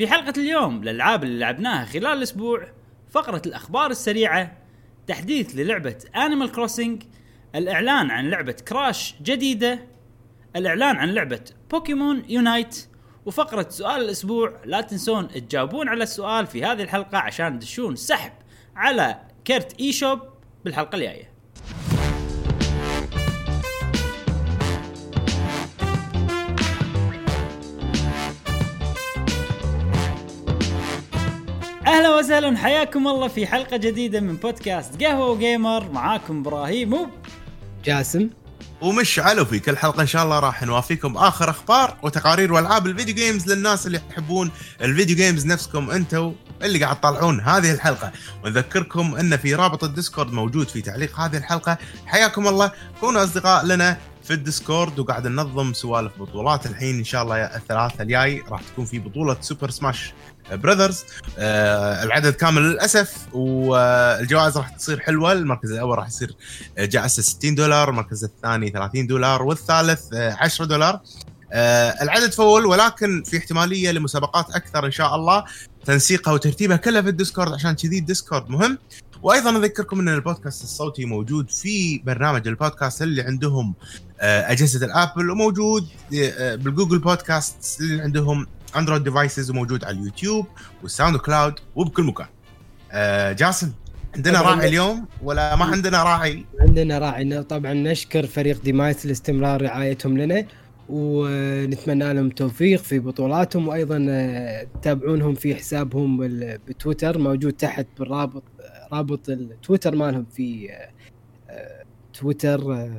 في حلقة اليوم الألعاب اللي لعبناها خلال الأسبوع فقرة الأخبار السريعة تحديث للعبة Animal Crossing الإعلان عن لعبة Crash جديدة الإعلان عن لعبة Pokémon Unite وفقرة سؤال الأسبوع. لا تنسون تجاوبون على السؤال في هذه الحلقة عشان تدشون سحب على كرت eShop بالحلقة الجاية. أهلا وسهلا حياكم الله في حلقة جديدة من بودكاست قهوة وجيمر. معاكم إبراهيم و جاسم. ومشعل وفي كل حلقة إن شاء الله راح نوافيكم آخر أخبار وتقارير وألعاب ال video games للناس اللي يحبون ال video games نفسكم أنتم اللي قاعد تطالعون هذه الحلقة. ونذكركم إن في رابط ال Discord موجود في تعليق هذه الحلقة. حياكم الله. كونوا أصدقاء لنا في ال Discord وقاعد ننظم سوالف بطولات الحين إن شاء الله الثلاثاء الجاي راح تكون في بطولة Super Smash Brothers آه العدد كامل للأسف والجوائز راح تصير حلوة. المركز الأول راح يصير جائزة 60 دولار المركز الثاني 30 دولار والثالث آه 10 دولار. آه العدد full ولكن في احتمالية لمسابقات أكثر إن شاء الله. تنسيقها وترتيبها كلها في ال Discord عشان كذي ال Discord مهم. وأيضا أذكركم إن البودكاست الصوتي موجود في برنامج البودكاست اللي عندهم آه، أجهزة ال Apple وموجود آه، بال Google Podcast اللي عندهم Android devices وموجود على اليوتيوب وال SoundCloud وبكل مكان. آه، جاسم عندنا راعي اليوم ولا ما عندنا راعي؟ عندنا راعي طبعا نشكر فريق ديمايت لاستمرار رعايتهم لنا ونتمنى لهم التوفيق في بطولاتهم وأيضا تتابعونهم في حسابهم بتويتر موجود تحت بالرابط رابط التويتر مالهم في تويتر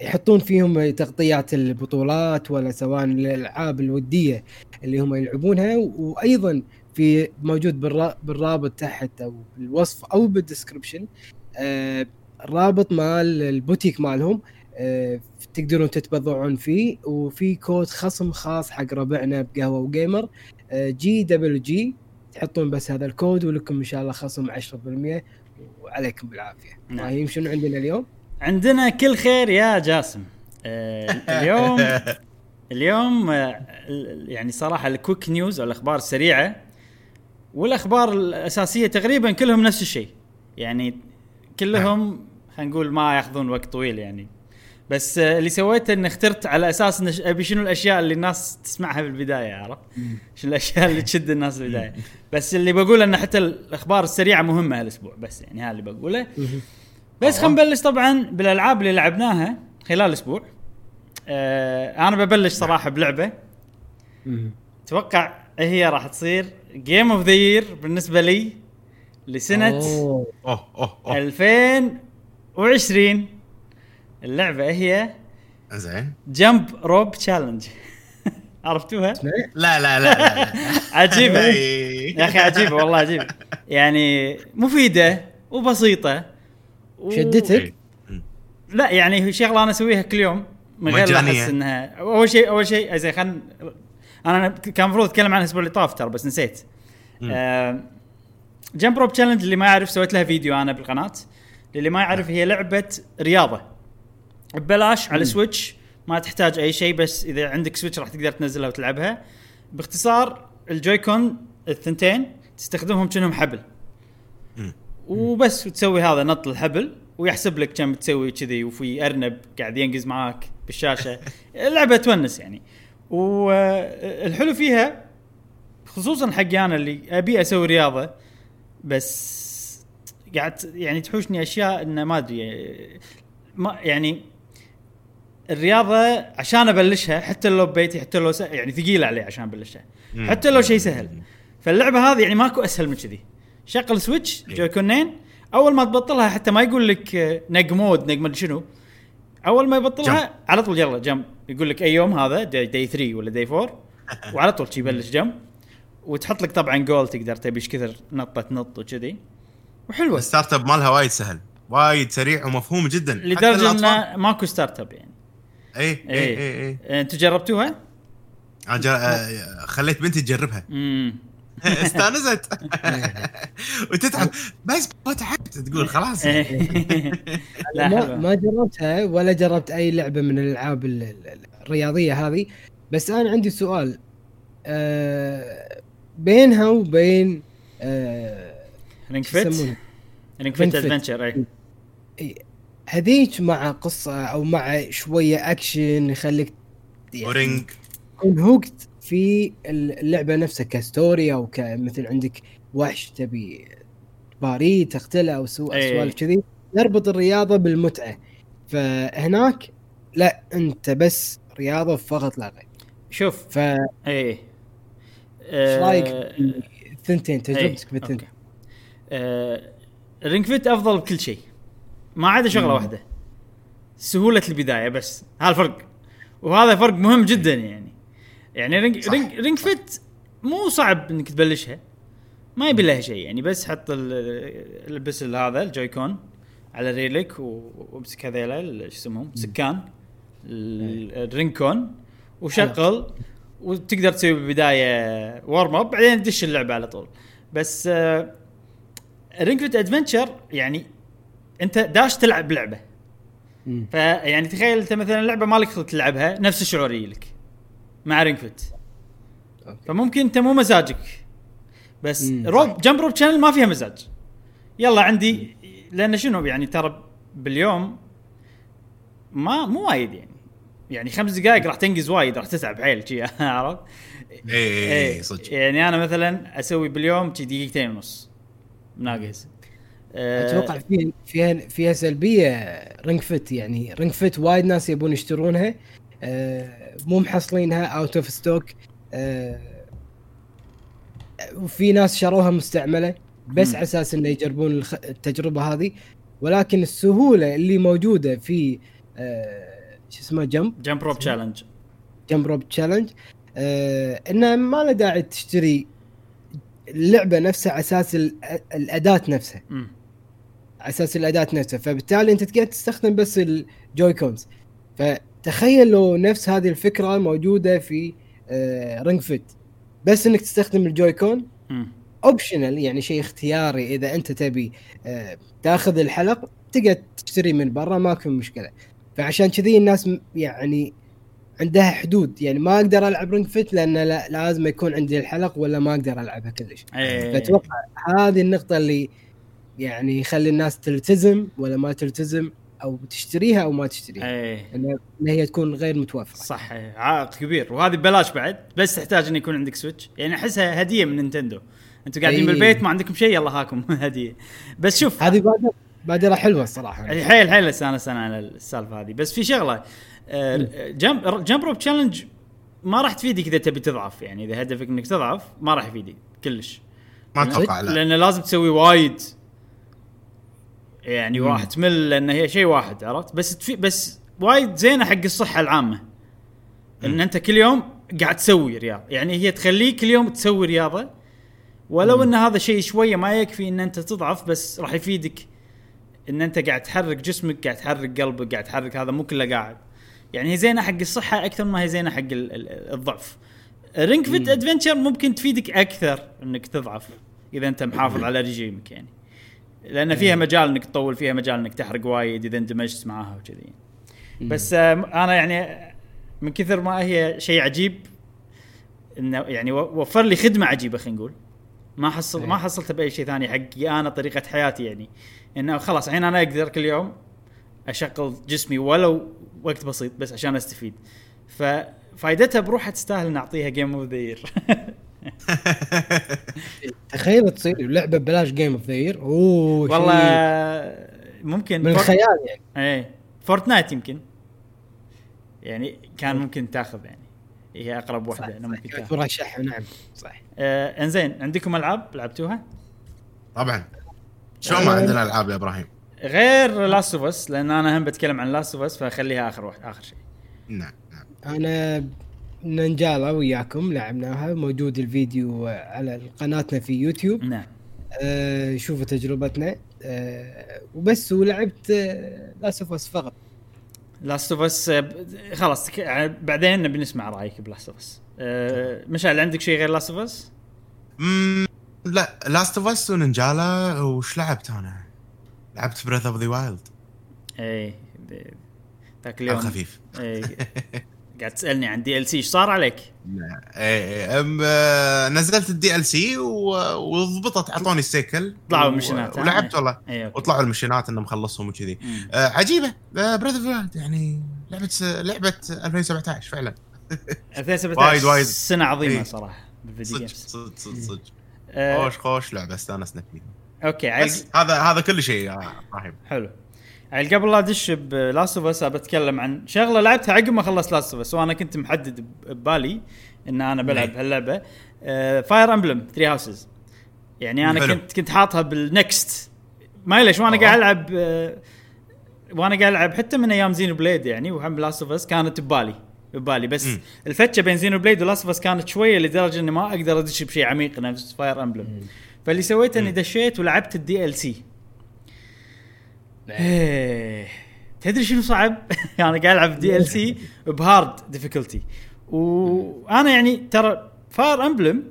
يحطون فيهم تغطيات البطولات ولا سواء الألعاب الودية اللي هم يلعبونها وأيضا في موجود بالرابط تحت أو بالوصف أو بال description آه رابط مال البوتيك مالهم آه تقدرون تتبضعون فيه وفي كود خصم خاص حق ربعنا بقهوة وجيمر آه GWG تحطون بس هذا الكود ولكم إن شاء الله خصم 10% وعليكم بالعافية. نعم. طيب شنو عندنا اليوم؟ عندنا كل خير يا جاسم. آه اليوم اليوم آه يعني صراحة الكويك نيوز أو الأخبار السريعة والأخبار الأساسية تقريبا كلهم نفس الشيء. يعني كلهم خلينا نقول ما ياخذون وقت طويل يعني. بس آه اللي سويته إني اخترت على أساس إن أبي شنو الأشياء اللي الناس تسمعها بالبداية عرفت؟ شنو الأشياء اللي تشد الناس بالبداية. بس اللي بقوله انه حتى الأخبار السريعة مهمة هالأسبوع بس يعني هذا اللي بقوله. بس خلينا نبلش طبعا بالألعاب اللي لعبناها خلال الأسبوع آه أنا ببلش صراحة بلعبة. أتوقع هي راح تصير game of the year بالنسبة لي لسنة أوه. أوه. أوه. 2020 اللعبة هي زين. Jump Rope Challenge عرفتوها؟ لا لا لا, لا. عجيبة. يا أخي عجيبة والله عجيبة. يعني مفيدة وبسيطة. و... شدتك؟ لا يعني شغله أنا أسويها كل يوم من غير لا احس انها أول شيء أول شيء زين خلينا أنا كان المفروض أتكلم عنها الأسبوع اللي طاف ترى بس نسيت. آه Jump Rope Challenge اللي ما يعرف سويت لها فيديو أنا بالقناة. اللي ما يعرف هي لعبة رياضة. ببلاش على Switch ما تحتاج أي شيء بس إذا عندك Switch راح تقدر تنزلها وتلعبها. باختصار ال Joy-Con الثنتين تستخدمهم كأنهم حبل. وبس وتسوي هذا نط الحبل ويحسب لك كم تسوي كذي وفي أرنب قاعد ينقز معاك بالشاشة. اللعبة تونس يعني. والحلو فيها خصوصا حقي أنا اللي أبي أسوي رياضة بس قاعد يعني تحوشني أشياء انه ما أدري. ما يعني الرياضة عشان أبلشها حتى لو ببيتي حتى لو يعني ثقيله علي عشان أبلشها. حتى لو شيء سهل. فاللعبة هذه يعني ماكو أسهل من كذي. شغل Switch جويكونين أول ما تبطلها حتى ما يقول لك نق mode نق شنو. أول ما يبطلها jump. على طول يلا jump يقول لك أي يوم هذا day, day 3 ولا day 4 وعلى طول يبلش jump وتحط لك طبعا جول تقدر تبي إيش كثر نطه تنط وكذي. وحلوة. ال start up مالها وايد سهل. وايد سريع ومفهوم جدا. لدرجة إنه ماكو start up يعني اي اي اي, اي, اي. أنتم جربتوها؟ أنا خليت بنتي تجربها. امم استانست؟ وتتعب. بس ما تعبت تقول خلاص. لا ما, ما جربتها ولا جربت أي لعبة من الألعاب الرياضية هذه. بس أنا عندي سؤال أه بينها وبين آه Ring Fit؟ Ring Fit. Adventure إي. هذيك مع قصة أو مع شوية أكشن يخليك يعني و Ring تكون hooked في اللعبة نفسها ك story أو كمثل عندك وحش تبي باريه تقتله أو سوء إيه. سوالف كذي يربط الرياضة بالمتعة. فهناك لا أنت بس رياضة فقط لا غير. شوف فايش إيه. رايك آه، بالثنتين تجربتك إيه، بالثنتين أوكي. آه، Ring Fit أفضل بكل شيء. ما عدا شغلة. واحدة. سهولة البداية بس. هذا الفرق. وهذا فرق مهم جدا يعني. يعني Ring صح. Ring, Ring Fit مو صعب انك تبلشها. ما يبي لها شيء يعني بس حط ال- البس ال- هذا ال Joy-Con على ريلك وامسك هذيلا شو اسمهم سكان. ال- ال Ring-Con وشغل. وتقدر تسوي بالبداية warm up بعدين تدش اللعبة على طول. بس آه Ring Fit Adventure يعني انت داش تلعب لعبه. فيعني تخيل انت مثلا لعبة مالك خلق تلعبها نفس الشعور لك. مع Ring Fit okay. فممكن أنت مو مزاجك بس مم. rope Jump Rope Challenge ما فيها مزاج. يلا عندي لأن شنو يعني ترى باليوم ما مو وايد يعني. يعني خمس دقائق راح تنجز وايد راح تتعب حيل شي عرفت؟ اي اي اي صدق. يعني أنا مثلا أسوي باليوم شي دقيقتين ونص ناقص. آه، أتوقع فيها فيها فيها سلبيه Ring Fit يعني Ring Fit وايد ناس يبون يشترونها. مو محصلينها out of stock وفي ناس شروها مستعملة بس. على أساس إنه يجربون التجربة هذه. ولكن السهولة اللي موجودة في آه، شو اسمه Jump؟ Jump Rope Challenge Jump Rope Challenge آه إنه ما له داعي تشتري اللعبه نفسها على أساس ال- الأداة نفسها. على أساس الأداة نفسها. فبالتالي أنت تقدر تستخدم بس ال Joy-Cons فتخيل لو نفس هذه الفكرة موجودة في آه Ring Fit بس إنك تستخدم ال Joy-Con؟ مم. optional يعني شيء اختياري إذا أنت تبي آه تاخذ الحلق تقدر تشتري من برا ماكو مشكلة. فعشان كذي الناس يعني عندها حدود. يعني ما أقدر ألعب Ring Fit لأن لا لازم يكون عندي الحلق ولا ما أقدر ألعبها كلش. إيه. فأتوقع هذه النقطة اللي يعني يخلي الناس تلتزم ولا ما تلتزم. أو تشتريها أو ما تشتريها. إيه. إن إن هي تكون غير متوفره صح إيه. عائق كبير. وهذه ببلاش بعد بس تحتاج انه يكون عندك Switch. يعني أحسها هدية من نينتندو. أنتم قاعدين إيه. بالبيت ما عندكم شيء يلا هاكم هدية. بس شوف. هذه بادره بادره حلوة الصراحة. حيل حيل استانس أنا على السالفة هذه. بس في شغلة آه، Jump Jump Rope Challenge ما راح تفيدك إذا تبي تضعف. يعني إذا هدفك إنك تضعف ما راح يفيدك كلش. ما أتوقع لا. لأنه لازم تسوي وايد. يعني مم. راح تمل لأن هي شيء واحد عرفت بس تفي بس وايد زينة حق الصحة العامة إن مم. أنت كل يوم قاعد تسوي رياضة يعني هي تخليك كل يوم تسوي رياضة ولو مم. إن هذا شيء شوية ما يكفي إن أنت تضعف بس راح يفيدك إن أنت قاعد تحرك جسمك قاعد تحرك قلبك قاعد تحرك هذا مو كله قاعد يعني هي زينة حق الصحة أكثر ما هي زينة حق ال- ال- الضعف Ring Fit مم. Adventure ممكن تفيدك أكثر إنك تضعف إذا أنت محافظ على رجيمك يعني لأن فيها مجال إنك تطول فيها مجال إنك تحرق وايد إذا اندمجت معاها وكذي. بس آه، أنا يعني من كثر ما هي شيء عجيب إنه يعني وفر لي خدمة عجيبة خلينا نقول. ما حصل ما إيه. حصلتها بأي شيء ثاني حقي أنا طريقة حياتي يعني. انه خلاص الحين أنا أقدر كل يوم أشغل جسمي ولو وقت بسيط بس عشان أستفيد. ففائدتها بروحها تستاهل إن أعطيها game of the year تخيل تصير لعبة ببلاش game of the year أوه والله ممكن من الخيال يعني. إيه Fortnite يمكن. يعني كان ممكن تاخذ يعني. هي أقرب واحدة انه ممكن تاخذ. مرشحه نعم صح. آه إنزين عندكم ألعاب لعبتوها؟ طبعا. شلون ما آه. عندنا ألعاب يا إبراهيم؟ غير Last of Us لأن أنا هم بتكلم عن Last of Us فخليها آخر واحد آخر شيء. نعم نعم. أنا Ninjala وياكم لعبناها. موجود الفيديو على قناتنا في يوتيوب. نعم. آه شوفوا تجربتنا. آه وبس ولعبت آه Last of Us فقط. Last of Us خلاص يعني بعدين نبي نسمع رأيك ب Last of Us مشعل عندك شيء غير Last of Us؟ لا Last of Us و Ninjala. وش لعبت أنا؟ لعبت Breath of the Wild اي ذاك اليوم. الخفيف إيه، قاعد تسألني عن DLC إيش صار عليك؟ إيه إيه نزلت ال DLC وضبطت أعطوني السيكل. طلعوا المشينات ولعبت والله. إيه. وطلعوا المشينات انه مخلصهم وكذي. آه عجيبة. Breath of يعني لعبة لعبة 2017 فعلا. 2017 وايد وايد. سنة عظيمة إيه. صراحة بالفيديو صدق صدق صدق صدق. آه. خوش خوش لعبة استانسنا فيها أوكي بس هذا هذا كل شيء يا إبراهيم حلو. يعني قبل لا أدش ب Last of Us بتكلم عن شغلة لعبتها عقب ما خلصت Last of Us وأنا كنت محدد ببالي إن أنا بلعب نعم. هاللعبة. Fire Emblem Three Houses يعني أنا كنت كنت حاطها بال next ما ليش وأنا قاعد ألعب آه وأنا قاعد ألعب حتى من أيام Xenoblade يعني وهم Last of Us كانت ببالي ببالي. بس م. الفتشة بين Xenoblade و Last of Us كانت شوية لدرجة إني ما أقدر أدش بشيء عميق نفس Fire Emblem فاللي سويته إني دشيت ولعبت ال DLC إيه. تدري شنو صعب؟ أنا قاعد ألعب DLC ب hard difficulty وأنا يعني ترى Fire Emblem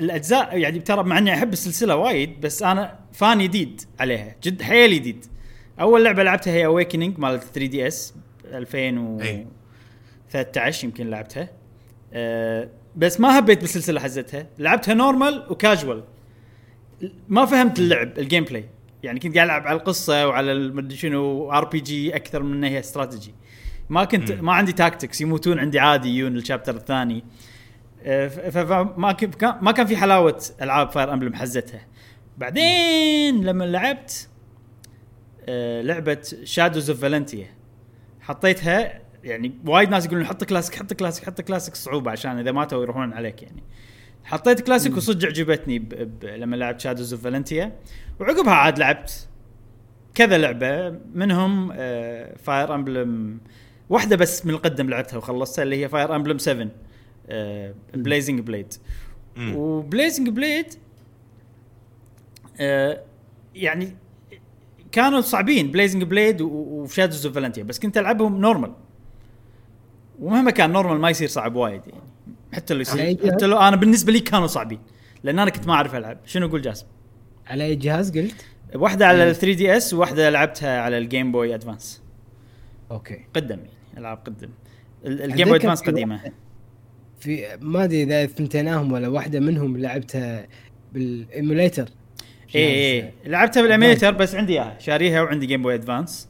الأجزاء يعني ترى مع إني أحب السلسلة وايد بس أنا fan جديد عليها جد حيل جديد أول لعبة لعبتها هي Awakening مال 3DS 2013 يمكن لعبتها. أه بس ما هبيت بالسلسلة حزتها. لعبتها normal و casual ما فهمت اللعب ال gameplay يعني كنت قاعد ألعب على القصة وعلى المدري شنو RPG أكثر من هي استراتيجي ما كنت. ما عندي tactics يموتون عندي عادي يجون ال chapter الثاني. آه، فما ما كان في حلاوة ألعاب Fire Emblem حزتها. بعدين لما لعبت آه، لعبة Shadows of Valentia حطيتها يعني وايد ناس يقولون حط كلاسيك حط كلاسيك حط كلاسيك صعوبة عشان إذا ماتوا يروحون عليك يعني. حطيت كلاسيك وصدق عجبتني ب... ب... لما لعبت Shadows of Valentia وعقبها عاد لعبت كذا لعبة منهم آه Fire Emblem واحدة بس من القدم لعبتها وخلصتها اللي هي Fire Emblem 7 آه Blazing Blade و Blazing Blade آه يعني كانوا صعبين Blazing Blade و Shadows of Valentia بس كنت ألعبهم normal ومهما كان normal ما يصير صعب وايد يعني. حتى لو يصير. حتى لو أنا بالنسبة لي كانوا صعبين لأن أنا كنت ما أعرف ألعب. شنو أقول جاسم؟ على أي جهاز قلت؟ واحدة على ال 3DS وواحده لعبتها على ال Game Boy Advance okay. قدم يعني ألعاب قدم. ال Game Boy Advance قديمة. في ما أدري إذا ثنتيناهم ولا واحدة منهم لعبتها بال emulator اي اي لعبتها بال emulator بس عندي إياها. شاريها وعندي Game Boy Advance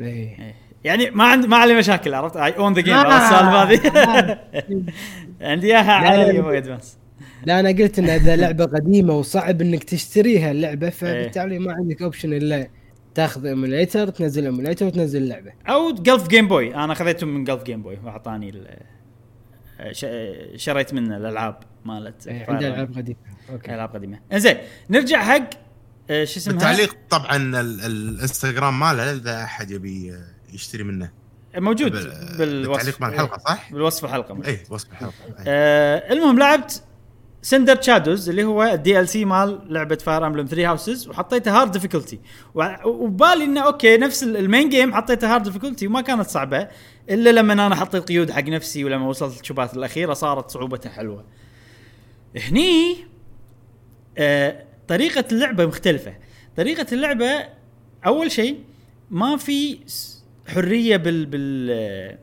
اي يعني ما عندي ما علي مشاكل عرفت؟ اي own the game السالفة هذه؟ عندي إياها على ال Game Advance لا أنا قلت إن إذا لعبة قديمة وصعب إنك تشتريها اللعبة فبالتالي ما عندك option إلا تاخذ emulator تنزل emulator وتنزل اللعبه أو Gulf Game Boy أنا خذيته من Gulf Game Boy وأعطاني شريت منه الألعاب مالت إيه، عنده ألعاب قديمة. okay. ألعاب قديمة. إنزين نرجع حق آه، شو اسمها؟ التعليق طبعا الانستغرام ماله إذا أحد يبي يشتري منه. موجود بالوصف. التعليق مال الحلقة صح؟ بالوصف الحلقة. اي وصف الحلقة. آه المهم لعبت Cindered Shadows اللي هو ال DLC مال لعبة Fire Emblem 3 Houses وحطيته hard difficulty وبالي إنه okay نفس ال main game حطيته hard difficulty وما كانت صعبة إلا لما أنا حطيت قيود حق نفسي ولما وصلت ال chapters الأخيرة صارت صعوبتها حلوة. هني آه طريقة اللعبة مختلفة، طريقة اللعبة أول شيء ما في حرية بال بال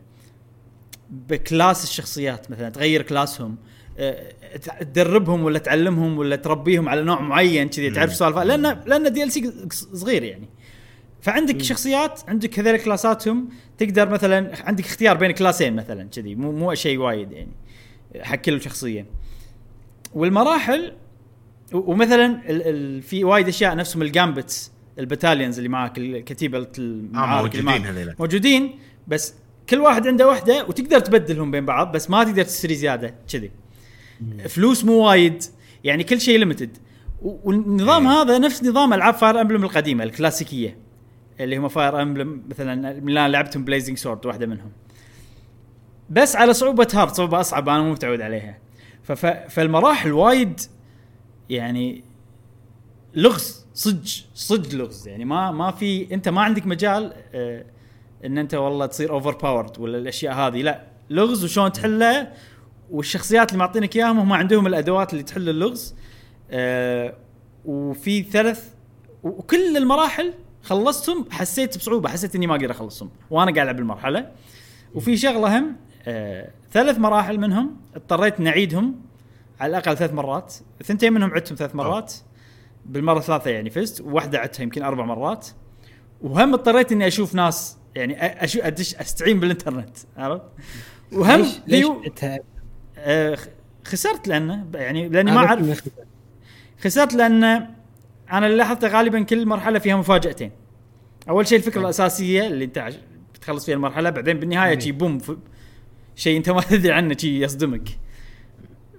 ب class الشخصيات مثلا تغير class هم آه، تدربهم ولا تعلمهم ولا تربيهم على نوع معين كذي تعرف سالفه لأن لأن DLC صغير يعني. فعندك. شخصيات عندك هذول class اتهم تقدر مثلا عندك اختيار بين class ين مثلا كذي. مو مو شيء وايد يعني. حق كل شخصية. والمراحل ومثلا ال ال في وايد أشياء نفسهم ال gambits. ال battalions اللي معاك الكتيبه المعارك آه موجودين هذول موجودين بس كل واحد عنده وحدة وتقدر تبدلهم بين بعض بس ما تقدر تشتري زيادة كذي. فلوس مو وايد يعني كل شيء limited والنظام إيه. هذا نفس نظام ألعاب Fire Emblem القديمة الكلاسيكية اللي هم Fire Emblem مثلا اللي لعبتهم Blazing Sword واحدة منهم. بس على صعوبة hard صعوبة أصعب أنا مو متعود عليها. فالمراحل وايد يعني لغز. صدق صدق لغز. يعني ما ما في انت ما عندك مجال آه ان انت والله تصير overpowered ولا الأشياء هذه. لا لغز وشلون تحله والشخصيات اللي معطينك إياهم هم عندهم الأدوات اللي تحل اللغز. آه وفي ثلاث وكل المراحل خلصتهم حسيت بصعوبة حسيت إني ما أقدر أخلصهم وأنا قاعد ألعب المرحلة. وفي شغلة هم آه ثلاث مراحل منهم اضطريت نعيدهم على الأقل ثلاث مرات. ثنتين منهم عدتهم ثلاث مرات. بالمرة الثالثه يعني فزت وواحدة عدتها يمكن أربع مرات وهم اضطريت إني أشوف ناس يعني أشوف ادش أستعين بالإنترنت عرفت؟ وهم ليش؟ آه خسرت لأنه يعني لأني ما أعرف خسرت لأن أنا اللي لاحظته غالبا كل مرحلة فيها مفاجأتين أول شيء الفكرة الأساسية اللي أنت بتخلص فيها المرحلة بعدين بالنهاية. شي بوم شيء أنت ما تدري عنه شي يصدمك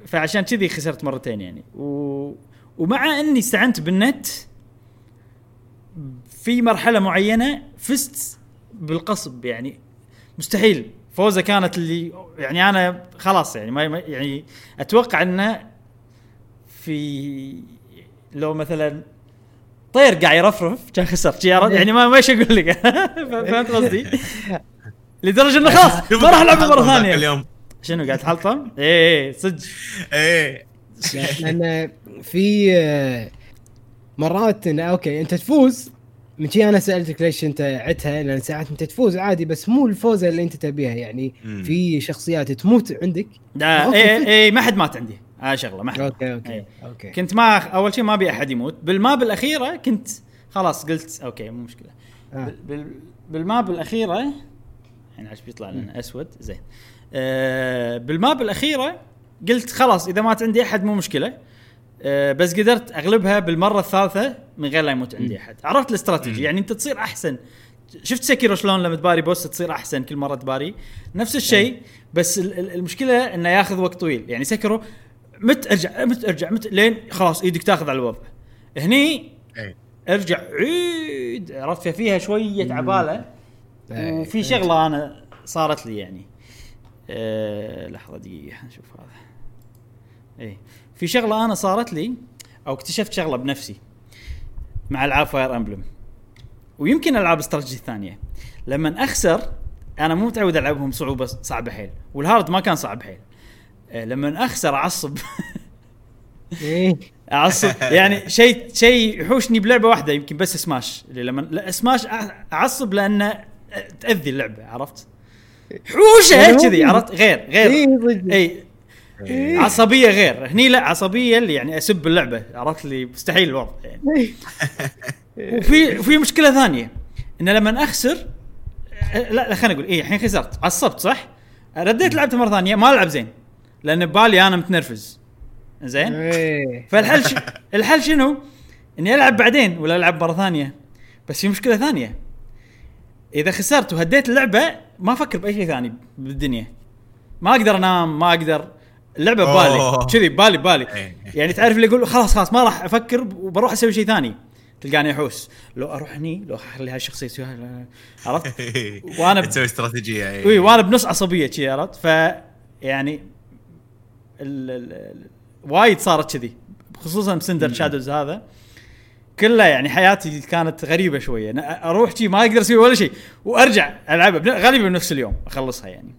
فعشان كذي خسرت مرتين يعني و... ومع أني استعنت بالنت في مرحلة معينة فزت بالقصب يعني مستحيل. فوزة كانت اللي يعني أنا خلاص يعني ما يعني أتوقع إنه في لو مثلا طير قاعد يرفرف كان خسرت؟ يعني ما إيش أقول لك؟ فهمت قصدي؟ لدرجة إنه خلاص ما راح ألعب مرة ثانية. اليوم. شنو قاعد تحلطم؟ إيه إيه صدق. إيه. لأن في آه، مرات إن okay أنت تفوز. من شي أنا سألتك ليش أنت عدتها؟ لأن ساعات أنت تفوز عادي بس مو الفوزه اللي أنت تبيها. يعني مم. في شخصيات تموت عندك. لا okay. إيه إيه ما حد مات عندي. هاي شغلة ما حد okay okay إيه. okay. كنت ما أول شيء ما أبي أحد يموت. بال map الاخيره كنت خلاص قلت okay مو مشكلة. آه. بال- بال- بال map الاخيره يعني عشان بيطلع لنا أسود زين. آه بال map الاخيره قلت خلاص إذا مات عندي أحد مو مشكلة. آه بس قدرت أغلبها بالمرة الثالثة من غير لا يموت عندي أحد. عرفت الاستراتيجي يعني أنت تصير أحسن. شفت Sekiro شلون لما تباري boss تصير أحسن كل مرة تباري؟ نفس الشيء بس ال- ال- المشكلة إنه ياخذ وقت طويل. يعني Sekiro مت أرجع مت أرجع مت لين خلاص إيدك تاخذ على الوضع. هني إيه. ارجع عيد. عرفت؟ فيها شوية عبالة. إيه. وفي شغلة أنا صارت لي يعني. أه لحظة دقيقة نشوف هذا. إيه. في شغلة أنا صارت لي أو اكتشفت شغلة بنفسي مع العاب Fire Emblem ويمكن ألعاب استراتيجي الثانية. لما أخسر أنا مو متعود ألعبهم صعوبة صعبه حيل. وال hard ما كان صعب حيل. أه لما أخسر أعصب. إيه. أعصب. يعني شيء شيء يحوشني بلعبة واحدة يمكن بس سماش اللي لما لا سماش أعصب لأنه تأذي اللعبة عرفت؟ حوشة يعني كذي عرفت؟ غير غير. اي إيه. عصبية غير. هني لا عصبية اللي يعني أسب اللعبة. عرفت لي مستحيل الوضع يعني. وفي وفي مشكلة ثانية. إن لما أخسر لا لا خليني أقول إيه الحين خسرت. عصبت صح؟ رديت لعبت مرة ثانية. ما ألعب زين. لأن ببالي أنا متنرفز. زين؟ إيه. فالحل ش... الحل شنو؟ إني ألعب بعدين ولا ألعب مرة ثانية. بس في مشكلة ثانية. إذا خسرت وهديت اللعبة ما أفكر بأي شيء ثاني بالدنيا. ما أقدر أنام ما أقدر اللعبة ببالي. كذي ببالي ببالي. إيه. يعني تعرف اللي يقول خلاص خلاص ما راح أفكر وبروح أسوي شيء ثاني. تلقاني احوس لو أروح هني لو أخلي هالشخصيه عرفت؟ وأنا ب- تسوي استراتيجية اي وأنا بنص عصبية شي عرفت؟ ف يعني ال... ال... ال... وايد صارت كذي خصوصا ب Cindered Shadows هذا. كله يعني حياتي كانت غريبة شوية. أروح شي ما أقدر أسوي ولا شيء وأرجع ألعبها. غالبا بنفس اليوم أخلصها يعني.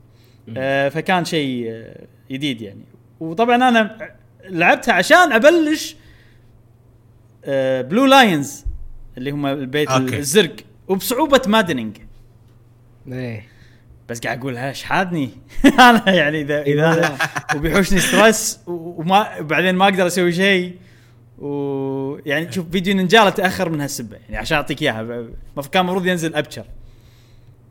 آه فكان شيء آه جديد يعني. وطبعا أنا لعبتها عشان أبلش آه Blue Lions اللي هم البيت okay. الزرق. وبصعوبة maddening إيه. بس قاعد أقول ها شحادني أنا يعني إذا إذا وبيحوشني stress وما بعدين ما أقدر أسوي شيء. ويعني شوف فيديو Ninjala تأخر من هالسبه يعني عشان أعطيك إياها. كان المفروض ينزل ابشر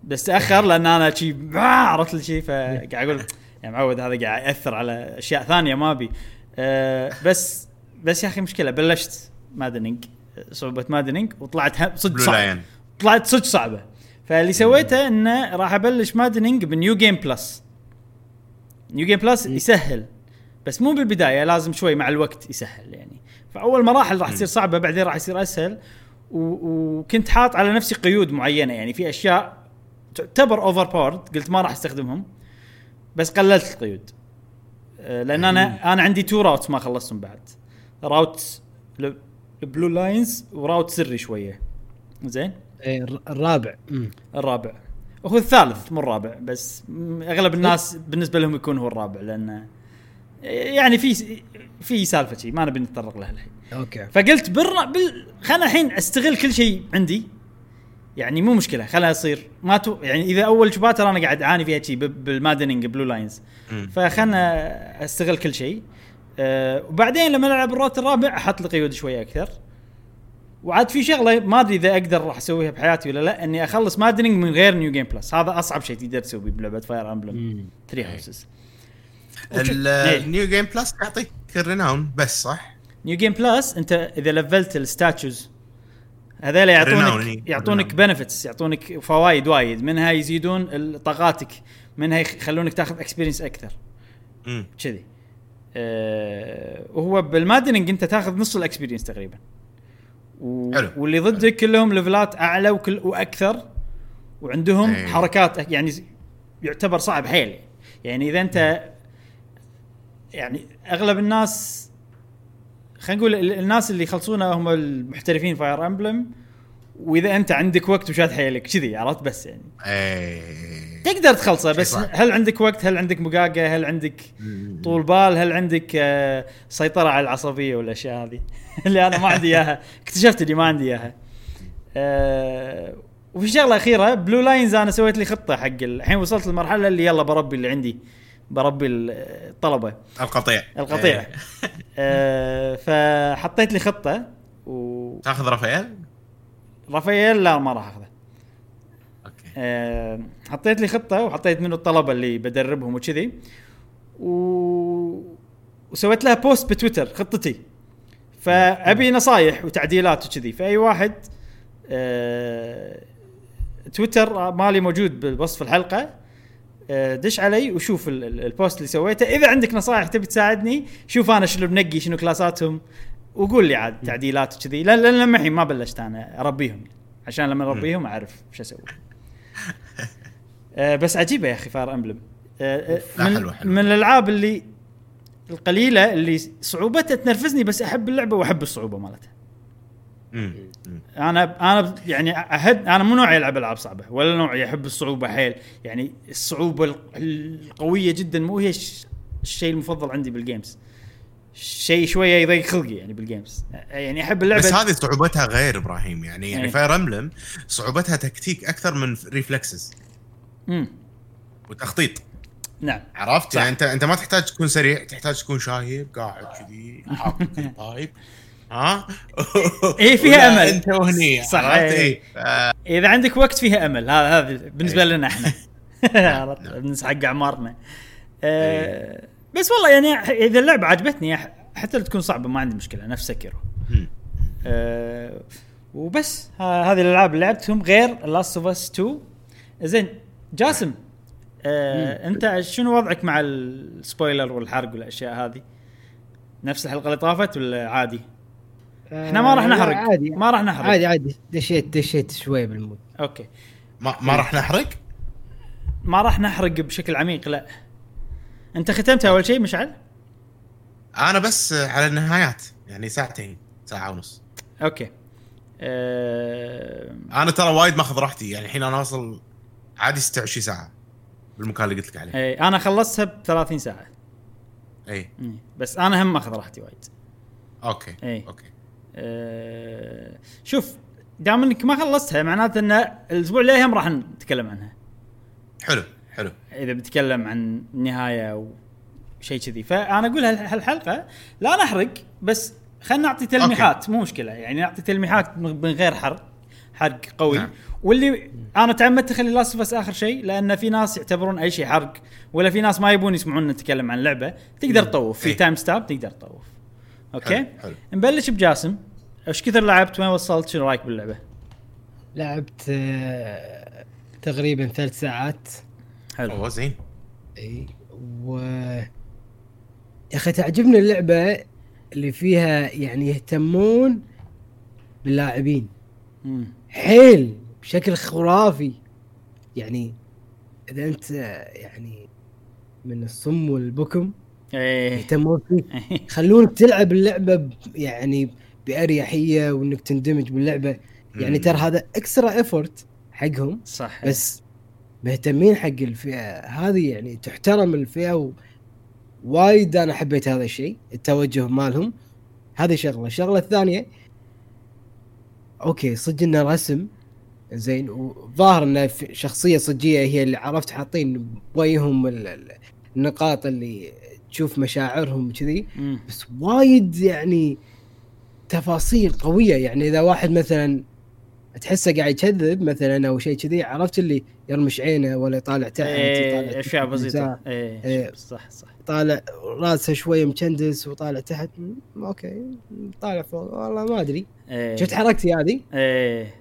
بس تأخر لأن أنا شي عرفت لي شيء فقاعد أقول يا معود هذا قاعد يأثر على أشياء ثانية ما أبي. أه بس بس يا أخي مشكلة بلشت maddening صعوبة Maddening وطلعت صدق Blue صعب Lion. طلعت صدق صعبة. فاللي سويته إنه راح أبلش Maddening ب New Game Plus. New Game Plus يسهل. بس مو بالبداية لازم شوي مع الوقت يسهل يعني. فأول مراحل راح تصير صعبة بعدين راح يصير أسهل. وكنت حاط على نفسي قيود معينة يعني. في أشياء تعتبر overpowered قلت ما راح أستخدمهم بس قللت القيود. آه، لأن أنا أنا عندي two routes ما خلصتهم بعد. route ال Blue Lions و route سري شوية. زين؟ إيه، الر- الرابع. الرابع. هو الثالث مو الرابع بس أغلب الناس بالنسبة لهم يكون هو الرابع لأنه يعني في في سالفة شيء ما نبي نتطرق لها الحين. أوكي. فقلت بالر... بال... خلنا الحين أستغل كل شيء عندي يعني مو مشكلة خلها تصير ما تو يعني إذا أول chapters أنا قاعد أعاني فيها شي بال Maddening Blue Lions. فخلنا أستغل كل شيء. أه وبعدين لما ألعب ال route الرابع أحط لي قيود شوية أكثر. وعاد في شغلة ما أدري إذا أقدر راح أسويها بحياتي ولا لا إني أخلص Maddening من غير New Game Plus هذا أصعب شيء تقدر تسويه بلعبة Fire Emblem 3 Houses ال New Game Plus يعطيك ال renown بس صح؟ New Game Plus أنت إذا لفلت ال statues هذول يعطونك يعطونك benefits يعطونك فوائد وايد. منها يزيدون طاقاتك منها يخلونك تاخذ experience أكثر. كذي. أه وهو بال Maddening أنت تاخذ نص ال experience تقريبا. و... حلو. واللي ضدك كلهم level ات أعلى وكل وأكثر وعندهم أيه. حركات يعني يعتبر صعب حيل. يعني إذا أنت يعني أغلب الناس خلينا نقول الناس اللي يخلصونها هم المحترفين Fire Emblem وإذا أنت عندك وقت وشاد حيلك كذي عرفت بس يعني. إيه. تقدر تخلصه بس هل عندك وقت؟ هل عندك مقاقة؟ هل عندك طول بال؟ هل عندك آه، سيطرة على العصبية والأشياء هذه؟ اللي أنا ما عندي إياها. اكتشفت اني ما عندي إياها. أه وفي شغله اخيره Blue Lions أنا سويت لي خطة حق الحين وصلت للمرحلة اللي يلا بربي اللي عندي. بربي الطلبه القطيع. القطيع. إيه. آه فحطيت لي خطة و تاخذ رافائيل؟ رافائيل لا ما راح أخذه. أوكي. آه حطيت لي خطة وحطيت منه الطلبة اللي بدربهم وكذي. و... وسويت لها post بتويتر خطتي. فأبي نصايح وتعديلات وكذي. فأي واحد آه تويتر مالي موجود بوصف الحلقة. دش علي وشوف ال post اللي سويته. إذا عندك نصائح تبي تساعدني شوف أنا شنو بنقي شنو class اتهم وقول لي عاد تعديلات وكذي. لأن لما الحين ما بلشت أنا أربيهم. عشان لما أربيهم أعرف شو أسوي. آه، بس عجيبة يا أخي فار امبلم آه، من, حلو حلو. من الألعاب اللي القليلة اللي صعوبتها تنرفزني بس أحب اللعبة وأحب الصعوبة مالتها. أنا أنا يعني احب أنا مو نوعي العب ألعاب صعبة ولا نوعي احب الصعوبة حيل. يعني الصعوبة القوية جدا مو هي الشيء المفضل عندي بال games شيء شوية يضيق خلقي يعني بال games يعني أحب اللعبة بس هذه صعوبتها غير إبراهيم. يعني يعني Fire Emblem صعوبتها تكتيك أكثر من reflexes امم وتخطيط. نعم. عرفت؟ يعني انت أنت ما تحتاج تكون سريع تحتاج تكون شايب قاعد كذي طيب ها؟ اي فيها أمل. أنت وهني صح إيه. إذا عندك وقت فيها أمل. هذا هذا بالنسبة لنا إحنا. بالنسبة حق أعمارنا. آه بس والله يعني إذا اللعبة عجبتني حتى لو تكون صعبة ما عندي مشكلة. نفس Sekiro آه وبس. هذه الألعاب اللي لعبتهم غير Last of Us 2 زين جاسم آه أنت شنو وضعك مع ال spoiler والحرق والأشياء هذه؟ نفس الحلقة اللي طافت ولا عادي؟ إحنا ما راح نحرق. عادي. ما راح نحرق. عادي عادي. دشيت دشيت شوي بال mood. أوكي. ما ما راح نحرق؟ ما راح نحرق بشكل عميق لا. أنت ختمتها أول شيء مشعل؟ أنا بس على النهايات يعني ساعتين ساعة ونص. أوكي. أه... أنا ترى وايد ماخذ راحتي يعني الحين أنا واصل عادي 26 ساعة بالمكان اللي قلت لك عليه. اي أنا خلصتها ب 30 ساعه اي بس أنا هم ماخذ راحتي وايد. أوكي اي أوكي. أه شوف دام انك ما خلصتها معناته ان الأسبوع اللي راح نتكلم عنها. حلو حلو. إذا بتكلم عن النهايه أو شيء كذي. فأنا أقول هالحلقة لا نحرق بس خلينا نعطي تلميحات أوكي. مو مشكلة. يعني نعطي تلميحات من غير حرق حرق قوي. نعم. واللي أنا تعمدت أخلي Last of Us آخر شيء لأن في ناس يعتبرون أي شيء حرق ولا في ناس ما يبون يسمعون نتكلم عن لعبة. تقدر تطوف. في time stamp تقدر تطوف. أوكي؟ حلو. حلو. نبلش بجاسم. إيش كثر لعبت؟ وين وصلت؟ شنو رايك باللعبة؟ لعبت آه تقريبا ثلاث ساعات. حلو. زين. إي و يا أخي تعجبني اللعبة اللي فيها يعني يهتمون باللاعبين. حيل بشكل خرافي. يعني إذا أنت يعني من الصم والبكم إيه. يهتمون فيك يخلونك تلعب اللعبة يعني بأريحية وإنك تندمج باللعبة. يعني ترى هذا extra effort حقهم. صح. بس مهتمين حق الفئة. هذه يعني تحترم الفئة. وايد أنا حبيت هذا الشيء التوجه مالهم. هذه شغلة. الشغلة الثانية أوكي صدق إنه رسم. زين وظاهر ان شخصية صجية هي اللي عرفت حاطين بوجههم النقاط اللي تشوف مشاعرهم كذي بس وايد يعني تفاصيل قوية. يعني إذا واحد مثلا تحسه قاعد يكذب مثلا أو شيء كذي عرفت اللي يرمش عينه ولا يطالع تحت إيه أشياء بسيطة. إيه, إيه صح صح. طالع راسه شوية مكندس وطالع تحت. أوكي طالع فوق. والله ما أدري. إيه. شفت حركتي هذه؟ إيه.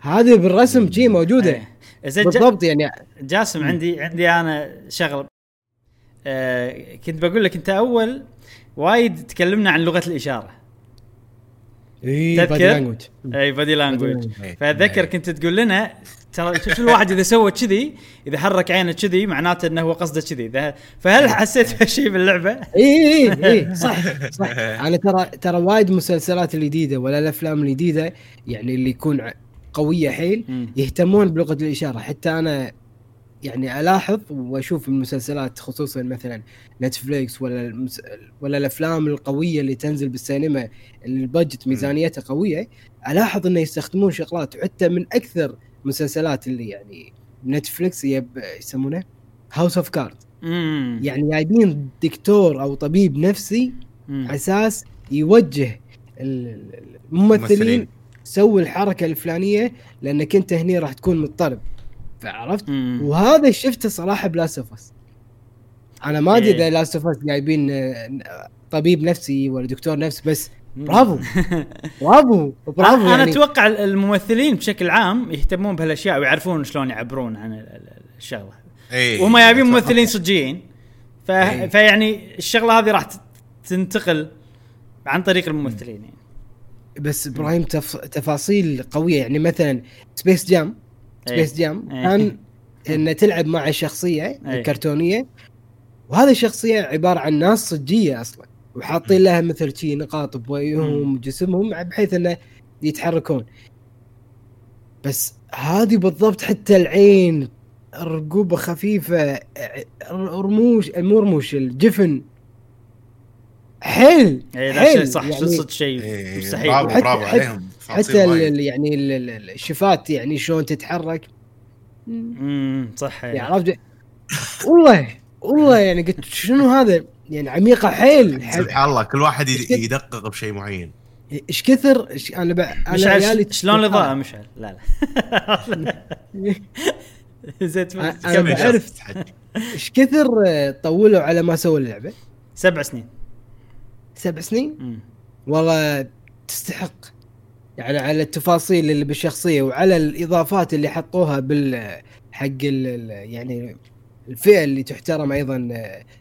هذه بالرسم جي موجودة. إيه. بالضبط يعني. جاسم عندي عندي أنا شغله آه كنت بقول لك انت أول وايد تكلمنا عن لغة الإشارة. إي body language. أي body language. فأتذكر كنت تقول لنا ترى شوف الواحد إذا سوى كذي إذا حرك عينه كذي معناته إنه هو قصده كذي. فهل حسيت بهالشيء باللعبة؟ إي إي إي صح صح. أنا ترى ترى وايد المسلسلات الجديدة ولا الأفلام الجديدة يعني اللي يكون قوية حيل يهتمون بلغة الإشارة. حتى أنا يعني ألاحظ وأشوف المسلسلات خصوصا مثلا Netflix ولا المس... ولا الأفلام القوية اللي تنزل بالسينما ال budget ميزانيتها قوية ألاحظ إنه يستخدمون شغلات حتى من أكثر المسلسلات اللي يعني Netflix يسمونه؟ House of Cards يعني جايبين دكتور أو طبيب نفسي على أساس يوجه الممثلين سوي الحركة الفلانية لأنك أنت هني راح تكون مضطرب. عرفت؟ وهذا شفته صراحة ب Last of Us. أنا ما أدري إيه. إذا Last of Us جايبين آه، طبيب نفسي ولا دكتور نفسي بس برافو. برافو برافو أنا يعني. أتوقع الممثلين بشكل عام يهتمون بهالأشياء ويعرفون شلون يعبرون عن الشغلة. إيه. وهم جايبين ممثلين صجيين. ف... إيه. فيعني الشغلة هذه راح تنتقل عن طريق الممثلين يعني. بس إبراهيم تف... تفاصيل قوية. يعني مثلا Space Jam Space Jam كان أن تلعب مع الشخصيه الكرتونيه وهذه الشخصية عبارة عن ناس صجية أصلا وحاطين لها مثل شي نقاط بوجههم وجسمهم بحيث إنه يتحركون. بس هذه بالضبط حتى العين رقوبة خفيفة رموش مو رموش الجفن. حيل حيل صح يعني صدق شيء إيه، مستحيل. برافو برافو عليهم. حتى يعني الشفات يعني شلون تتحرك. امم صح يعني عرفت؟ والله والله يعني قلت شنو هذا؟ يعني عميقه حيل سبحان الله كل واحد يدقق بشيء معين. إيش كثر؟ إش أنا بقى أنا عيالي شلون الإضاءة مشعل؟ لا لا. زيت أنا بعرف. إيش كثر طولوا على ما سووا اللعبة؟ سبع سنين. سبع سنين؟ والله تستحق. يعني على التفاصيل اللي بالشخصية وعلى الإضافات اللي حطوها بال حق يعني الفئة اللي تحترم أيضا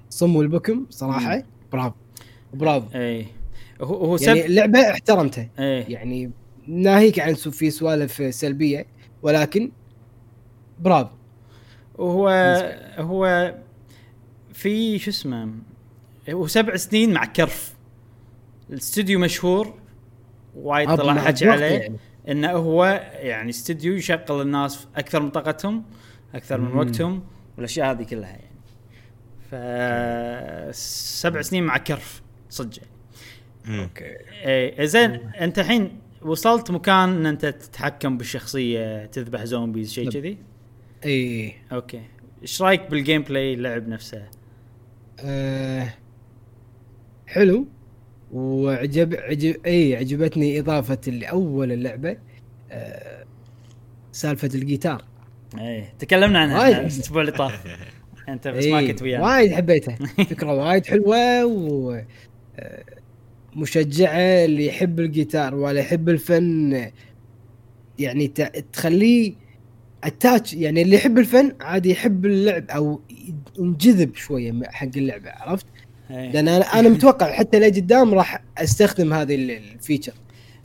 صم والبكم صراحة. برافو. برافو. إي. هو هو سب... يعني اللعبه احترمتها. إيه. يعني ناهيك عن في سوالف سلبية ولكن برافو. وهو هو في شو اسمه هو سبع سنين مع كرف. الاستوديو مشهور. وايد طلع حكي عليه. يعني. إنه هو يعني استوديو يشغل الناس أكثر من طاقتهم أكثر من وقتهم والأشياء هذه كلها يعني. ف سبع سنين مع كرف صدق يعني. okay. إيه زين أنت الحين وصلت مكان إن أنت تتحكم بالشخصية تذبح zombies شيء كذي؟ إي. okay. إيش رأيك بال gameplay اللعب نفسه؟ أه حلو. وعجب عجب إي عجبتني إضافة اللي اول اللعبة أه سالفة الجيتار. إيه تكلمنا عنها الأسبوع اللي طاف. أنت بس ما كنت ويانا. وايد حبيتها. فكرة وايد حلوة و آه، مشجعة اللي يحب الجيتار ولا يحب الفن. يعني تخليه attach يعني اللي يحب الفن عادي يحب اللعب أو ينجذب شوية حق اللعبة عرفت؟ إيه. لأن أنا أنا متوقع حتى لقدام راح أستخدم هذه ال feature.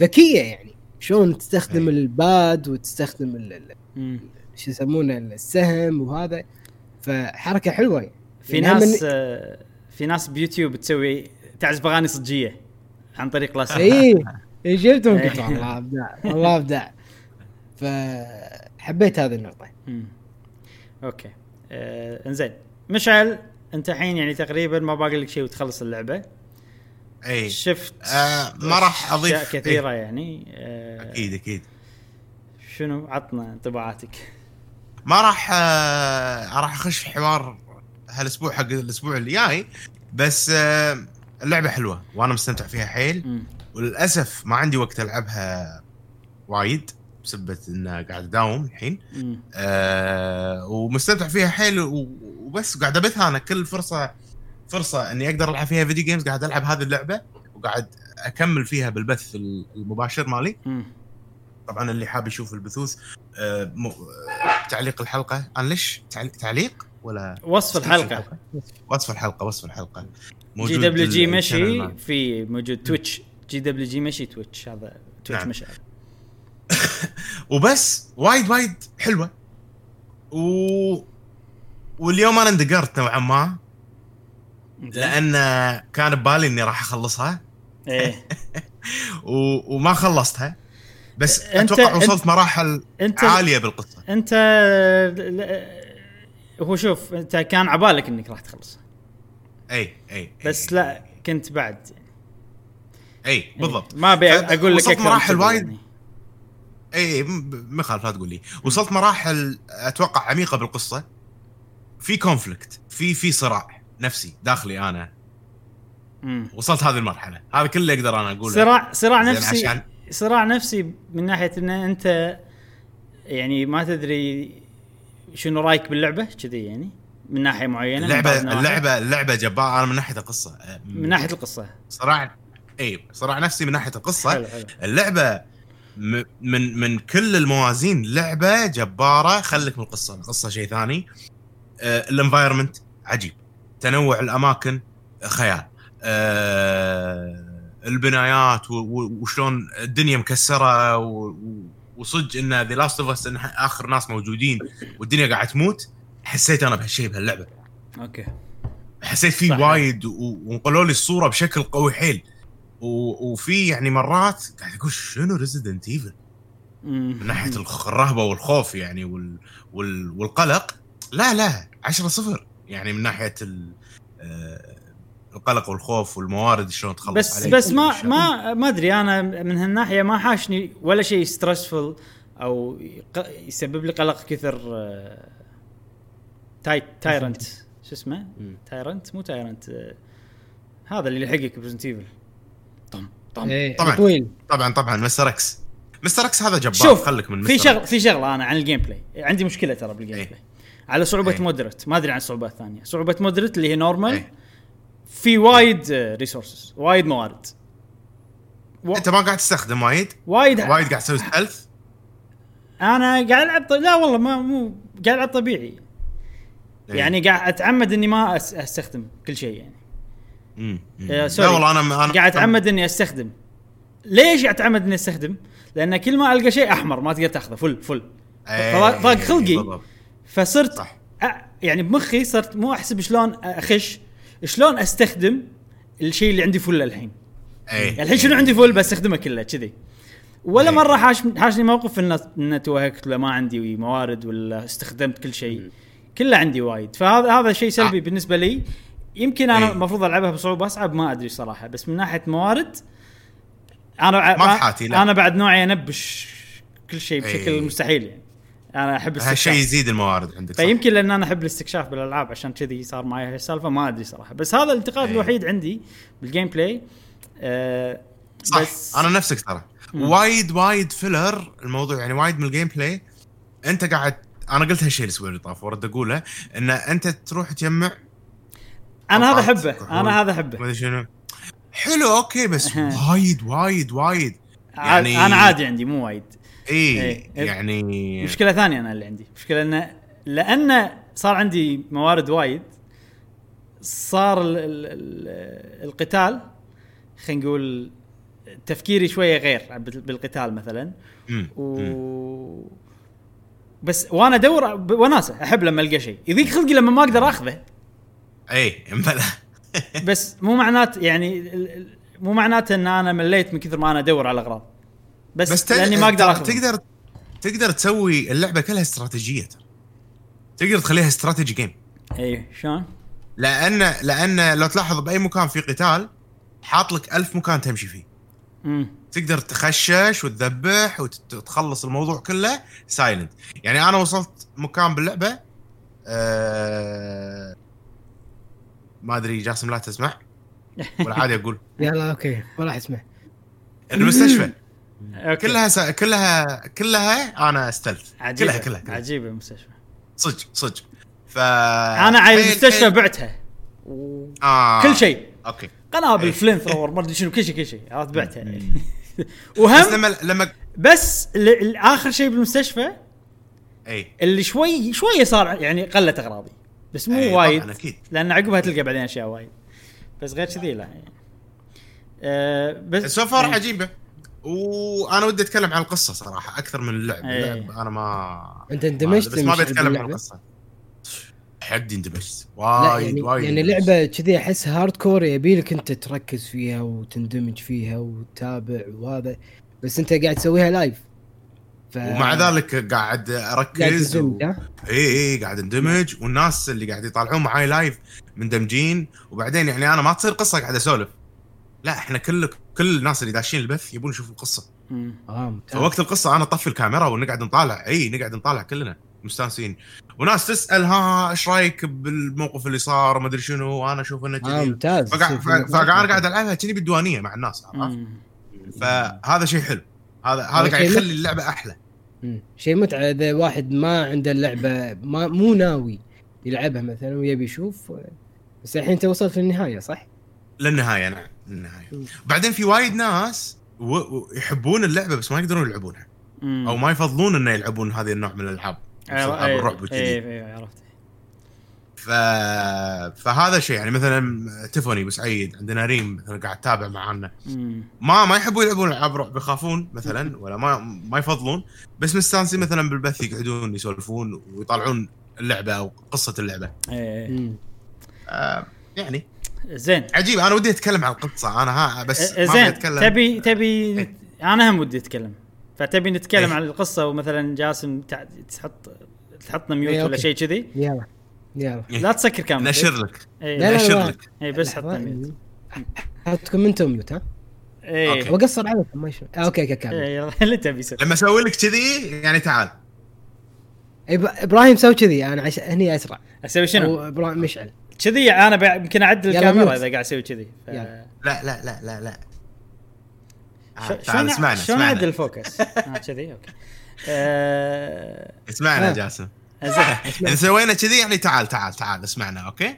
ذكية يعني. شلون تستخدم إيه. ال pad وتستخدم شو يسمونه السهم وهذا. فحركة حلوة يعني. في ناس من... آه، في ناس بيوتيوب تسوي تعزف أغاني صجية عن طريق Last of اي اي شفتهم؟ قلت الله أبداع الله أبداع. فحبيت هذه النقطة. أوكي. آه إنزين. مشعل انت الحين يعني تقريبا ما باقي لك شيء وتخلص اللعبة. إي. شفت آه ما راح أضيف. اشياء كثيرة إيه. يعني آه أكيد. أكيد شنو؟ عطنا انطباعاتك. ما راح آه راح أخش في حوار هالأسبوع حق الأسبوع اللي جاي بس آه اللعبة حلوة وأنا مستمتع فيها حيل. مم. وللأسف ما عندي وقت ألعبها وايد بسبة إن قاعد اداوم الحين. آه ومستمتع فيها حيل و- وبس قاعد أبثها أنا كل فرصة فرصة إني أقدر ألعب فيها video games قاعد ألعب هذه اللعبة وقاعد أكمل فيها بالبث المباشر مالي. طبعا اللي حاب يشوف البثوث آه م... آه، تعليق الحلقة. أنا ليش تعليق, ولا؟ وصف الحلقة. وصف الحلقة وصف الحلقة. GWG مشي. في موجود Twitch. جي دبليو جي مشي Twitch. هذا تويتش نعم. مشي. وبس وايد وايد حلوة. و واليوم أنا اندقرت نوعا ما لأن كان ببالي إني راح أخلصها. إيه. و... وما خلصتها. بس أنت- أتوقع وصلت مراحل انت عالية بالقصة. أنت هو شوف أنت كان عبالك إنك راح تخلص. إي إي بس لا كنت بعد. يعني. اي بالضبط. ما أبي أقول لك وصلت مراحل وايد. يعني. إي ما يخالف لا تقول لي. وصلت مراحل أتوقع عميقة بالقصة. في conflict في في صراع نفسي داخلي أنا. مم. وصلت هذه المرحلة. هذا كله أقدر أنا أقوله. صراع صراع نفسي عشان- صراع نفسي من ناحية إن أنت يعني ما تدري شنو رأيك باللعبة كذي يعني من ناحية معينة اللعبة. اللعبة اللعبة جبارة. أنا من ناحية القصة. من ناحية القصة. صراع اي صراع نفسي من ناحية القصة. حلو حلو. اللعبة من من كل الموازين لعبة جبارة. خليك من القصة القصة شيء ثاني. الانفايرمنت عجيب. تنوع الاماكن خيال. آه البنايات وشلون الدنيا مكسرة وصدق إن The Last of Us آخر ناس موجودين والدنيا قاعدة تموت حسيت أنا بهالشيء بهاللعبة. okay. حسيت فيه. وايد ونقلوا لي الصورة بشكل قوي حيل. وفي يعني مرات قاعد أقول شنو Resident Evil. من ناحية الرهبة والخوف يعني وال وال والقلق. لا لا 10 صفر. يعني من ناحية ال آه، القلق والخوف والموارد شلون تخلص بس عليك. بس ما. ما ما أدري. أنا من هالناحية ما حاشني ولا شيء stressful أو يق- يسبب لي قلق كثر آه، Ty Tyrant شو اسمه؟ Tyrant مو Tyrant آه، هذا اللي يلحقك ب Resident Evil طم طم. إيه. طبعاً. طويل. طبعا طبعا Mister X Mister X هذا جبار شوف خليك من في مستر شغل X. في شغلة أنا عن ال gameplay عندي مشكلة ترى بال game إيه. play على صعوبة إيه. moderate ما أدري عن الصعوبات الثانية صعوبة moderate اللي هي normal إيه. في وايد resources وايد موارد و- أنت ما قاعد تستخدم وايد وايد وايد قاعد تسوي stealth أنا قاعد ألعب. لا والله ما مو قاعد ألعب طبيعي إيه. يعني قاعد أتعمد إني ما أس... أستخدم كل شيء يعني مم. مم. آه، لا. والله أنا أنا قاعد أتعمد إني أستخدم ليش أتعمد إني أستخدم؟ لأن كل ما ألقى شيء أحمر ما تقدر تأخذه full full إيه، ضاق خلقي. بالضبط. فصرت صح أ... يعني بمخي صرت مو أحسب شلون أخش شلون أستخدم الشيء اللي عندي فل الحين يعني الحين شنو عندي فل بستخدمه كله كذي ولا إيه. مرة حاش حاشني موقف إن ان توهقت ولا ما عندي موارد ولا استخدمت كل شيء كله عندي وايد فهذا هذا شيء سلبي آه. بالنسبة لي يمكن أنا إيه. المفروض ألعبها بصعوبة أصعب ما أدري صراحة بس من ناحية موارد أنا ما بحاتي، لا. أنا بعد نوعي أنبش كل شيء بشكل إيه. مستحيل يعني أنا أحب هالشيء الاستكشاف يزيد الموارد عندك. فيمكن لأن أنا أحب الاستكشاف بالألعاب عشان كذي صار معي هالسالفه ما أدري صراحة. بس هذا الانتقاد إيه. الوحيد عندي بال gameplay آه صح. بس أنا نفسك ترى. وايد وايد filler الموضوع يعني وايد من ال gameplay أنت قاعد أنا قلت هالشيء الأسبوع اللي طاف ورد أقوله إن أنت تروح تجمع. أنا هذا أحبه. أنا هذا أحبه. ما أدري شنو. حلو okay بس وايد وايد وايد. يعني- أنا عادي عندي مو وايد. إي إيه. يعني مشكلة ثانية أنا اللي عندي مشكلة انه لأن صار عندي موارد وايد صار ال ال ال القتال خلينا نقول تفكيري شوية غير بال- بالقتال مثلا مم. و مم. بس وأنا أدور وناسة أحب لما ألقى شيء يضيق خلقي لما ما أقدر أخذه إي بس مو معنات يعني مو معناته إن أنا مليت من كثر ما أنا أدور على اغراض بس, بس لأني ما أقدر اخذ تقدر تقدر تسوي اللعبة كلها استراتيجية. ترى تقدر تخليها strategy game اي شلون؟ لأن لأن لو تلاحظ بأي مكان في قتال حاط لك ألف مكان تمشي فيه. مم. تقدر تخشش وتذبح وتخلص الموضوع كله silent يعني أنا وصلت مكان باللعبة آه ما أدري جاسم لا تسمع؟ ولا عادي أقول. يلا okay. ما راح اسمع المستشفى. كلها سا... كلها كلها أنا stealth. كلها كلها, كلها. عجيبة المستشفى. صدق صدق. ف أنا على المستشفى بعتها. آه. كل شيء. okay. قنابل إيه. flamethrower ما أدري شنو كل شيء كل شيء. عرفت بعتها. بس وهم لما لما بس ال- آخر شيء بالمستشفى اي اللي شوي شوية صار يعني قلت أغراضي. بس مو إيه، وايد. أكيد. لأن عقبها تلقى بعدين أشياء وايد. بس غير كذي لا يعني. أه بس so far إيه. عجيبة. وأنا ودي اتكلم عن القصة صراحة أكثر من اللعب إيه. اللعب أنا ما أنت اندمجت بس ما بتكلم عن؟ القصة حد اندمجت وايد يعني وايد يعني. لعبة كذي أحس hardcore يبي لك أنت تركز فيها وتندمج فيها وتتابع وهذا بس أنت قاعد تسويها live ف... ومع ذلك قاعد قاعد اركز و... تندمج ها؟ إي إي قاعد اندمج والناس اللي قاعد يطالعون معاي live مندمجين وبعدين يعني أنا ما تصير قصة قاعد أسولف لا إحنا كل كل الناس اللي داشين البث يبون يشوفوا القصة. آه ممتاز. فوقت القصة أنا أطفي الكاميرا ونقعد نطالع. إي نقعد نطالع كلنا. مستانسين. وناس تسأل ها إيش رأيك بالموقف اللي صار؟ ما أدري شنو. وأنا أشوف إنه آه كذي. ممتاز. فقاعد. قاعد ألعبها كذي بالديوانية مع الناس عرفت. فهذا شيء حلو. هذا هذا قاعد يخلي اللعبة أحلى. شيء متعة. إذا واحد ما عنده اللعبة ما مو ناوي يلعبها مثلا ويبي يشوف بس الحين أنت وصلت للنهاية صح؟ للنهاية نعم. للنهايه مم. بعدين في وايد ناس. يحبون اللعبة بس ما يقدرون يلعبونها مم. أو ما يفضلون إنه يلعبون هذه النوع من الألعاب العاب الرعب وكذي اي عرفت ف... فهذا شيء يعني مثلا تيفوني بسعيد عندنا ريم مثلا قاعد تتابع معانا. ما ما يحبون يلعبون ألعاب رعب يخافون مثلا ولا ما ما يفضلون بس مستانسين مثلا بالبث يقعدون يسولفون ويطالعون اللعبة أو قصة اللعبة. مم. آه يعني زين. عجيب أنا ودي أتكلم عن القصة. أنا ها بس ما زين. اتكلم تبي تبي إيه. أنا هم ودي أتكلم. فتبي نتكلم إيه. عن القصة ومثلا جاسم تع- تحط تحطنا ميوت إيه، ولا. شيء كذي. يلا. يلا. إيه. لا تسكر كامل. نشر لك. لا، نشر. لك. اي بس. حطنا mute حطكم أنتم mute ها؟ اي okay. وقصر عليكم ما يشوف آه okay okay كمل إيه، يلا. اللي تبي يصير لما أسوي لك كذي يعني تعال. إبراهيم سوي كذي. أنا عش... هني أسرع. أسوي شنو؟ إبراهيم مشعل. كذي أنا بع- يمكن أعدل الكاميرا. إذا قاعد أسوي كذي ف-. لا لا لا لا لا شو- آه، تعال شلون اسمعنا شلون اعدل ال focus؟ آه، كذي okay آه، اسمعنا. جاسم اذا سوينا كذي يعني تعال تعال تعال اسمعنا okay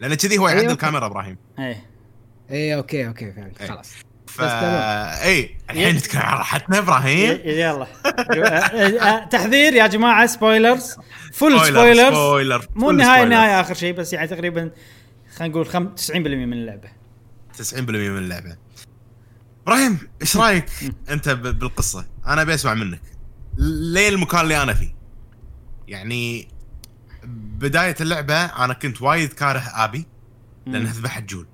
لأن كذي هو يعدل أيوة. الكاميرا إبراهيم اي اي okay okay فهمت إيه. خلاص اي الحين نتكلم عن راحتنا إبراهيم. يلا. آه، تحذير يا جماعة spoilers full spoiler spoilers spoiler مو النهايه. النهايه آخر شيء بس يعني تقريبا خلينا نقول خم- 90% من اللعبة. 90% من اللعبة. إبراهيم إيش رأيك أنت بالقصة؟ أنا ابي اسمع منك. ليه المكان اللي أنا فيه؟ يعني بداية اللعبة أنا كنت وايد كاره آبي لانها ذبحت جول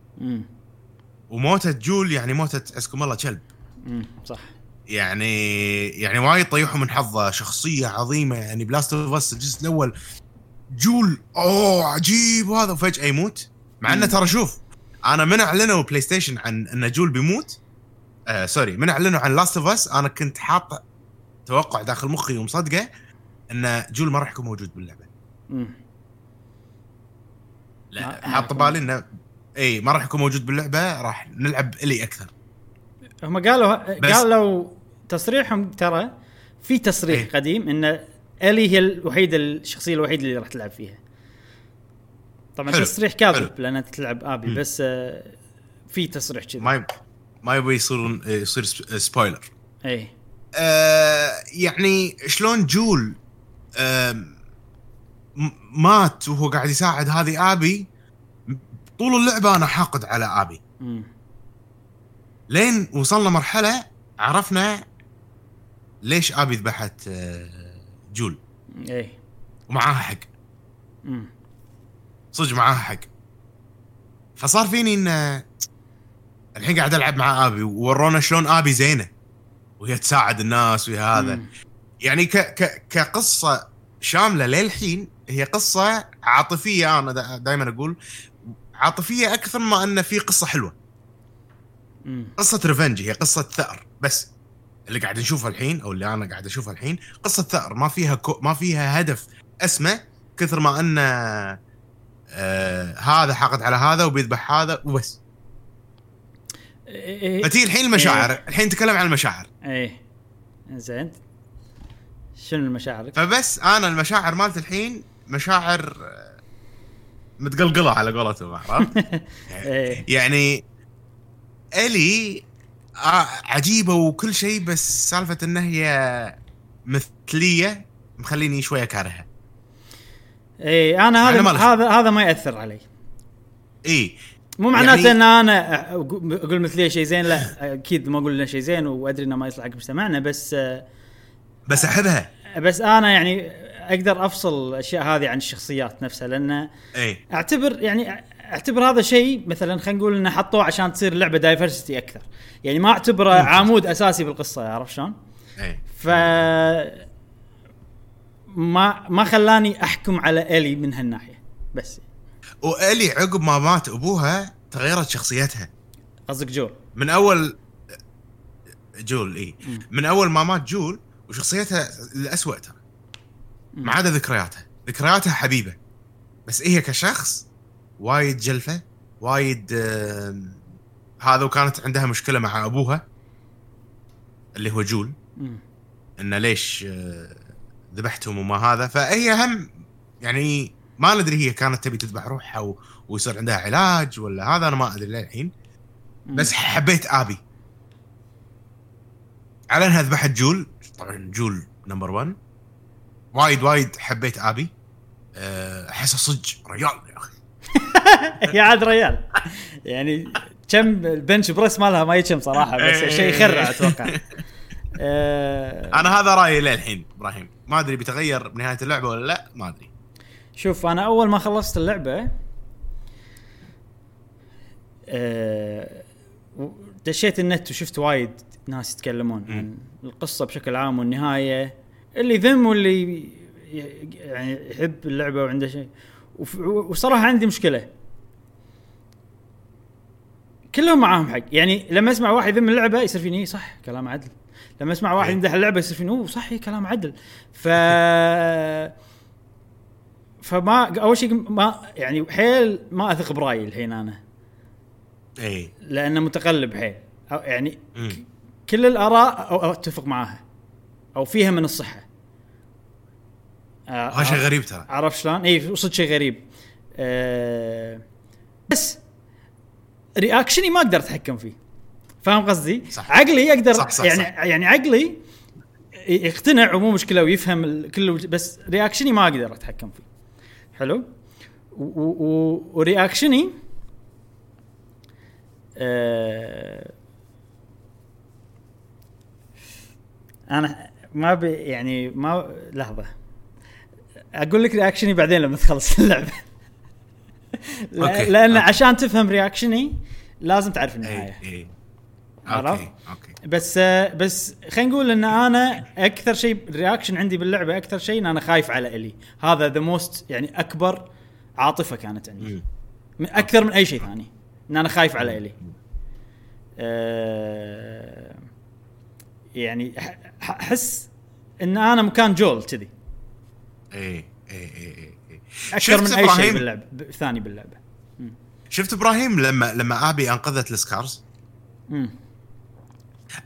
وموتة جول يعني موتة عزكم الله كلب. امم صح. يعني يعني وايد طيحوا من حظه شخصية عظيمة يعني ب Last of Us الجزء الأول. جول أوه عجيب وهذا وفجأة يموت. مع إنه. ترى شوف أنا من أعلنوا بلاي ستيشن عن إن جول بيموت. آه sorry من أعلنوا عن Last of Us أنا كنت حاط توقع داخل مخي ومصدقه إن جول ما راح يكون موجود باللعبة. امم لا حاط بالي إنه إي ما راح يكون موجود باللعبة راح نلعب إلي أكثر هم قالوا قالوا تصريحهم ترى في تصريح إيه. قديم إن إلي هي الوحيدة الشخصية الوحيدة اللي راح تلعب فيها طبعا حلو. تصريح كاذب حلو. لأن تلعب آبي مم. بس آه، في تصريح كذي ما يب... ما يبغى يصير يصير sp- spoiler إي آه يعني شلون جول آه م- مات وهو قاعد يساعد هذه آبي طول اللعبة أنا حاقد على آبي. لين وصلنا مرحلة عرفنا ليش آبي ذبحت آه جول. اي ومعاها حق. امم صدق معاها حق. فصار فيني إن الحين قاعد ألعب مع آبي وورونا شلون آبي زينة. وهي تساعد الناس وهي هذا. مم. يعني ك ك كقصة شاملة للحين هي قصة عاطفية أنا دا دائما أقول. عاطفية أكثر ما أن في قصة حلوة. مم. قصة ريفنج هي قصة ثأر بس اللي قاعد نشوفها الحين أو اللي أنا قاعد اشوفها الحين قصة ثأر. ما فيها كو ما فيها هدف أسمه كثر ما انه آه هذا حاقد على هذا وبيذبح هذا وبس. إيه فتي الحين المشاعر الحين نتكلم عن المشاعر. إيه. زين شنو المشاعر؟ فبس أنا المشاعر مالت الحين مشاعر آه، متقلقلة على قولتهم عرفت؟ إيه. يعني إلي آه، عجيبة وكل شيء بس سالفة إن هي مثلية مخليني شوية كارهها. إيه أنا هذا. هذا هذا ما يأثر علي. إي. مو معناته يعني- إن أنا أقول مثلية شيء زين لا أكيد ما أقول انه شيء زين وأدري إنه ما يصلح حق مجتمعنا بس آه، بس أحبها. بس أنا يعني أقدر أفصل الأشياء هذه عن الشخصيات نفسها لأن إي أعتبر يعني أعتبر هذا شيء مثلا خلينا نقول إنه حطوه عشان تصير اللعبه diversity أكثر يعني ما أعتبره. عمود أساسي بالقصة عرفت شلون؟ إي ف ما ما خلاني أحكم على إلي من هالناحية بس وإلي عقب ما مات أبوها تغيرت شخصيتها قصدك جول من أول جول إي. من أول ما مات جول وشخصيتها الأسوأ ترى. ما عدا ذكرياتها. ذكرياتها حبيبة. بس هي كشخص وايد جلفة وايد هذا وكانت عندها مشكلة مع أبوها اللي هو جول. إنه ليش آه، ذبحتهم وما هذا. فهي هم يعني ما ندري هي كانت تبي تذبح روحها و... ويصير عندها علاج ولا هذا أنا ما أدري للحين. بس حبيت آبي. على إنها ذبحت جول. طبعا جول number 1 وايد وايد حبيت آبي. أه، أحسه صج. ريال يا أخي. يا عاد ريال. يعني كم ال bench press مالها ما يكم صراحة بس إيه. شيء يخرع أتوقع. آه، أنا هذا رأيي للحين إبراهيم. ما أدري بيتغير بنهاية اللعبة ولا لا ما أدري. شوف أنا أول ما خلصت اللعبة آه، دشيت النت وشفت وايد ناس يتكلمون عن القصة بشكل عام والنهاية. اللي ذم واللي يعني يحب اللعبة وعنده شيء. وصراحة عندي مشكلة. كلهم معاهم حق. يعني لما أسمع واحد يذم اللعبة يصير فيني إيه صح كلام عدل. لما أسمع واحد إيه. يمدح اللعبة يصير فيني أوه صح إيه كلام عدل. ف فما أول شيء ما يعني حيل ما أثق برأيي الحين أنا. اي لأنه متقلب حيل. أو يعني مم. كل الآراء أو- أتفق معاها. أو فيها من الصحة. هذا شيء غريب ترى عرفت شلون؟ اي صدق شيء غريب أه بس رياكشني ما أقدر أتحكم فيه فاهم قصدي؟ صح. عقلي أقدر صح، صح، يعني صح. يعني عقلي يقتنع ومو مشكلة ويفهم كله بس reaction ي ما أقدر أتحكم فيه حلو؟ و reaction ي أه أنا ما بي يعني ما لحظة أقول لك reaction ي بعدين لما تخلص اللعبة. okay، لأن okay. عشان تفهم reaction ي لازم تعرف إي النهاية. إي. عرفت؟ okay okay. بس آه، بس خلينا نقول إن أنا أكثر شيء ال reaction عندي باللعبة أكثر شيء إن أنا خايف على إلي. هذا the most يعني أكبر عاطفة كانت عندي. من أكثر من أي شيء ثاني. إن أنا خايف على إلي. أه يعني أحس إن أنا مكان جول كذي. اي اي اي اي أكثر شفت من أي شيء؟ باللعبه ثاني باللعبة. شفت إبراهيم لما لما آبي أنقذت ال Scars مم.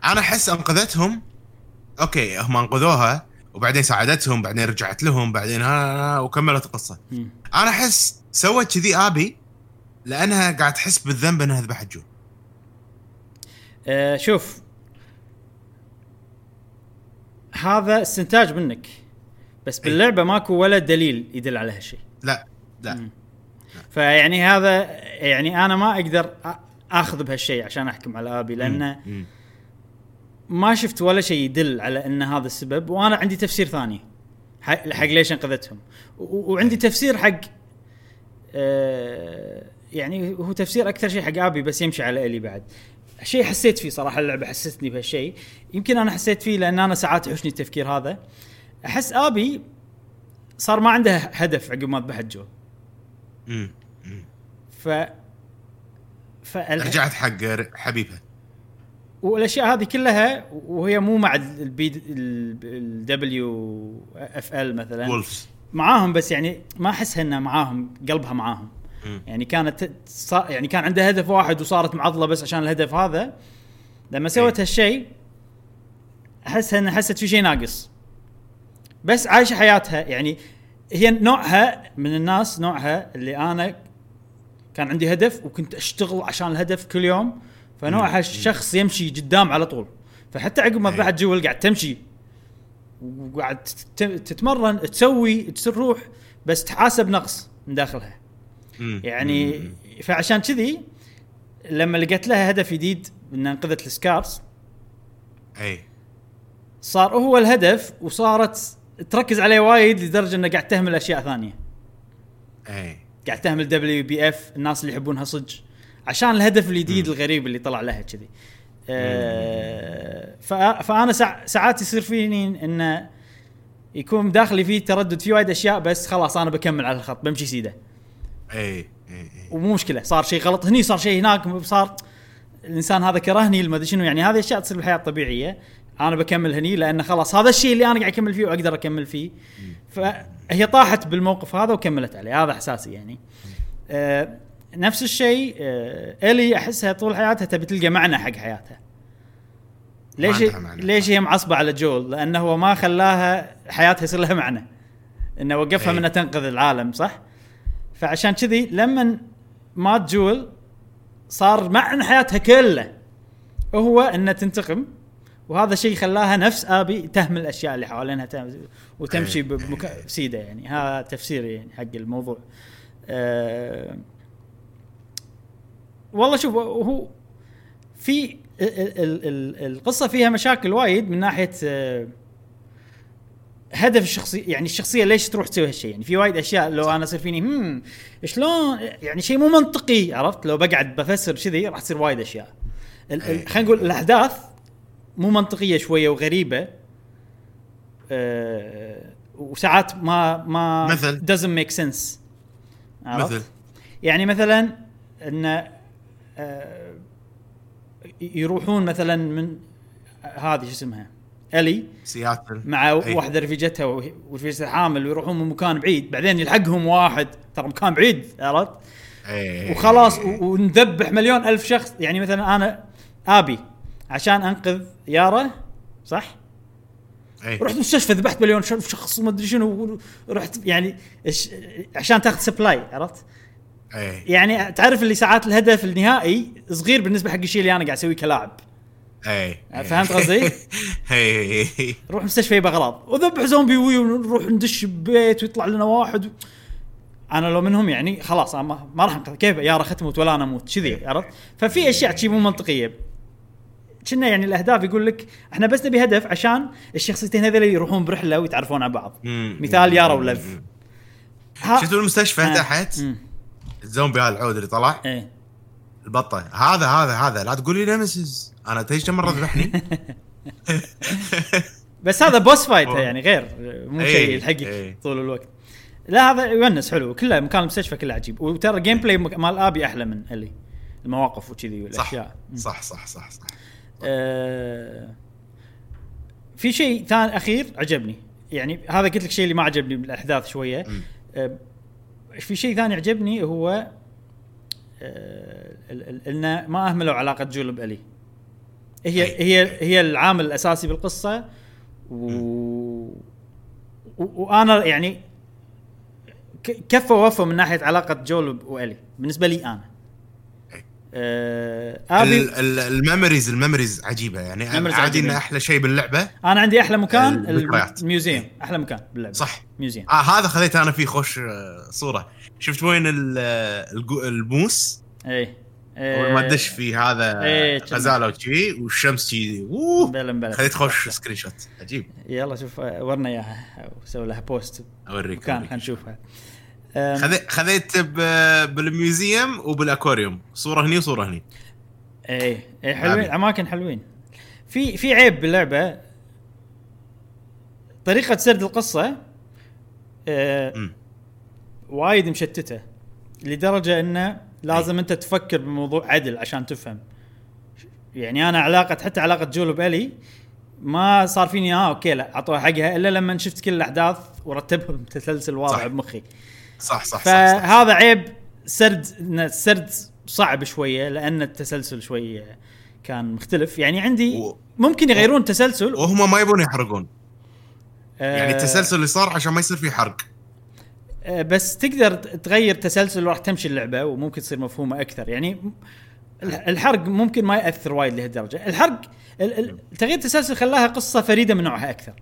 أنا أحس أنقذتهم okay هم أنقذوها وبعدين ساعدتهم بعدين رجعت لهم بعدين ها وكملت القصة. أنا أحس سوت كذي آبي لأنها قاعد تحس بالذنب إنها ذبحت جو أه شوف. هذا استنتاج منك. بس باللعبة ماكو ولا دليل يدل على هالشيء. لا لا. مم. فيعني هذا يعني أنا ما أقدر أخذ بهالشيء عشان أحكم على آبي لأنه. ما شفت ولا شيء يدل على إن هذا السبب وأنا عندي تفسير ثاني حق ليش أنقذتهم. وعندي تفسير حق آه، يعني هو تفسير أكثر شيء حق آبي بس يمشي على إلي بعد. شيء حسيت فيه صراحة اللعبة حسستني بهالشيء. يمكن أنا حسيت فيه لأن أنا ساعات يحوشني التفكير هذا. أحس آبي صار ما عنده هدف عقب ما ذبحت جو مم. مم. ف ف رجعت حق حبيبها والأشياء هذه كلها وهي مو مع ال WLF مثلا و Wolves معاهم بس يعني ما احسها إنها معاهم قلبها معاهم مم. يعني كانت صا- يعني كان عندها هدف واحد وصارت معضلة بس عشان الهدف هذا لما سوت إيه. هالشيء احسها ان حست في شيء ناقص بس عايشة حياتها يعني هي نوعها من الناس نوعها اللي أنا كان عندي هدف وكنت أشتغل عشان الهدف كل يوم فنوعها الشخص يمشي قدام على طول فحتى عقب ما. ذبحت جول قاعد تمشي وقاعد تت- تتمرن تسوي تروح بس تحاسب نقص من داخلها. يعني. فعشان كذي لما لقيت لها هدف جديد ان انقذت ال Scars اي صار هو الهدف وصارت تركز عليه وايد لدرجة إنه قاعد تهمل أشياء ثانية. اي قاعد تهمل WLF الناس اللي يحبونها صدق. عشان الهدف الجديد الغريب اللي طلع لها كذي. فأ- فأنا سع- ساعات يصير فيني انه يكون داخلي فيه تردد في وايد أشياء بس خلاص أنا بكمل على الخط بمشي سيده. اي اي اي ومو مشكلة صار شيء غلط هني صار شيء هناك صار الإنسان هذا كرهني ما أدري شنو يعني هذه أشياء تصير بالحياة الطبيعية. أنا بكمل هني لأن خلاص هذا الشيء اللي أنا قاعد اكمل فيه واقدر اكمل فيه فهي طاحت بالموقف هذا وكملت عليه هذا أحساسي يعني آه نفس الشيء آه إلي أحسها طول حياتها تبي تلقى معنى حق حياتها ليش. ليش هي معصبة على جول؟ لأنه هو ما خلاها حياتها يصير لها معنى إنه وقفها إيه. من تنقذ العالم صح؟ فعشان كذي لما مات جول صار معنى حياتها كله هو إنها تنتقم وهذا الشيء خلاها نفس آبي تهمل الأشياء اللي حوالينها وتمشي. بمك... بسيدة يعني هذا تفسيري يعني حق الموضوع. أه... والله شوف هو في ال- ال- ال- القصة فيها مشاكل وايد من ناحية أه هدف الشخصيه يعني الشخصية ليش تروح تسوي هالشيء يعني في وايد أشياء لو أنا أصير فيني هم شلون يعني شيء مو منطقي عرفت لو بقعد بفسر كذي راح تصير وايد أشياء. خلينا نقول الأحداث مو منطقية شوية وغريبة. أه وساعات ما ما مثل؟ doesn't make sense. عرفت؟ مثل. يعني مثلا إن آه، يروحون مثلا من هذه شو اسمها ألي سياتل. مع. واحدة رفيجتها ورفيجتها حامل ويروحون من مكان بعيد. بعدين يلحقهم واحد ترى مكان بعيد عرفت؟ وخلاص ونذبح مليون ألف شخص. يعني مثلا أنا آبي. عشان أنقذ يارا صح؟ اي رحت مستشفى ذبحت مليون شخص وما أدري شنو ورحت يعني عشان تاخذ supply عرفت؟ اي يعني تعرف اللي ساعات الهدف النهائي صغير بالنسبة حق الشيء اللي أنا قاعد أسويه كلاعب. اي فهمت قصدي؟ اي روح مستشفى يبغى اغراض وذبح زومبي وي ونروح ندش ببيت ويطلع لنا واحد. و... أنا لو منهم يعني خلاص ما, ما راح أنقذ. كيف؟ يا رخ تموت ولا أنا أموت كذي عرفت؟ ففي أشياء شي مو منطقية. كنا يعني الأهداف يقول لك إحنا بس نبي هدف عشان الشخصيتين هذول يروحون برحلة ويتعرفون على بعض. مم. مثال يارا ولف شفتوا المستشفى آه. تحت. الزومبي هذا العود اللي طلع؟ إيه. البطة. هذا هذا هذا. لا تقول لي Nemesis أنا تدري كم مرة ذبحني؟ بس هذا boss fight. يعني غير. مو شيء يلحقك إيه. طول الوقت. لا هذا يونس حلو. كله مكان المستشفى كله عجيب. وترى ال gameplay مال آبي أحلى من إلي. المواقف وكذي صح. والأشياء. صح صح صح صح. آه في شيء ثاني أخير عجبني. يعني هذا قلت لك شيء اللي ما عجبني بالأحداث شوية. آه في شيء ثاني عجبني هو آه إنه ما أهملوا علاقة جول بألي. هي. هي هي العامل الأساسي بالقصة و... وأنا يعني كفى ووفى من ناحية علاقة جول والي بالنسبة لي أنا. ابي ال- ال- ال memories ال memories عجيبة. يعني عادي. إنه أحلى شيء باللعبة. أنا عندي أحلى مكان. ال museum أحلى مكان باللعبة. صح. museum آه هذا خذيت أنا فيه خوش آه، صورة. شفت وين ال- الجو- ال moose؟ اي أول ما تدش في هذا إيه،. غزالة وشي والشمس بلا خذيت خوش screenshot عجيب. يلا شوف آه، ورنا إياها. وسوي لها post أوريك مكان. خلينا نشوفها. خذيت بال museum وبال aquarium صورة هني وصورة هني. اي اي حلوين عابي. أماكن حلوين. في في عيب باللعبة. طريقة سرد القصة آه. وايد مشتتة لدرجة إنه لازم أنت تفكر بموضوع عدل عشان تفهم. يعني أنا علاقة حتى علاقة جول بالي ما صار فيني آه okay لا أعطوها حقها إلا لما شفت كل الأحداث ورتبهم تسلسل واضح صح. بمخي. صح صح. فهذا عيب سرد السرد صعب شوية لأن التسلسل شوي كان مختلف. يعني عندي ممكن يغيرون تسلسل. وهم ما يبون يحرقون. يعني آه، التسلسل اللي صار عشان ما يصير فيه حرق. آه، بس تقدر تغير تسلسل وراح تمشي اللعبة وممكن تصير مفهومة أكثر. يعني الح- الحرق ممكن ما يأثر وايد لهالدرجة. الحرق ال- ال- تغيير التسلسل خلاها قصة فريدة من نوعها أكثر.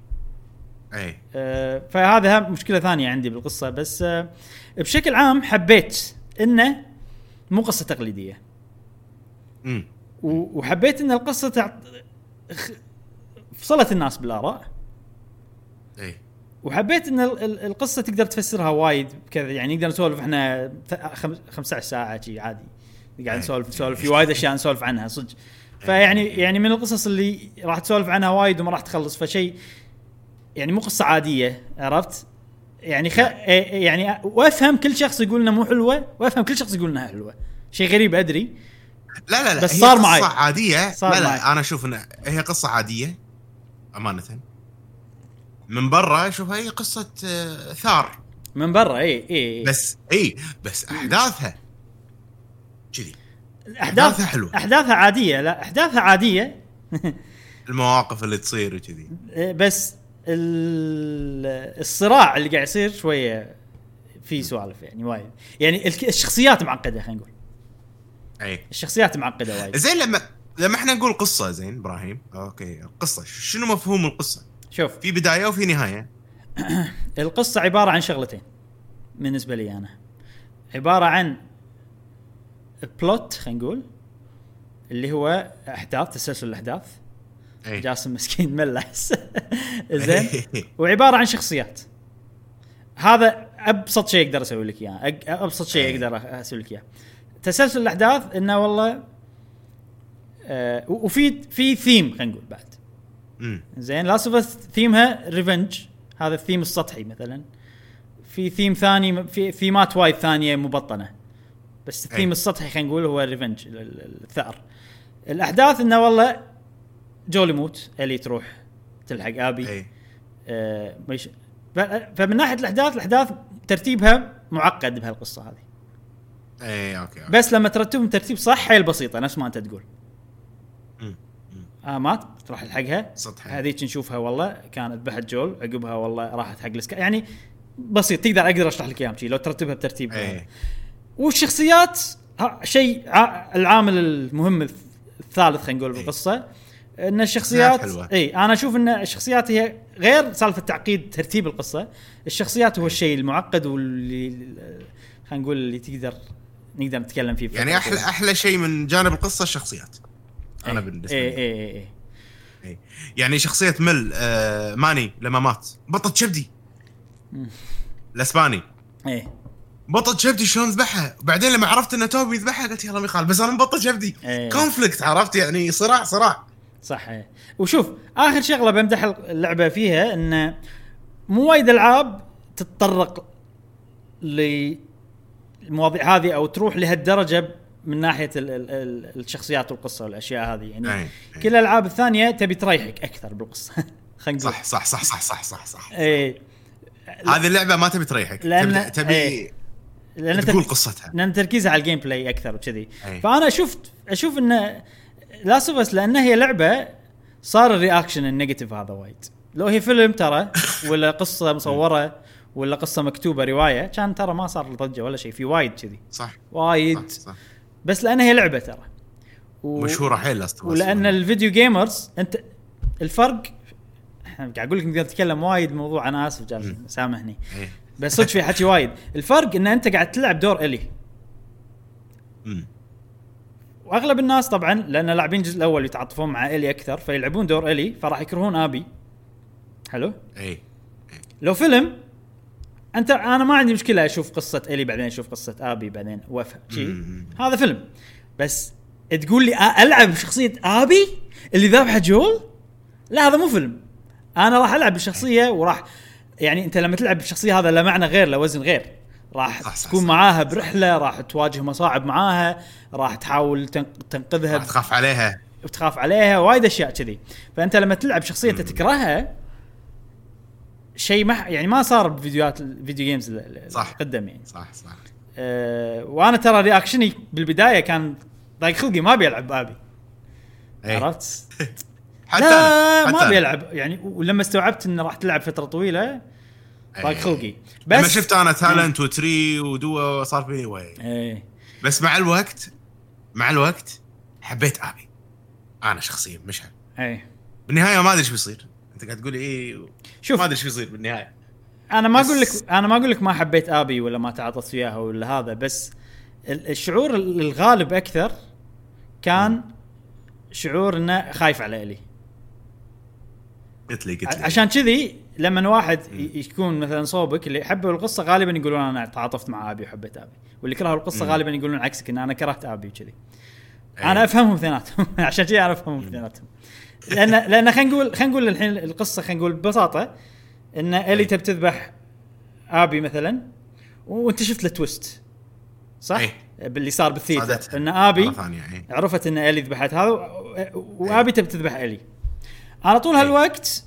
اي آه، فهذا هم مشكلة ثانية عندي بالقصة بس آه، بشكل عام حبيت إنه مو قصة تقليدية. امم وحبيت إن القصة تعط... فصلت الناس بالآراء. اي وحبيت إن ال- ال- القصة تقدر تفسرها وايد كذا يعني نقدر نسولف إحنا ث- خم- 15 ساعة شي عادي. قاعد أي. نسولف نسولف في وايد أشياء نسولف عنها صدق. فيعني يعني من القصص اللي راح تسولف عنها وايد وما راح تخلص فشيء يعني مو قصة عادية عرفت؟ يعني خ... إيه- يعني وأفهم كل شخص يقول انها مو حلوة وأفهم كل شخص يقول إنها حلوة. شيء غريب أدري. لا لا لا بس هي صار قصة معي. عادية. صار لا لا معي. أنا أشوف ان هي قصة عادية أمانة. من برا اشوفها هي قصة آه، ثار. من برا اي اي بس اي بس أحداثها كذي. احداث أحداثها حلوة. أحداثها عادية لا أحداثها عادية. المواقف اللي تصير وكذي. إيه، بس الصراع اللي قاعد يصير شوية في سوالف يعني وايد. يعني الشخصيات معقدة خلينا نقول. أي. الشخصيات معقدة وايد. زين لما لما إحنا نقول قصة زين إبراهيم. أوكي القصة. شنو مفهوم القصة؟ شوف. في بداية وفي نهاية. القصة عبارة عن شغلتين بالنسبة لي أنا. عبارة عن plot خلينا نقول اللي هو أحداث تسلسل الأحداث. اي جاسم مسكين ملس. زين. وعبارة عن شخصيات. هذا أبسط شيء أقدر أسوي لك إياه. أق- أبسط شيء أي. أقدر أسوي لك إياه. تسلسل الأحداث إنه والله آه وفي في ثيم خلينا نقول بعد. زين. Last of theme ها revenge هذا الثيم السطحي مثلا. في ثيم ثاني في ثيمات وايد ثانية مبطنة. بس الثيم أي. السطحي خلينا نقول هو ال revenge ال- ال- الثأر. الأحداث إنه والله جول يموت إلي تروح تلحق آبي. إي. آه مش فمن ناحية الأحداث الأحداث ترتيبها معقد بهالقصة هذه. إي أوكي أوكي. بس لما ترتبهم ترتيب صح حيل بسيطة نفس ما أنت تقول. آه مات تروح تلحقها سطحي هذيك نشوفها والله كانت ذبحت جول عقبها والله راحت حق السكا يعني بسيط تقدر أقدر أشرح لك اياهم شي لو ترتبها بترتيب إي. والشخصيات ها- شيء العامل المهم الث- الثالث خلينا نقول. بالقصة إن الشخصيات حلوة. إي أنا أشوف إن الشخصيات هي غير سالفة تعقيد ترتيب القصة. الشخصيات هو الشيء المعقد واللي خلينا نقول اللي تقدر نقدر نتكلم فيه يعني أحلى أحلى شيء من جانب القصة الشخصيات. أنا. بالنسبة إي لي. إي إي إيه. يعني شخصية مل آه ماني لما مات. بطل شبدي. الأسباني. إي. بطل شبدي شلون ذبحها بعدين لما عرفت انه تومي يذبحها قلت يلا ميخالف بس أنا مبطل شبدي. إيه. conflict عرفت؟ يعني صراع صراع. صح. وشوف آخر شغلة بمدح اللعبة فيها انه مو وايد ألعاب تتطرق للمواضيع هذه أو تروح لهالدرجة من ناحية ال ال ال الشخصيات والقصة والأشياء هذه يعني أي. كل الألعاب الثانية تبي تريحك أكثر بالقصة خلينا نقول صح صح صح صح صح صح صح اي هذه اللعبة ما تبي تريحك لأن- تبي, إيه. لأن تقول قصتها لأن تركيزها على ال gameplay أكثر وكذي. فأنا شفت أشوف إن Last of Us لأن هي لعبة صار ال reaction ال negative هذا وايد. لو هي فيلم ترى ولا قصة مصورة ولا قصة مكتوبة رواية كان ترى ما صار ضجة ولا شيء في وايد كذي. صح. وايد. صح, صح. بس لأن هي لعبة ترى. و... مشهورة حيل Last ولأن ال video gamers أنت الفرق قاعد أقول لك نقدر نتكلم وايد موضوع أنا آسف جاسم سامحني. إيه. بس صدق في حكي وايد. الفرق إن أنت قاعد تلعب دور إلي. واغلب الناس طبعا لأن لاعبين الجزء الأول يتعاطفون مع الي أكثر فيلعبون دور الي فراح يكرهون آبي. حلو؟ إي. لو فيلم أنت أنا ما عندي مشكلة أشوف قصة الي بعدين أشوف قصة آبي بعدين شيء مم. هذا فيلم. بس تقول لي ألعب بشخصية آبي اللي ذابحة جول؟ لا هذا مو فيلم. أنا راح ألعب بالشخصيه وراح يعني أنت لما تلعب بالشخصيه هذا له معنى غير له وزن غير. راح صح، صح، تكون صح. معاها برحلة راح تواجه مصاعب معاها راح تحاول تن- تنقذها راح تخاف عليها وتخاف عليها وايد أشياء كذي فأنت لما تلعب شخصية انت تكرهها شيء ما يعني ما صار بفيديوهات الفيديو جيمز صح قدم يعني صح صح أه وأنا ترى رياكشني بالبداية كان ضايق خلقي ما أبي ألعب ابي إيه. عرفت؟ حتى لا. ما حتى أبي أنا. ألعب يعني ولما استوعبت انه راح تلعب فترة طويلة ضايق إيه. خلقي. لما بس شفت أنا تالنت وتري ودو صار فيني وي إيه. بس مع الوقت مع الوقت حبيت أبي. أنا شخصيا مشعل إيه. بالنهاية ما أدري إيش بيصير. أنت قاعد تقول إيه؟ شوف. ما أدري إيش بيصير بالنهاية. أنا ما بس- أقول لك أنا ما أقول لك ما حبيت أبي ولا ما تعاطفت وياها ولا هذا بس ال- الشعور الغالب أكثر كان شعور إنه خايف على إلي. قلت لي قلت لي. عشان كذي لما واحد يكون مثلا صوبك اللي يحبوا القصة غالبا يقولون أنا تعاطفت مع أبي وحبيت أبي واللي كرهوا القصة. غالبا يقولون عكسك إن أنا كرهت أبي وكذي إيه. أنا أفهمهم اثنيناتهم عشان كذي أنا افهمهم اثنيناتهم لأن لأن خلينا نقول خلينا نقول الحين القصة خلينا نقول ببساطة إن إلي تبي تذبح أبي مثلا وأنت شفت له تويست صح؟ إيه. باللي صار بالثيتر صادتها. إن أبي إيه. عرفت إن إلي ذبحت هذا وأبي تبي تذبح إلي أنا طول هالوقت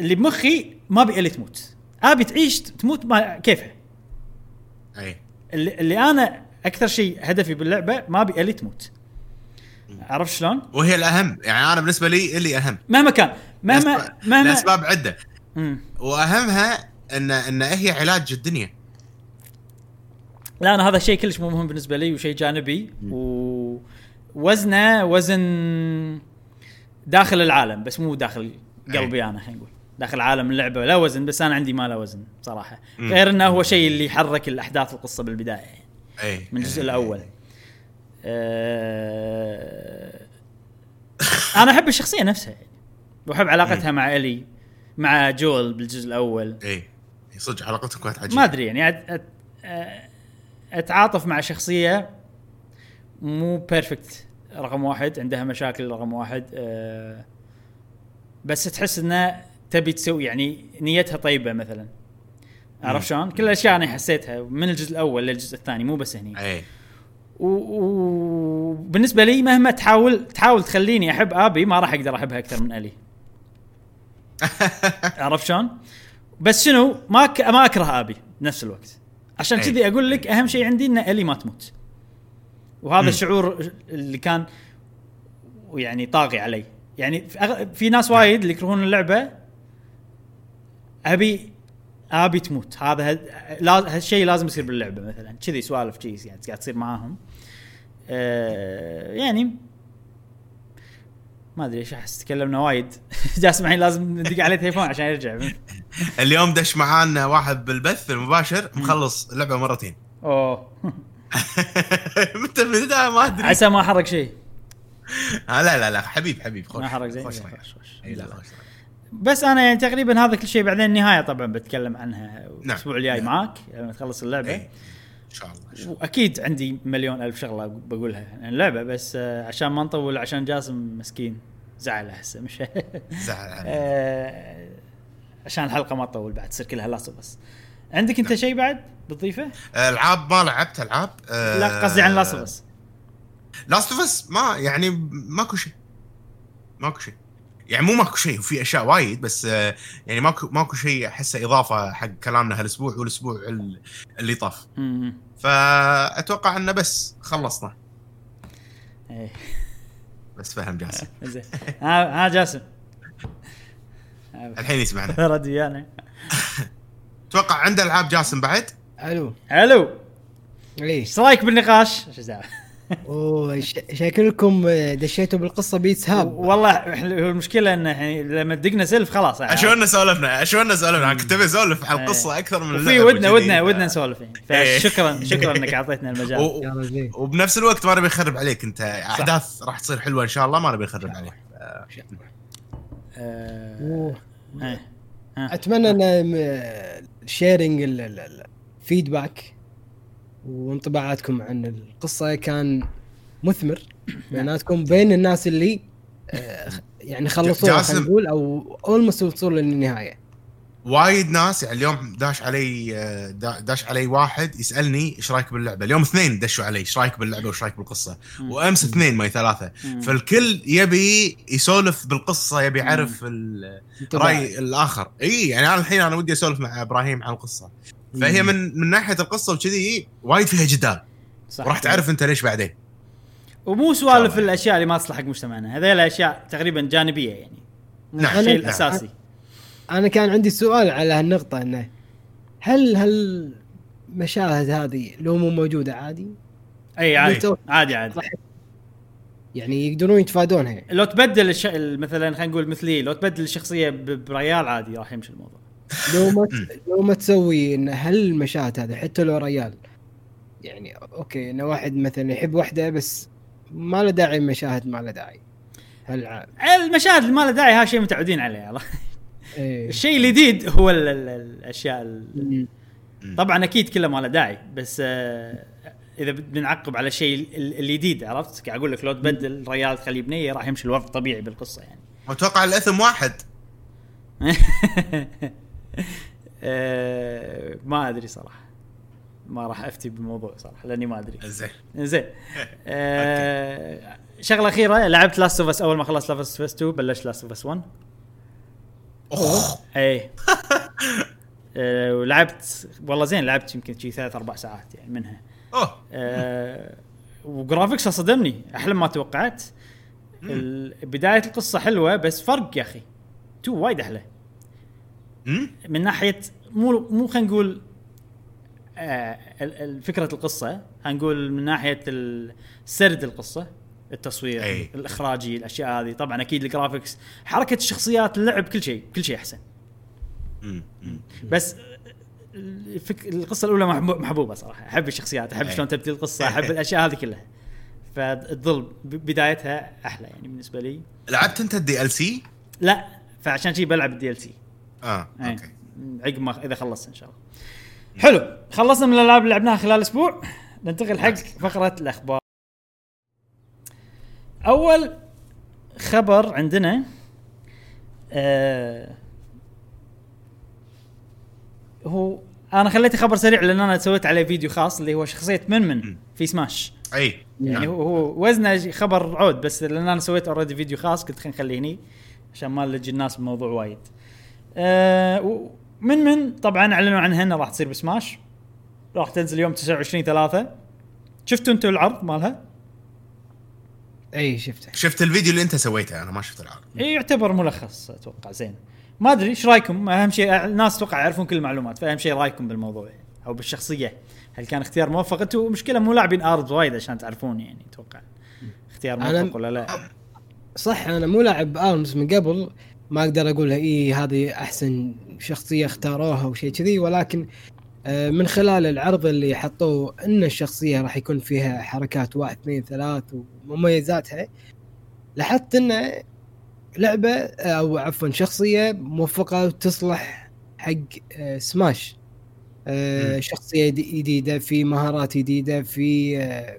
اللي بمخي ما ابي الي تموت. آبي تعيش تموت ما كيفها أي. اللي, اللي أنا أكثر شيء هدفي باللعبة ما ابي الي تموت. عرفت شلون؟ وهي الأهم. يعني أنا بالنسبة لي اللي أهم. مهما كان مهما لأسباب- مهما لأسباب عدة. مم. وأهمها ان إن هي علاج الدنيا. لا أنا هذا الشيء كلش مو مهم بالنسبة لي وشيء جانبي. ووزنه وزن داخل العالم بس مو داخل قلبي أنا خلينا نقول. داخل عالم اللعبة لا وزن بس أنا عندي ما له وزن صراحة. غير إنه هو شيء اللي يحرك الأحداث القصة بالبداية. يعني أي من الجزء. الأول. أه... أنا أحب الشخصية نفسها يعني. وأحب علاقتها مع إلي مع جول بالجزء الأول. أي صدق علاقتهم كانت عجيبة. ما أدري يعني أت... أت... أ- أتعاطف مع شخصية مو بيرفكت رقم واحد عندها مشاكل رقم واحد أه... بس تحس انها تبي تسوي يعني نيتها طيبة مثلا. عرفت شلون؟ كل الأشياء أنا حسيتها من الجزء الأول للجزء الثاني مو بس هني. إي. و- وبالنسبة لي مهما تحاول تحاول تخليني أحب آبي ما راح أقدر أحبها أكثر من ألي. عرفت شلون؟ بس شنو؟ ما ك... ما أكره آبي بنفس الوقت. عشان. كذي أقول لك أهم شيء عندي إن ألي ما تموت. وهذا مم. الشعور اللي كان يعني طاغي علي. يعني في, أغ... في ناس وايد اللي يكرهون اللعبة أبي أبي تموت. هذا هد... هالشيء لازم يصير باللعبة مثلا. كذي سوالف كذي يعني قاعد تصير معاهم. آه يعني ما أدري إيش أحس. تكلمنا وايد. جاسم الحين لازم ندق عليه تليفون عشان يرجع. اليوم دش معانا واحد بالبث المباشر. مخلص اللعبة مرتين. أوه. متى من البدايه ما أدري. عسى ما حرق شيء. آه لا لا لا. حبيب حبيب. خوش ما حرق زين. خوش خوش اي لا خوش. بس أنا يعني تقريبا هذا كل شيء بعدين النهاية طبعا بتكلم عنها نعم. الأسبوع الجاي نعم. معاك لما تخلص اللعبة إي. إن شاء الله. وأكيد عندي مليون ألف شغلة بقولها عن اللعبة بس آه، عشان ما نطول عشان جاسم مسكين زعل هسه مش زعل. آه، عشان الحلقة ما تطول بعد تصير كلها Last بس عندك أنت شيء بعد بتضيفه؟ العاب ما لعبت ألعاب آه، لا قصدي عن Last بس Last of Us ما يعني ماكو شيء ماكو شيء يعني مو ماكو شيء وفي أشياء وايد بس آه، يعني ماكو ماكو شيء أحسه إضافة حق كلامنا هالأسبوع والاسبوع ال- اللي طاف. فأتوقع إنه بس خلصنا. إيه. بس فهم جاسم. زين. ها ها جاسم. الحين يسمعنا. رد ويانا. أتوقع عنده ألعاب جاسم بعد؟ ألو. ألو. ليش؟ إيش رايك بالنقاش؟ إيش دعوه؟ أوه ش- شكلكم دشيتوا بالقصة بيتس هاب. والله المشكلة إنه يعني لما دقنا سلف خلاص يعني. اشونا سولفنا اشونا سولفنا كنت أبي أسولف على القصة أكثر من في ودنا. ودنا ودنا نسولف. يعني إيه. فشكرا شكرا إنك أعطيتنا المجال. و- وبنفس الوقت ما نبي نخرب عليك أنت. أحداث راح تصير حلوة إن شاء الله ما نبي نخرب عليك. آه، أوه. إيه. أتمنى إن شيرنج الفيدباك وانطباعاتكم عن القصة كان مثمر. بيناتكم بين الناس اللي آه، يعني خلصوها جاسم. خلينا نقول أو اولموست وصلوا للنهاية. وايد ناس يعني اليوم داش علي آه، دا- داش علي واحد يسألني إيش رأيك باللعبة. اليوم اثنين دشوا علي إيش رأيك باللعبة وإيش رأيك بالقصة. وأمس اثنين ما ثلاثة. فالكل يبي يسولف بالقصة يبي يعرف الراي الآخر. إي يعني أنا الحين أنا ودي أسولف مع إبراهيم عن القصة. فهي. من من ناحية القصة وكذي وايد فيها جدال صح وراح تعرف انت ليش بعدين ومو سوالف. الأشياء اللي ما تصلح حق مجتمعنا هذيل أشياء تقريبا جانبية يعني نعم. الشيء نعم. الأساسي أنا كان عندي سؤال على هالنقطة إنه هل هالمشاهد هذه لو مو موجودة عادي؟ إي عادي عادي عادي صح. يعني يقدرون يتفادونها لو تبدل الش... مثلا خلينا نقول مثلي لو تبدل الشخصية بريال عادي راح يمشي الموضوع لو ما لو ما تسوي إن هالمشاهد هذه حتى لو ريال يعني أوكي انه واحد مثلا يحب واحدة بس ما له داعي مشاهد ما له داعي. هل ع- المشاهد اللي ما له داعي هذا شيء متعودين عليه عرفت؟ إيه. الشيء الجديد هو ال... ال... الأشياء ال... مم. طبعا أكيد كله ما له داعي بس آه إذا بنعقب على الشيء ال- الجديد عرفت؟ قاعد أقول لك لو تبدل ريال تخليه بنية راح يمشي الوضع طبيعي بالقصة يعني. أتوقع الاثم واحد. آه، ما أدري صراحة. ما راح أفتي بالموضوع صراحة لأني ما أدري. زين. زين. آه، شغلة أخيرة لعبت Last of Us أول ما خلصت Last of Us 2 بلشت Last of Us 1 اخ اي ولعبت والله زين لعبت يمكن شي ثلاث أربع ساعات يعني منها. أوه. آه، و graphics صدمني أحلى ما توقعت. بداية القصة حلوة بس فرق يا أخي. two وايد أحلى؟ من ناحية مو مو خلينا نقول آه فكرة القصة خلينا نقول من ناحية سرد القصة التصوير أي. الإخراجي الأشياء هذه طبعا أكيد ال graphics حركة الشخصيات اللعب كل شيء كل شيء أحسن. بس الفك... القصة الأولى محبو- محبوبة صراحة أحب الشخصيات أحب. شلون تبدي القصة أحب الأشياء هذه كلها فتظل بدايتها أحلى يعني بالنسبة لي لعبت أنت ال DLC؟ لا فعشان شي بلعب ال DLC آه إيه. أوكي. عقب ما إذا خلصت إن شاء الله. حلو. خلصنا من الألعاب اللي لعبناها خلال أسبوع. ننتقل حق فقرة الأخبار. أول خبر عندنا آه هو أنا خليته خبر سريع لأن أنا سويت عليه فيديو خاص اللي هو شخصية من من في سماش. أي. يعني هو هو وزنه خبر عود بس لأن أنا سويت already فيديو خاص قلت خلينا نخليه هني عشان ما نلج الناس بالموضوع وايد. آه و- من من طبعا أعلنوا عنها انها راح تصير بسماش راح تنزل يوم 29 3 شفتوا أنتم العرض مالها؟ إي شفته شفت الفيديو اللي أنت سويته أنا ما شفت العرض إي يعتبر ملخص أتوقع زين. ما أدري إيش رأيكم؟ أهم شيء الناس أتوقع يعرفون كل المعلومات فأهم شيء رأيكم بالموضوع يعني أو بالشخصية هل كان اختيار موفق؟ أنتم مشكلة مو لاعبين أرض وايد عشان تعرفون يعني أتوقع اختيار موفق ولا لا؟ صح أنا مو لاعب أرمز من قبل ما أقدر أقول إي هذه أحسن شخصية اختاروها وشيء كذي ولكن آه، من خلال العرض اللي حطوه إن الشخصية راح يكون فيها حركات واحد اثنين ثلاث ومميزاتها لاحظت انه لعبة أو عفوا شخصية موفقة وتصلح حق آه، سماش آه،. شخصية جدي- جديده في مهارات جديده في آه،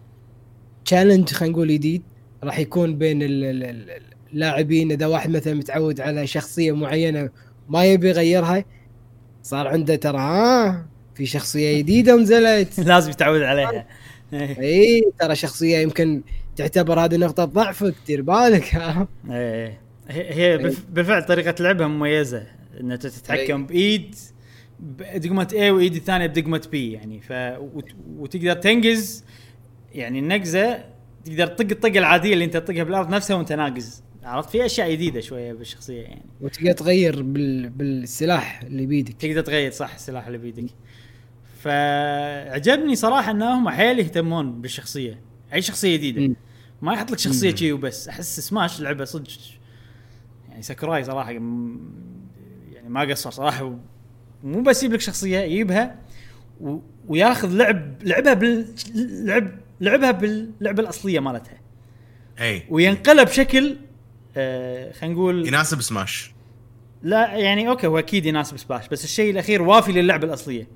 تشالنج خلينا نقول جديد راح يكون بين ال- ال- ال- اللاعبين إذا واحد مثلا متعود على شخصية معينة ما يبي يغيرها صار عنده ترى ها في شخصية جديدة ونزلت. لازم يتعود عليها. إي ترى شخصية يمكن تعتبر هذه نقطة ضعفك دير بالك. ها إيه هي هي بالف- بالفعل طريقة لعبها مميزة ان انت تتحكم. بإيد بدقمه A وإيد الثانية بدقمة B يعني. ف وت- وتقدر تنقز يعني النقزة تقدر تطق الطقة العادية اللي أنت تطقها بالأرض نفسها وأنت ناقز. عرفت؟ في أشياء جديدة شوية بالشخصية يعني. وتقدر تغير بال... بالسلاح اللي بيدك. تقدر تغير صح السلاح اللي بيدك. فعجبني صراحة إنهم حيل يهتمون بالشخصية. أي شخصية جديدة. ما يحط لك شخصية. شي وبس. أحس سماش لعبة صدق يعني ساكوراي صراحة يعني ما قصر صراحة. مو بس يجيب لك شخصية يجيبها و... وياخذ لعب لعبها بال لعب لعبها باللعبة الأصلية مالتها. أي. وينقلها بشكل آه خلينا نقول يناسب سماش. لا يعني okay هو أكيد يناسب Smash بس الشيء الأخير وافي للعبة الأصلية.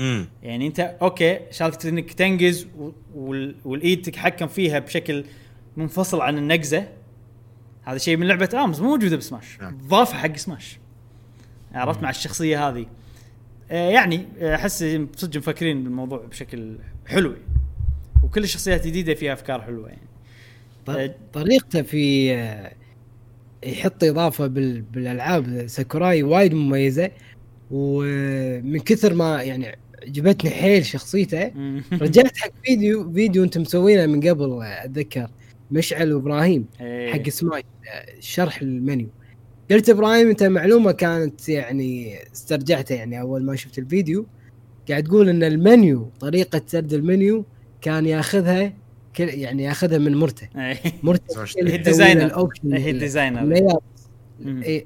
امم يعني أنت okay سالفه إنك تنقز والإيد تتحكم فيها بشكل منفصل عن النقزة. هذا شيء من لعبة ARMS مو موجودة ب Smash. نعم. ضافها حق سماش. عرفت مع الشخصية هذه. آه يعني أحس صدق مفكرين بالموضوع بشكل حلو. وكل الشخصيات الجديدة فيها أفكار حلوة يعني. آه، طريقته في آه، يحط إضافة بالألعاب ساكوراي وايد مميزة ومن كثر ما يعني عجبتني حيل شخصيته رجعت حق فيديو فيديو أنتم مسوينه من قبل أتذكر مشعل وإبراهيم إيه. حق سماي شرح المنيو. قلت إبراهيم أنت معلومة كانت يعني استرجعتها يعني أول ما شفت الفيديو قاعد تقول إن المنيو طريقة سرد المنيو كان ياخذها يعني ياخذها من مرته. إيه. مرته هي ال designer. هي ال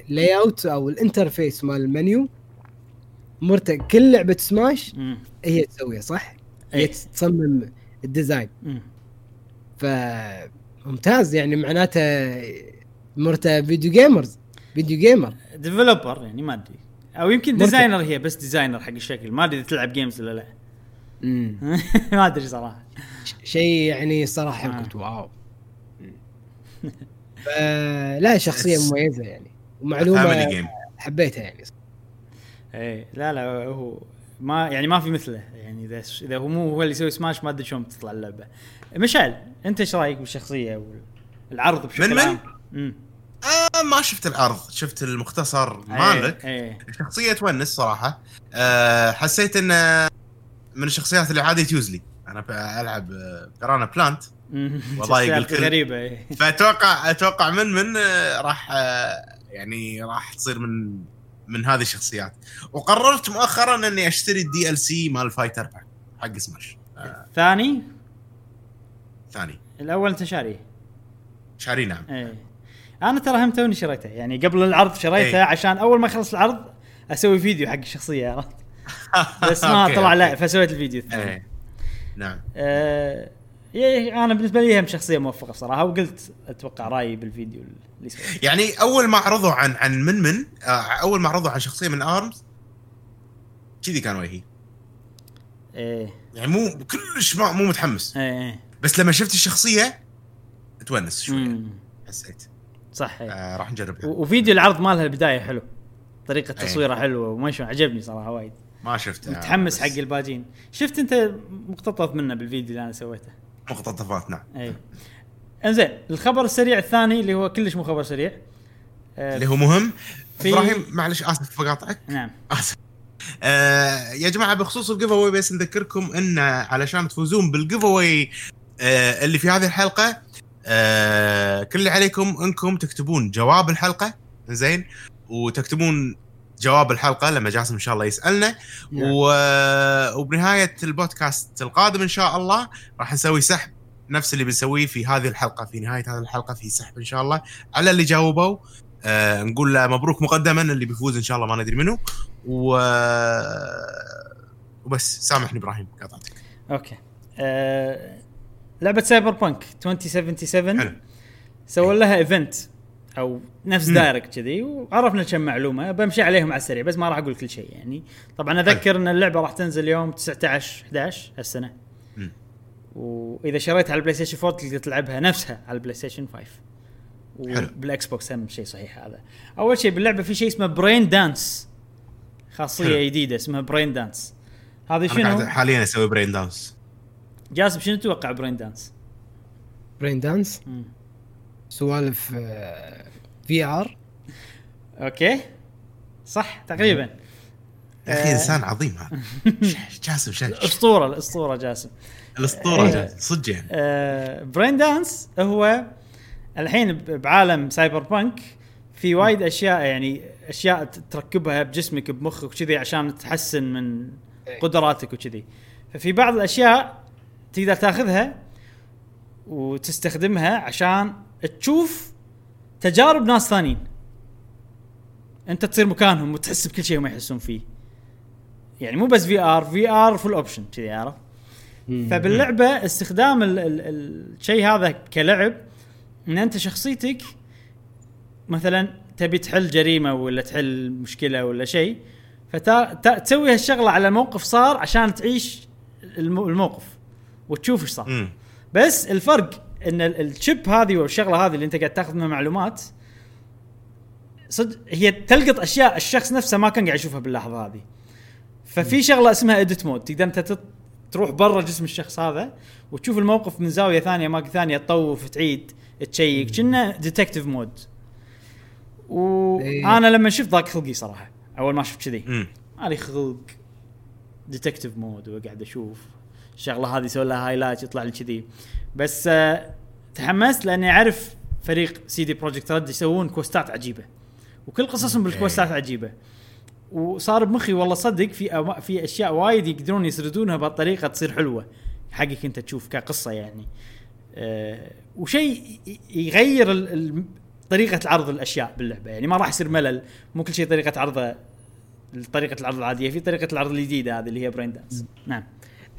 designer. layout أو ال interface مال المنيو مرته كل لعبة سماش هي تسويها صح؟ هي إيه. تصمم ال design. ف ممتاز يعني معناته مرته video gamers video gamer developer يعني ما أدري. أو يمكن designer هي بس designer حق الشكل. ما أدري إذا تلعب games ولا لا. ما أدري صراحة. شيء يعني صراحة آه. قلت واو. لا شخصية مميزة يعني. ومعلومة حبيتها يعني. إيه لا لا هو ما يعني ما في مثله. يعني إذا إذا هو مو هو اللي يسوي سماش ما أدري شلون بتطلع اللعبة. مشعل أنت إيش رأيك بالشخصية والعرض بشكل عام؟ من؟ آه ما شفت العرض. شفت المختصر إيه، مالك. إيه. الشخصيه تونس صراحة. آه حسيت إنه من الشخصيات اللي عادي usually أنا ألعب Piranha Plant وضايق الكل غريبة إيه. فأتوقع أتوقع من من آه، راح آه، يعني راح تصير من من هذه الشخصيات. وقررت مؤخرا إني أشتري ال DLC مال fighter pack حق Smash آه. ثاني؟ ثاني. الأول أنت شاريه شاري نعم. إيه. أنا ترى هم توني شريته. يعني قبل العرض شريته إيه. عشان أول ما يخلص العرض أسوي فيديو حق الشخصية عرفت؟ بس ما طلع لا فسويت الفيديو الثاني. إيه. نعم. آه أنا بالنسبة لي هم شخصية موفقة صراحة وقلت أتوقع رأيي بالفيديو اللي سويته يعني أول ما عرضوا عن عن من من آه أول ما عرضوا عن شخصية من أرمز كذي كان وجهي. إيه. يعني مو كلش مو متحمس. إيه بس لما شفت الشخصية تونس شوي حسيت. صح آه راح نجربها. وفيديو العرض مالها البداية حلو. طريقة تصويره حلوة وما عجبني صراحة وايد. ما شفته متحمس حق الباجين. شفت انت مقتطف منه بالفيديو اللي أنا سويته؟ مقتطفات نعم. اي إنزين الخبر السريع الثاني اللي هو كلش مو خبر سريع. آه اللي هو مهم. في... إبراهيم معلش آسف بقاطعك. نعم. آسف. آه يا جماعة بخصوص ال giveaway بس نذكركم إن علشان تفوزون بال giveaway آه اللي في هذه الحلقة آه كل اللي عليكم إنكم تكتبون جواب الحلقة زين وتكتبون جواب الحلقة لما جاسم إن شاء الله يسألنا. و... وبنهاية البودكاست القادم إن شاء الله راح نسوي سحب نفس اللي بنسويه في هذه الحلقة في نهاية هذه الحلقة في سحب إن شاء الله. على اللي جاوبوا آه نقول له مبروك مقدما اللي بيفوز إن شاء الله ما ندري منه. و وبس سامحني إبراهيم قاطعتك. okay. آه... لعبة Cyberpunk 2077 حلو. سووا لها event أو نفس direct كذي وعرفنا كم معلومة بمشي عليهم على السريع بس ما راح أقول كل شيء يعني. طبعا أذكر إن اللعبة راح تنزل يوم 19 11 هالسنة. وإذا شريتها على ال PlayStation 4 تقدر تلعبها نفسها على ال PlayStation 5 وبال Xbox هم شيء صحيح هذا. أول شيء باللعبة في شيء اسمه braindance خاصية جديدة اسمها braindance هذا شنو؟ حاليا أسوي braindance جاسم شنو تتوقع braindance؟ braindance؟ سوالف VR okay. صح تقريبا. يا أخي إنسان عظيم هذا. جاسم شاش. الاسطوره الاسطوره جاسم. الأسطورة جاسم صدق يعني. آه braindance هو الحين بعالم Cyberpunk في وايد أشياء يعني أشياء تركبها بجسمك بمخك وكذي عشان تحسن من قدراتك وكذي. ففي بعض الأشياء تقدر تاخذها وتستخدمها عشان تشوف تجارب ناس ثانيين. انت تصير مكانهم وتحس بكل شيء هم يحسون فيه. يعني مو بس VR VR full option كذي عرفت؟ فباللعبة استخدام الشيء هذا كلعب إن أنت شخصيتك مثلا تبي تحل جريمة ولا تحل مشكلة ولا شيء فتسوي هالشغلة على موقف صار عشان تعيش الموقف وتشوف إيش صار. بس الفرق إن ال chip هذه والشغلة هذه اللي أنت قاعد تاخذ منها معلومات صدق هي تلقط أشياء الشخص نفسه ما كان قاعد يشوفها باللحظة هذه. ففي شغلة اسمها edit mode تقدر أنت تروح برا جسم الشخص هذا وتشوف الموقف من زاوية ثانية اماكن ثانية تطوف تعيد تشيك كنه detective mode. وأنا لما شفت ضاق خلقي صراحة أول ما شفت كذي. مالي خلق detective mode وقاعد أشوف الشغله هذه يسوي لها highlight يطلع لي كذي. بس آه، تحمست لاني اعرف فريق CD Projekt Red يسوون quest ات عجيبة. وكل قصصهم بال quest ات عجيبة. وصار بمخي والله صدق في في أشياء وايد يقدرون يسردونها بهالطريقه تصير حلوة. حقك أنت تشوف كقصة يعني. آه وشيء يغير طريقة عرض الأشياء باللعبة. يعني ما راح يصير ملل. مو كل شيء طريقة عرضه طريقة العرض العادية. في طريقة العرض الجديدة هذه اللي هي braindance. نعم.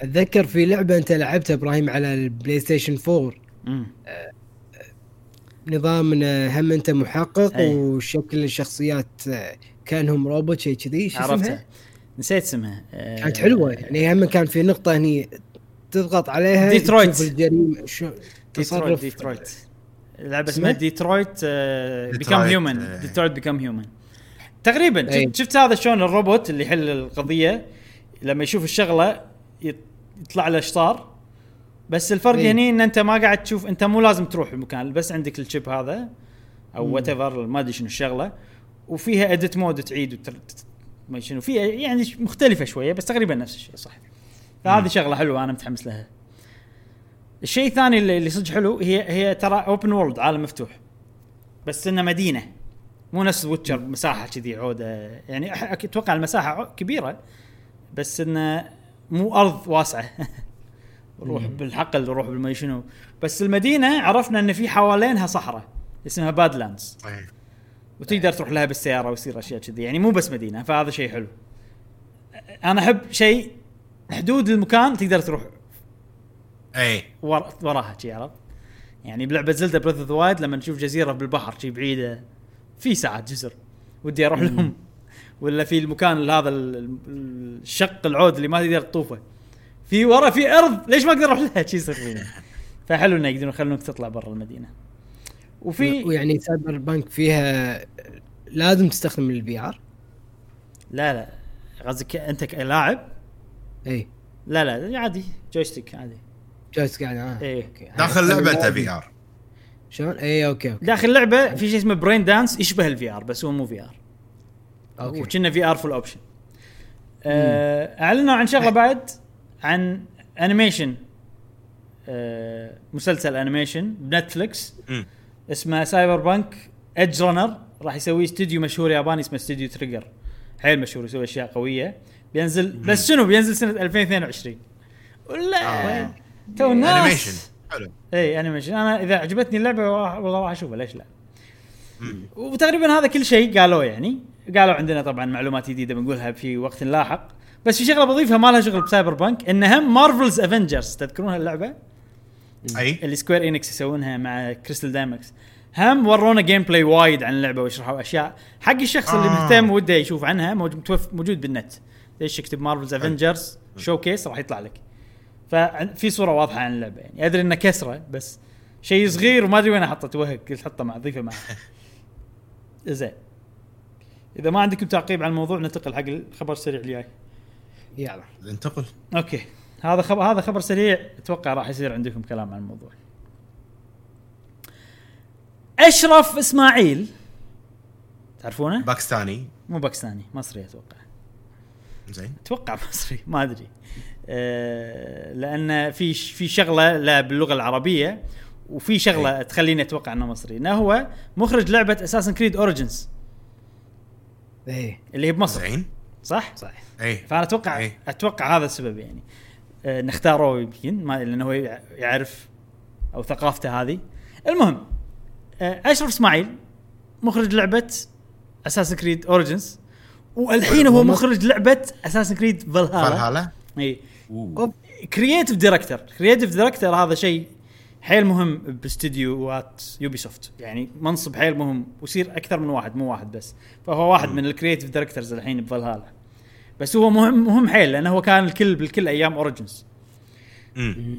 أتذكر في لعبة أنت لعبتها إبراهيم على ال PlayStation 4 مم. نظام إن هم أنت محقق أي. وشكل الشخصيات آه، كأنهم روبوت شيء كذي شو اسمها؟ عرفتها نسيت اسمها آه، كانت حلوة يعني هم كان في نقطة هني تضغط عليها ديترويت. تشوف الجريمة شو ديترويت تصرف ديترويت لعبة اسمها؟ Detroit Detroit، Human آه. Detroit Become Human تقريبا أي. شفت, هذا شلون الروبوت اللي يحل القضية لما يشوف الشغلة يطلع له شطار. بس الفرق أي. هني إن أنت ما قاعد تشوف أنت مو لازم تروح المكان بس عندك ال chip هذا أو. whatever ما أدري شنو الشغلة. وفيها edit mode تعيد وتر... ما شنو. فيها يعني مختلفة شوية بس تقريبا نفس الشيء صح. فهذه. شغلة حلوة أنا متحمس لها. الشيء الثاني اللي, اللي صدق حلو هي هي ترى open world عالم مفتوح. بس إنه مدينة. مو نفس Witcher مساحة كذي عودة. يعني أتوقع المساحة كبيرة بس إنه مو أرض واسعة. روح بالحقل روح بالما شنو. بس المدينة عرفنا إن في حوالينها صحراء اسمها Badlands. وتقدر تروح لها بالسيارة ويصير أشياء كذي. يعني مو بس مدينة فهذا شيء حلو. أنا أحب شيء حدود المكان تقدر تروح اي ور- وراها شي عرفت؟ يعني بلعبة Zelda Breath of Wild لما نشوف جزيرة بالبحر شي بعيدة في ساعات جزر. ودي أروح لهم. ولا في المكان هذا ال- ال- الشق العود اللي ما تقدر تطوفه. في ورا في أرض ليش ما أقدر أروح لها؟ شي يصير فيني فحلو إنه يقدرون يخلونك تطلع برا المدينة. وفي ويعني Cyberpunk فيها لازم تستخدم ال VR لا لا. قصدك أنت كلاعب؟ اي لا لا. عادي. joystick عادي. جالس قاعد آه. إيه. أوكي. داخل لعبة VR شلون؟ اي أوكي أوكي. داخل اللعبه في شيء اسمه Braindance يشبه ال VR بس هو مو VR أوكي. وكنه VR full option أعلنوا عن شغلة بعد عن animation آه مسلسل animation بنتفلكس. اسمه Cyberpunk Edgerunner راح يسويه استوديو مشهور ياباني اسمه استوديو Trigger حيل مشهور يسوي أشياء قوية. بينزل بس شنو؟ بينزل سنة 2022 ولا آه. تو الناس. انيميشن حلو. اي animation أنا إذا عجبتني اللعبة والله راح أشوفها. ليش لا. وتقريبا هذا كل شيء قالوه يعني. قالوا عندنا طبعا معلومات جديدة بنقولها في وقت لاحق. بس في شغلة بضيفها ما لها شغل ب Cyberpunk ان هم Marvel's Avengers تذكرون هاللعبه أي. اللي Square Enix يسوونها مع Crystal Dynamics هم ورونا gameplay وايد عن اللعبة ويشرحوا أشياء. حق الشخص اللي آه. مهتم وده يشوف عنها موجود بالنت. ليش يكتب Marvel's Avengers showcase راح يطلع لك. ففي صورة واضحة عن اللعبة. يعني أدري انه كسرة بس شيء صغير وما أدري وين أحطه وهق قلت حطه مع ضيفه معه. زين. إذا ما عندكم تعقيب على الموضوع ننتقل حق الخبر السريع الجاي. يلا. انتقل أوكي. هذا خبر هذا خبر سريع. أتوقع راح يصير عندكم كلام عن الموضوع. أشرف إسماعيل. تعرفونه؟ باكستاني. مو باكستاني مصري أتوقع. زين. أتوقع مصري ما أدري. أه لأن في ش- في شغلة لا باللغة العربية وفي شغلة تخليني أتوقع إنه مصري إنه هو مخرج لعبة Assassin's Creed Origins اي اللي هي بمصر. زين. صح؟ صح. اي فأنا أتوقع إيه. أتوقع هذا السبب يعني. أه نختاره يمكن ما لأنه هو يع- يعرف أو ثقافته هذه. المهم أه أشرف إسماعيل مخرج لعبة Assassin's Creed Origins والحين هو هو مخرج لعبة Assassin's Creed Valhalla Valhalla اي أوه. creative director creative director هذا شيء حيل مهم باستديوهات Ubisoft يعني منصب حيل مهم ويصير أكثر من واحد مو واحد بس. فهو واحد من ال creative directors الحين بفالهالا بس هو مهم مهم حيل لأنه هو كان الكل بالكل أيام Origins.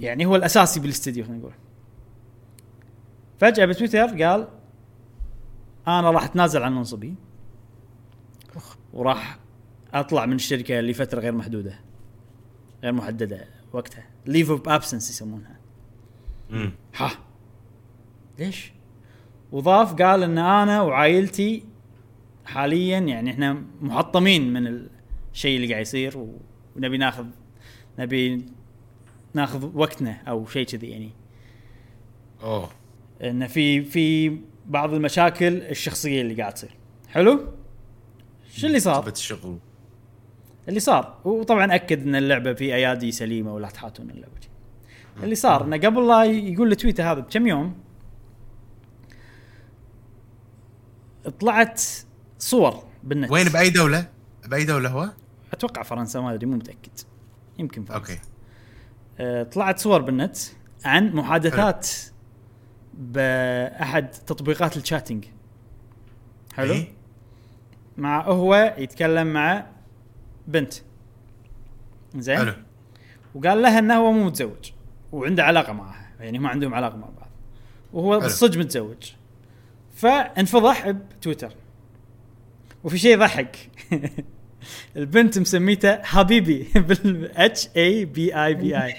يعني هو الأساسي بالاستديو خلينا نقول. فجأة بتويتر قال أنا راح أتنازل عن منصبي. وراح أطلع من الشركة لفترة غير محدودة غير محددة وقتها. leave of absence يسمونها. ها. ليش؟ وضاف قال إن أنا وعائلتي حاليا يعني إحنا محطمين من الشيء اللي قاعد يصير ونبي ناخذ نبي ناخذ وقتنا أو شيء كذي يعني. أوه. إن في في بعض المشاكل الشخصية اللي قاعد تصير. حلو؟ شو اللي صار؟ الشغل اللي صار. وطبعا أكد إن اللعبة في أيادي سليمة ولا تحاتون اللعبة. دي. اللي صار إنه قبل لا يقول التويته هذا بكم يوم طلعت صور بالنت. وين؟ بأي دولة؟ بأي دولة هو؟ أتوقع فرنسا ما أدري مو متأكد. يمكن فرنسا. أوكي. آه، طلعت صور بالنت عن محادثات بأحد تطبيقات ال chatting حلو؟ إيه؟ مع هو يتكلم مع بنت. زين؟ حلو. وقال لها إنه هو مو متزوج. وعنده علاقة معها يعني ما عندهم علاقة مع بعض. وهو. بالصدق متزوج. فانفضح بتويتر. وفي شيء يضحك البنت مسميته حبيبي بال اتش اي بي اي بي اي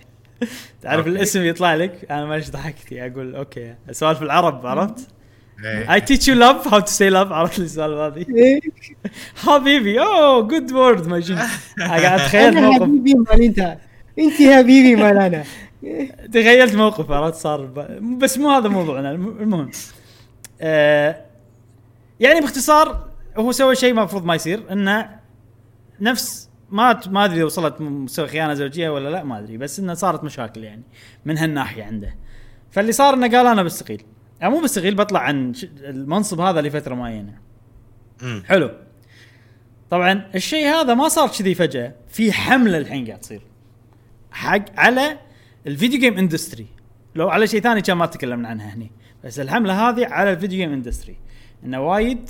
تعرف أوكي. الاسم يطلع لك؟ أنا ماليش ضحكت أقول أوكي. سوالف العرب عرفت؟ I teach you love how to say love عرفت لي السوالف هذه؟ إيه. حبيبي أوه good word ما قاعد أتخيل أنا موقف. حبيبي مال أنت أنت حبيبي مال أنا. تخيلت موقف عرفت صار ب... بس مو هذا موضوعنا الم- المهم. آه يعني باختصار هو سوى شيء المفروض ما يصير إنه نفس ما ما أدري وصلت مستوى خيانة زوجية ولا لا ما أدري بس إنه صارت مشاكل يعني من هالناحية عنده. فاللي صار إنه قال أنا بستقيل. يعني مو بستقيل بطلع عن المنصب هذا لفترة معينة. حلو. طبعا الشيء هذا ما صار كذي فجأة في حملة الحين قاعد تصير. حق على ال video game industry. لو على شيء ثاني كان ما تكلمنا عنها هني. بس الحملة هذه على ال video game industry. إنه وايد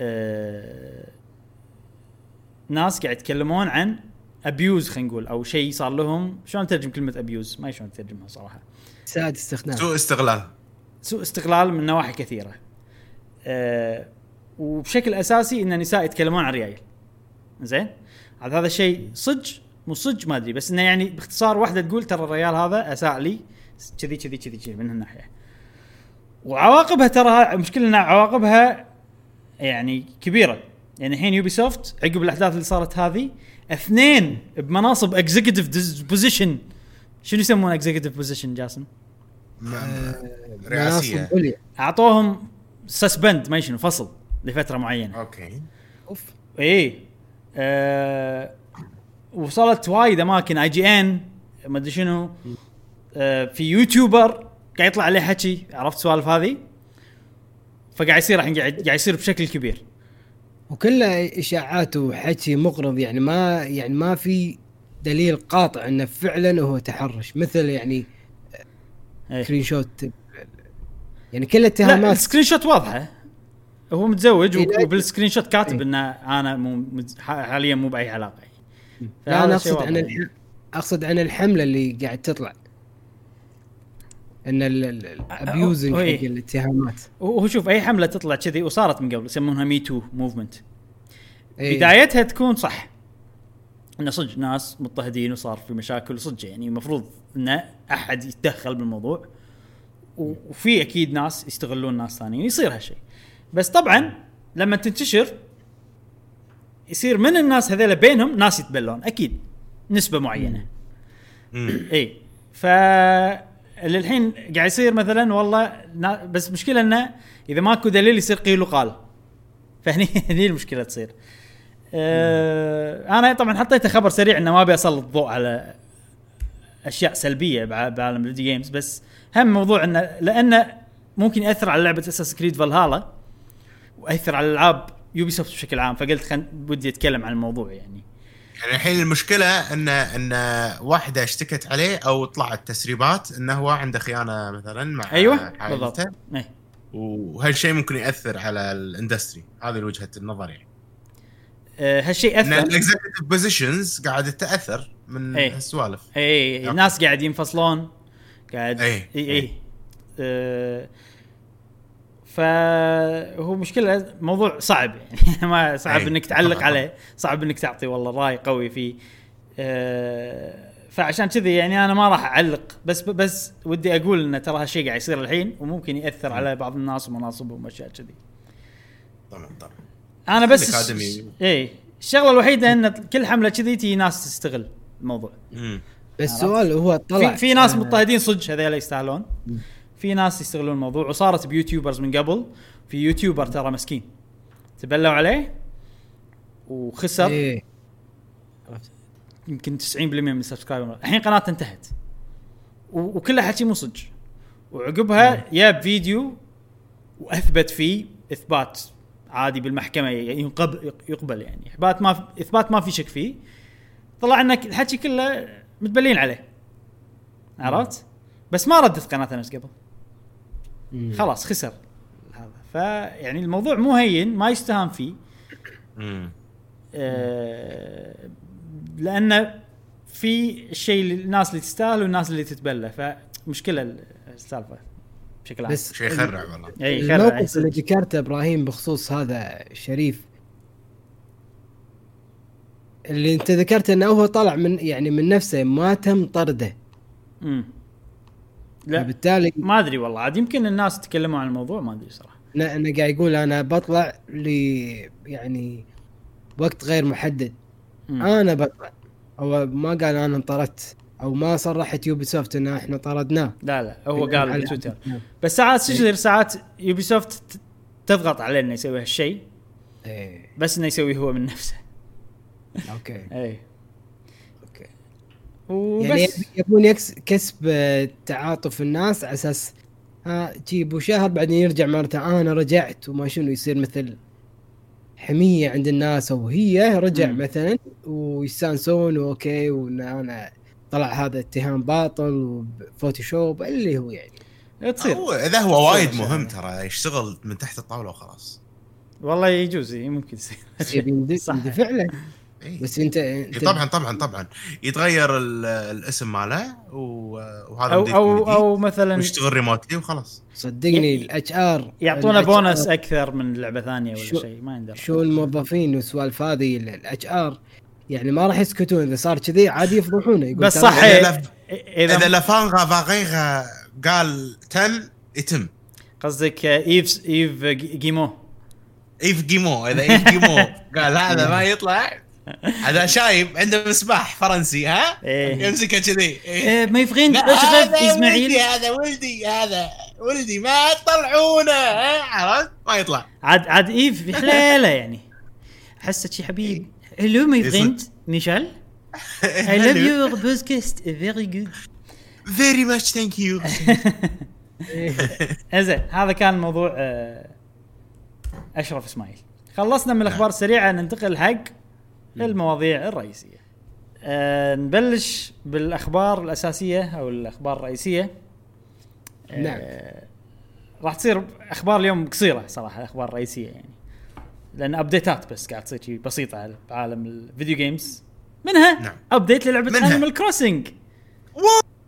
آه ناس قاعد يتكلمون عن abuse خلينا نقول أو شيء صار لهم. شلون نترجم كلمة abuse ما شلون نترجمها صراحة. ساد استخدام. سوء استغلال. سوء استغلال من نواحي كثيرة. أه وبشكل أساسي إن النساء يتكلمون عن ريايل. زين؟ هذا الشيء صدق مو صدق ما أدري بس إنه يعني باختصار واحدة تقول ترى الريال هذا أساء لي كذي كذي كذي كذي من هالناحية. وعواقبها ترى المشكلة إن عواقبها يعني كبيرة. يعني الحين Ubisoft عقب الأحداث اللي صارت هذه اثنين بمناصب executive position شنو يسمون executive position جاسم؟ رئاسيه مناصب عليا أعطوهم suspend ما شنو فصل لفترة معينة. أوكي. أوف. اي آه وصلت وايد أماكن. IGN ما أدري شنو. آه في YouTuber قاعد يطلع عليه حكي. عرفت السوالف هذه؟ فقاعد يصير الحين قاعد قاعد يصير بشكل كبير. وكلها إشاعات وحكي مغرض يعني ما يعني ما في دليل قاطع إنه فعلا هو تحرش. مثل يعني إيه. screenshot يعني كل اتهامات ال screenshot واضحة. هو متزوج إيه، وبال screenshot كاتب إيه. إنه أنا مو حاليا مو بأي علاقة. لا أنا أقصد عن. الح... أقصد عن الحملة اللي قاعد تطلع أن ال abusing أو- إيه. حق الاتهامات وهو شوف أي حملة تطلع كذي وصارت من قبل يسمونها Me Too movement. بدايتها تكون صح إنه صدق ناس مضطهدين وصار في مشاكل صدق يعني المفروض إن أحد يتدخل بالموضوع وفي أكيد ناس يستغلون ناس ثانيين يصير هالشيء بس طبعا لما تنتشر يصير من الناس هذيلا بينهم ناس يتبلون أكيد نسبة معينة. اي ف اللي الحين قاعد يصير مثلا والله نا- بس مشكلة إنه إذا ماكو دليل يصير قيل وقال. فهني هني المشكلة تصير. آه أنا طبعا حطيت خبر سريع إنه ما أبي أسلط الضوء على أشياء سلبية بع- بعالم ال video games بس هم موضوع إنه لأنه ممكن يأثر على لعبة Assassin's Creed Valhalla ويأثر على العاب Ubisoft بشكل عام فقلت خل... ودي أتكلم عن الموضوع يعني. يعني الحين المشكلة ان إن واحدة اشتكت عليه أو طلعت تسريبات انه هو عنده خيانة مثلا مع أيوه بالضبط. إيه. وهالشيء ممكن يأثر على ال industry. هذه وجهة النظر يعني. آه هالشيء إن أثر. ال executive positions قاعدة تاثر من إيه. هالسوالف. اي أوكي. ناس قاعد ينفصلون قاعد اي. اي آه فهو مشكلة موضوع صعب. يعني ما صعب أي. إنك تعلق. عليه. صعب إنك تعطي والله رأي قوي فيه. آه، فعشان كذي يعني أنا ما راح أعلق. بس بس ودي أقول إن ترى هالشيء قاعد يصير الحين وممكن يأثر على بعض الناس ومناصبهم وأشياء كذي. طبعا طبعا. أنا بس. اي الشغلة الوحيدة إن كل حملة كذي تجي ناس تستغل الموضوع. بس السؤال هو طلع. في في ناس آه، مضطهدين صدق هذول يستاهلون. في ناس يستغلون الموضوع وصارت ب YouTubers من قبل. في YouTuber ترى مسكين. تبلوا عليه وخسر. إيه. يمكن 90% من ال subscriber. الحين قناته انتهت. و- وكلها حكي مو صدق. وعقبها جاب فيديو وأثبت فيه إثبات عادي بالمحكمة ينقب يقبل يعني. إثبات ما إثبات ما في شك فيه. طلع انك الحكي كله متبلين عليه. عرفت؟ بس ما ردت قناته نفس قبل. مم. خلاص خسر. هذا. فيعني الموضوع مو هين ما يستهان فيه. مم. آه، لأن في الشيء اللي- الناس اللي تستاهل والناس اللي تتبلى. فمشكلة السالفة بشكل عام. بس شيء يخرع والله. اي الموقف اللي ذكرته إبراهيم بخصوص هذا شريف اللي أنت ذكرت إنه هو طلع من يعني من نفسه ما تم طرده. مم. لا فبالتالي ما أدري والله عاد يمكن الناس تكلموا عن الموضوع ما أدري صراحة. ن- انه قاعد يقول أنا بطلع ل يعني وقت غير محدد. مم. أنا بطلع. هو ما قال أنا انطردت أو ما صرحت Ubisoft إن إحنا طردناه. لا لا هو قال بتويتر بس ساعات شو يصير ساعات Ubisoft تضغط عليه إنه يسوي هالشيء إيه. بس إنه يسويه هو من نفسه. أوكي. اي أوكي وبس. يعني يبون يكس كسب آه، تعاطف الناس على أساس ها جيبوا شهر بعدين يرجع مرته أنا رجعت. وما شنو يصير مثل حمية عند الناس أو هي رجع مم. مثلا ويستانسون أوكي وإن أنا طلع هذا اتهام باطل و Photoshop اللي هو يعني. تصير. هو إذا هو وايد مهم. ترى يشتغل من تحت الطاولة وخلاص. والله يجوز إي، ممكن يصير. يندفع له. إيه. بس انت, انت طبعا طبعا طبعا. يتغير ال- الاسم ماله وهذا أو أو أو مثلا ويشتغل remotely وخلاص. صدقني ي- ال HR يعطونا بونس أكثر من لعبة ثانية ولا شيء ما يندرى. شو الموظفين والسوالف هذه ال HR يعني ما راح يسكتون. إذا صار كذي عادي يفضحونه يقول بس صح إذا إذا لفانغا فاغيغا قال تم يتم. قصدك إيف إيف جيمو. إيف جيمو إذا إيف جيمو قال هذا ما يطلع هذا شايب عنده مسباح فرنسي ها؟ إيه. يمسكه كذي. إيه. إيه، ما يفغين هذا ولدي إسماعيل. هذا ولدي هذا ولدي ما تطلعونه ها؟ عرفت؟ ما يطلع. عاد عاد Yves حليله يعني. احسه شي حبيب hello my friend Michel. I love your podcast very good very much thank you زين هذا كان موضوع آه، أشرف إسماعيل. خلصنا من الأخبار السريعه ننتقل حق المواضيع الرئيسية. آه، نبلش بالأخبار الأساسية أو الأخبار الرئيسية. آه، نعم. راح تصير أخبار اليوم قصيرة صراحة أخبار رئيسية يعني. لأن update ات بس قاعد تصير شي بسيطة على- بعالم ال video games منها نعم. update للعبة. Animal Crossing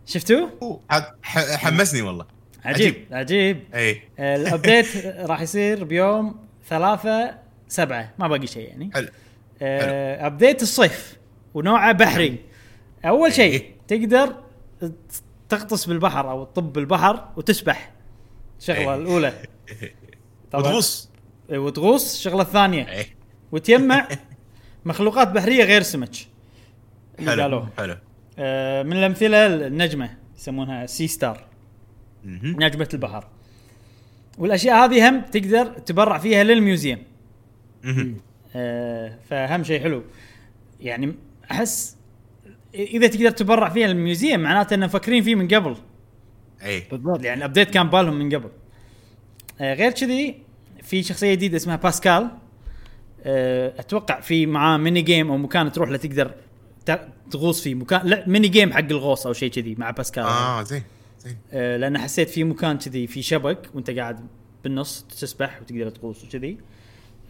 شفتوه؟ ح- حمسني والله. عجيب عجيب. اي ال update راح يصير بيوم ثلاثة سبعة ما باقي شيء يعني. حلو. آه، update الصيف ونوعه بحري. أول شيء إيه. تقدر تغطس بالبحر أو تطب بالبحر وتسبح. الشغله إيه. الأولى. وتغص إيه، وتغوص. الشغله الثانية. وتجمع مخلوقات بحرية غير سمك. حلو قالوه حلو. آه، من الأمثلة النجمة يسمونها sea star. نجمة البحر. والأشياء هذه هم تقدر تبرع فيها لل museum. آه، فاهم شيء حلو. يعني أحس إذا تقدر تبرع فيها لل museum معناته انه مفكرين فيه من قبل. اي بالضبط. يعني ال update كان بالهم من قبل. آه، غير كذي في شخصية جديدة اسمها باسكال. آه، أتوقع في معاه mini game أو مكان تروح له تقدر تغوص فيه. مكان لا mini game حق الغوص أو شيء كذي مع باسكال. آه زين زين. آه، لأن حسيت في مكان كذي في شبك وأنت قاعد بالنص تسبح وتقدر تغوص وكذي.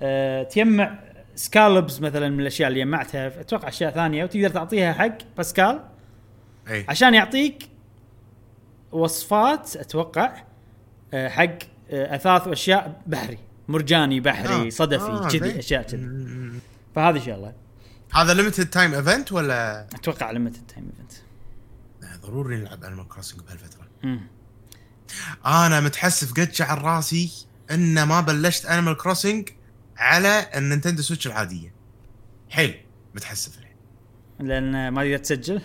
آه، تجمع scallops مثلا من الأشياء اللي جمعتها أتوقع أشياء ثانية وتقدر تعطيها حق باسكال. إي. عشان يعطيك وصفات أتوقع آه، حق آه، أثاث وأشياء بحري. مرجاني بحري آه. صدفي آه، كذي. أشياء كذي. مم. فهذه شغلة. هذا limited time event ولا؟ أتوقع ليمتد تايم ايفنت ضروري نلعب Animal Crossing بهالفترة. أنا متحسف قد شعر راسي ان ما بلشت Animal Crossing على ال Nintendo Switch العادية. حيل متحسف الحين. لأن ما تقدر تسجل؟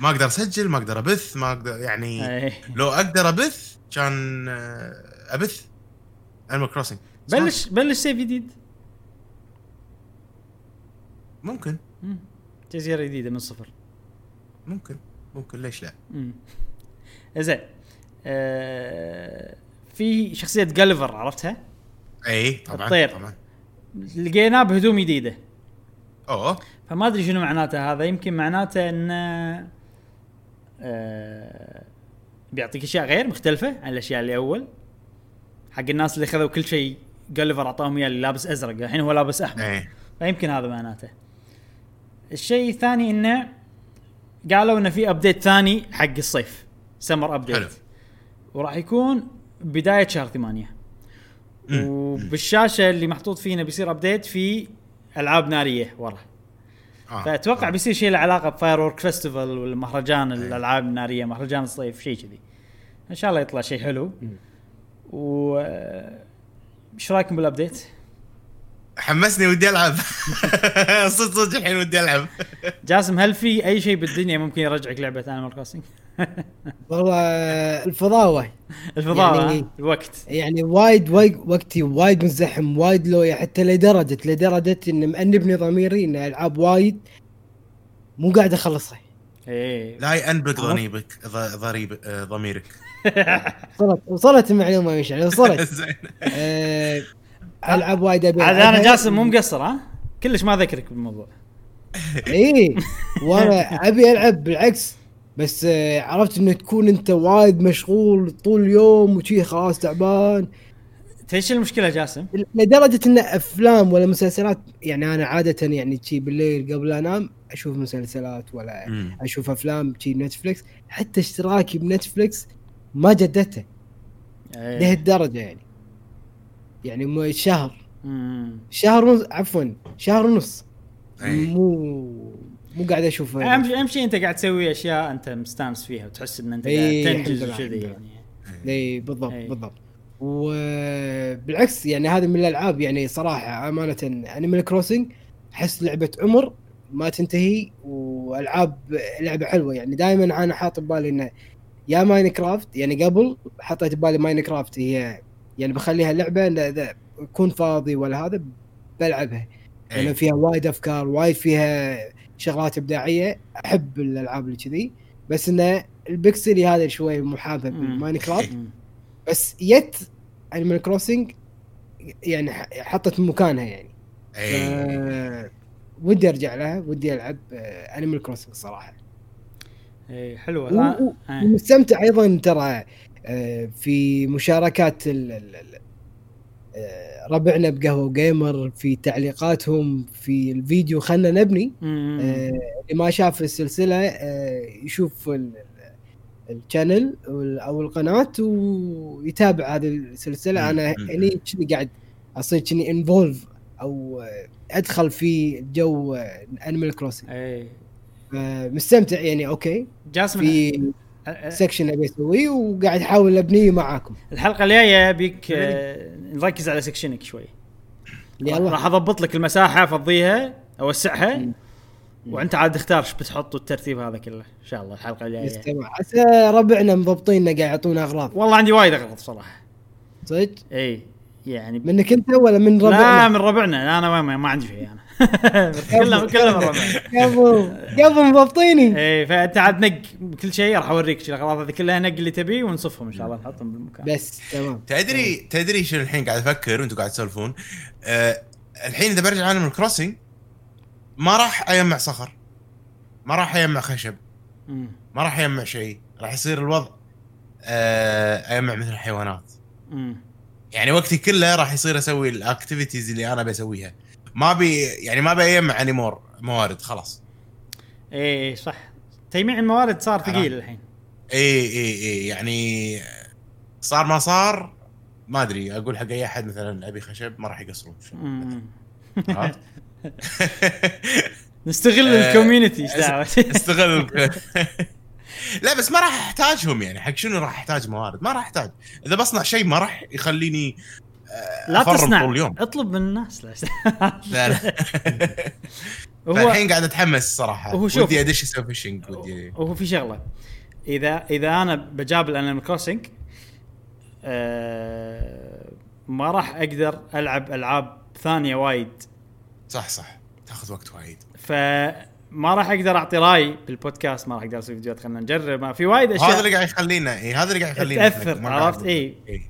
ما أقدر أسجل ما أقدر أبث ما أقدر يعني. لو أقدر أبث كان آه، أبث. Animal Crossing بلش بلش save جديد. ممكن. مم. جزيرة جديدة من صفر. ممكن. ممكن ليش لا. زين. آه في شخصية Gulliver عرفتها؟ اي طبعا الطير. طبعا. لقيناه بهدوم جديدة. أوه. فما أدري شنو معناته هذا. يمكن معناته انه آه بيعطيك أشياء غير مختلفة عن الأشياء اللي أول. حق الناس اللي خذوا كل شيء Gulliver أعطاهم إياه اللي لابس أزرق. الحين هو لابس أحمر. اي فيمكن هذا معناته. الشيء الثاني إنه قالوا إنه في update ثاني حق الصيف. summer حلو. update وراح يكون بداية شهر ثمانية. وبالشاشة اللي محطوط فينا بيصير update في ألعاب نارية ورا آه. فأتوقع آه. بيصير شيء له علاقة ب firework festival ولا مهرجان الألعاب النارية مهرجان الصيف شيء كذي إن شاء الله يطلع شيء حلو و إيش رأيكم بال update؟ حمسني ودي ألعب. صدق صدق الحين ودي ألعب. جاسم هل في أي شيء بالدنيا ممكن يرجعك لعبة Animal Crossing؟ والله الفضاوة. الفضاء يعني- يعني الوقت. يعني وايد وايد وقتي وايد مزدحم وايد لو حتى لدرجة لدرجة إن مأنبني ضميري إن ألعاب وايد مو قاعد أخلصها. إيه. لا ينبق ضنيبك ض- ضريب آه، ضميرك. وصلت وصلت المعلومة مشعل وصلت. العاب وايد أبي عاد أنا. جاسم مو مقصر ها؟ كلش ما ذكرك بالموضوع اي وأنا أبي ألعب بالعكس بس آه، عرفت إنه تكون أنت وايد مشغول طول اليوم وشي خلاص تعبان شو المشكلة جاسم؟ لدرجة إن أفلام ولا مسلسلات يعني أنا عادة يعني شي بالليل قبل أنام أشوف مسلسلات ولا مم. أشوف أفلام شي نتفلكس حتى اشتراكي بنتفلكس ما جددته إيه. لهالدرجة يعني يعني مو شهر. مم. شهر ونص عفوا شهر ونص. أي. مو مو قاعد أشوف أهم شيء أهم شيء أنت قاعد تسوي أشياء أنت مستانس فيها وتحس إن أنت إيه، قاعد تنجز وكذي يعني. اي بالضبط أي. بالضبط. وبالعكس يعني هذا من الألعاب يعني صراحة أمانة Animal Crossing أحس لعبة عمر ما تنتهي وألعاب لعبة حلوة. يعني دائما أنا حاط ببالي إنه يا Minecraft يعني قبل حطيت ببالي Minecraft هي يعني بخليها لعبة إذا اكون فاضي ولا هذا بلعبها لأن أي. فيها وايد أفكار وايد فيها شغلات إبداعية أحب الألعاب اللي كذي بس إنه البكسلي هذا شوي محابب مم. بالماينكرافت مم. بس يت أنيمال كروسنج يعني ح- حطت مكانها يعني اي ف... ودي أرجع لها ودي ألعب أنيمال كروسنج صراحة إيه حلوة و- لا و-. ومستمتع أيضا ترى في مشاركات آه، ربعنا بقهوة gamer في تعليقاتهم في الفيديو خلنا نبني. آه، اللي ما شاف السلسلة آه، يشوف ال- ال- ال channel أو القناة ويتابع هذه السلسلة. أنا. هني كني قاعد أصير كني involved أو آه، أدخل في جو Animal Crossing مستمتع يعني okay جاسم في آه، آه، section أبي أسويه وقاعد أحاول أبنيه معاكم. الحلقة الجاية ابيك نركز على سكشنك شوي. يلا. راح أضبط لك المساحة أفضيها أوسعها مم. وأنت عاد اختار إيش بتحط والترتيب هذا كله. إن شاء الله الحلقة الجاية. يستمع عسى ربعنا مضبطيننا قاعد يعطونا أغراض. والله عندي وايد أغراض صراحة. صدق؟ اي يعني منك أنت ولا من لا ربعنا؟ من ربعنا. لا أنا ما, ما عندي شيء أنا. كله كله من ربعنا قبل قبل مضبطيني. اي فأنت عاد نق. كل شيء راح أوريك الاغراض هذه كلها نق اللي تبيه ونصفهم إن شاء الله نحطهم بالمكان. بس تمام. تدري تدري شنو الحين قاعد أفكر وأنتم قاعد تسولفون؟ آه الحين إذا برجع عالم الكروسنج ما راح أجمع صخر. ما راح أجمع خشب. ما راح أجمع شيء. راح يصير الوضع آه أجمع مثل الحيوانات. يعني وقتي كله راح يصير أسوي ال activities اللي أنا بسويها. ما بي يعني ما بيجمع انيمور موارد خلاص. اي اي صح. تجميع الموارد صار. ثقيل الحين. اي اي اي يعني صار ما صار ما أدري أقول حق أي أحد مثلا أبي خشب ما راح يقصرون؟ نستغل ال community إيش دعوة؟ استغل لا بس ما راح أحتاجهم يعني حق شنو راح أحتاج موارد؟ ما راح أحتاج. إذا بصنع شيء ما راح يخليني لا تصنع. طول اليوم. اطلب من الناس لا لا لا. هو فالحين قاعد أتحمس صراحة. هو شوف- ودي أدش أسوي fishing ودي. وهو في شغلة. إذا إذا أنا بجابل Animal Crossing آه ما راح أقدر ألعب ألعاب ثانية وايد. صح صح. تاخذ وقت وايد. فما راح أقدر أعطي رأي بالبودكاست ما راح أقدر أسوي فيديوهات خلينا نجرب. ما في وايد هذا أشياء. اللي قاعد يخلينا اي هذا اللي قاعد يخلينا تأثر، ما عرفت؟ قاعد- إي.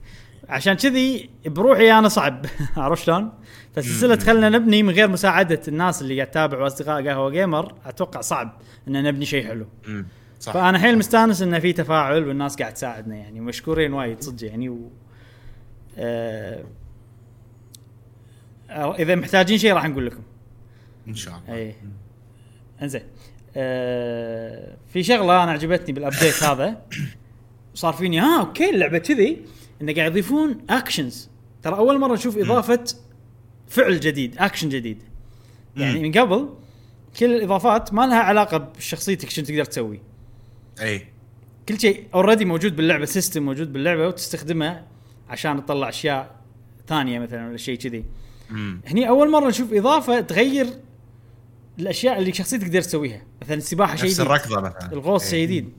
عشان كذي بروحي أنا صعب. عرفت شلون؟ فسلسلة خلنا نبني من غير مساعدة الناس اللي قاعد تتابع واصدقاء قهوة Gamer أتوقع صعب إن نبني شيء حلو. صح. فأنا حيل مستانس انه في تفاعل والناس قاعد تساعدنا يعني مشكورين وايد صدق يعني و آه... إذا محتاجين شيء راح نقول لكم. إن شاء الله. اي إنزين. آه... في شغلة أنا عجبتني بال update هذا. صار فيني ها okay اللعبة كذي. انه قاعد يضيفون actions ترى أول مرة نشوف إضافة فعل جديد اكشن جديد. يعني. من قبل كل الإضافات ما لها علاقة بشخصيتك شنو تقدر تسوي. أي. كل شيء already موجود باللعبة system موجود باللعبة وتستخدمه عشان تطلع أشياء ثانية مثلا ولا شيء كذي. هني أول مرة نشوف إضافة تغير الأشياء اللي شخصيتك تقدر تسويها. مثلا السباحة شيء نفس جديد. الركضة مثلا. الغوص. شيء جديد.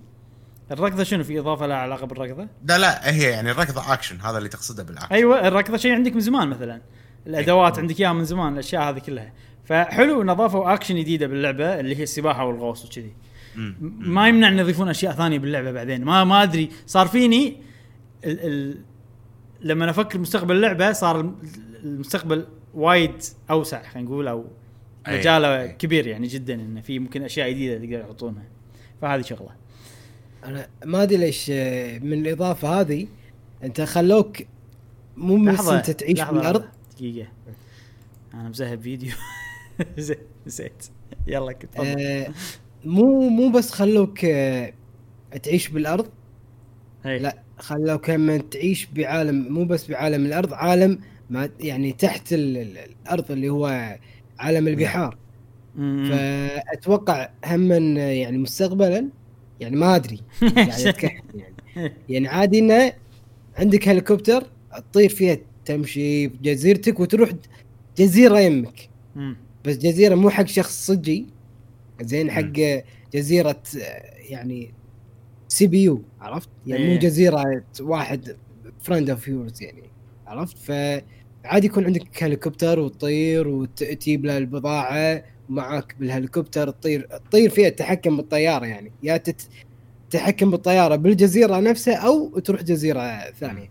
الركضة شنو في إضافة لها علاقة بالركضة؟ لا لا هي يعني الركضة اكشن هذا اللي تقصده بالاكشن أيوه الركضة شيء عندك من زمان مثلا. الأدوات عندك إياها من زمان الأشياء هذه كلها. فحلو إن أضافوا اكشن جديدة باللعبة اللي هي السباحة والغوص وكذي. ما يمنع إن يضيفون أشياء ثانية باللعبة بعدين. ما ما أدري صار فيني ال ال لما أفكر مستقبل اللعبة صار الم- المستقبل وايد أوسع خلينا نقول أو أي. مجاله أي. كبير يعني جدا انه في ممكن أشياء جديدة تقدر يحطونها. فهذه شغلة. أنا ما أدري ليش آه، من الإضافة هذه أنت خلوك مو بس أنت تعيش لحظة، بالأرض. دقيقة. أنا مزهب فيديو. نسيت. يلا كنت. آه مو مو بس خلوك آه تعيش بالأرض. هي. لا خلوك هم تعيش بعالم مو بس بعالم الأرض عالم ما يعني تحت ال- ال- الأرض اللي هو عالم البحار. مم. فأتوقع هم يعني مستقبلا يعني ما أدري اتكهن يعني يعني عادي إنه عندك هليكوبتر تطير فيها تمشي بجزيرتك وتروح جزيرة يمك. بس جزيرة مو حق شخص صجي زين حق جزيرة يعني CPU عرفت؟ يعني مو إيه. جزيرة واحد friend of yours يعني عرفت؟ فعادي يكون عندك هليكوبتر وتطير وتجيب له البضاعة معك بالهليكوبتر تطير تطير فيها تتحكم بالطيارة يعني يا تت- تتحكم بالطيارة بالجزيرة نفسها أو تروح جزيرة ثانية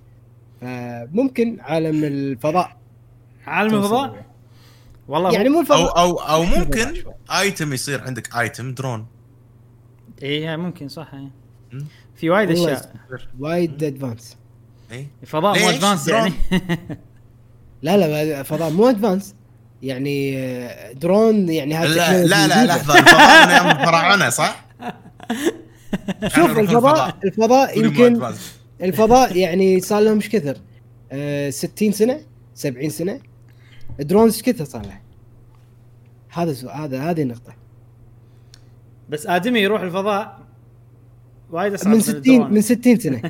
فممكن عالم الفضاء عالم. الفضاء والله يعني مو أو الفضاء أو أو ممكن شوي. item يصير عندك item drone إيه ممكن صح. مم. في وايد أشياء وايد advanced اي الفضاء مو؟ advanced؟ يعني لا لا فضاء مو advanced يعني آه، درون يعني هذا لا لا لا لحظة الفضاء الفراعنه صح؟ شوف الفضاء الفضاء يمكن. الفضاء يعني صار لهم إيش كثر؟ آه 60 سنة 70 سنة drones إيش كثر صار له؟ هذا سؤال هذا هذه النقطة بس آدمي يروح الفضاء وايد اصعب من من 60 الدرون. من 60 سنة.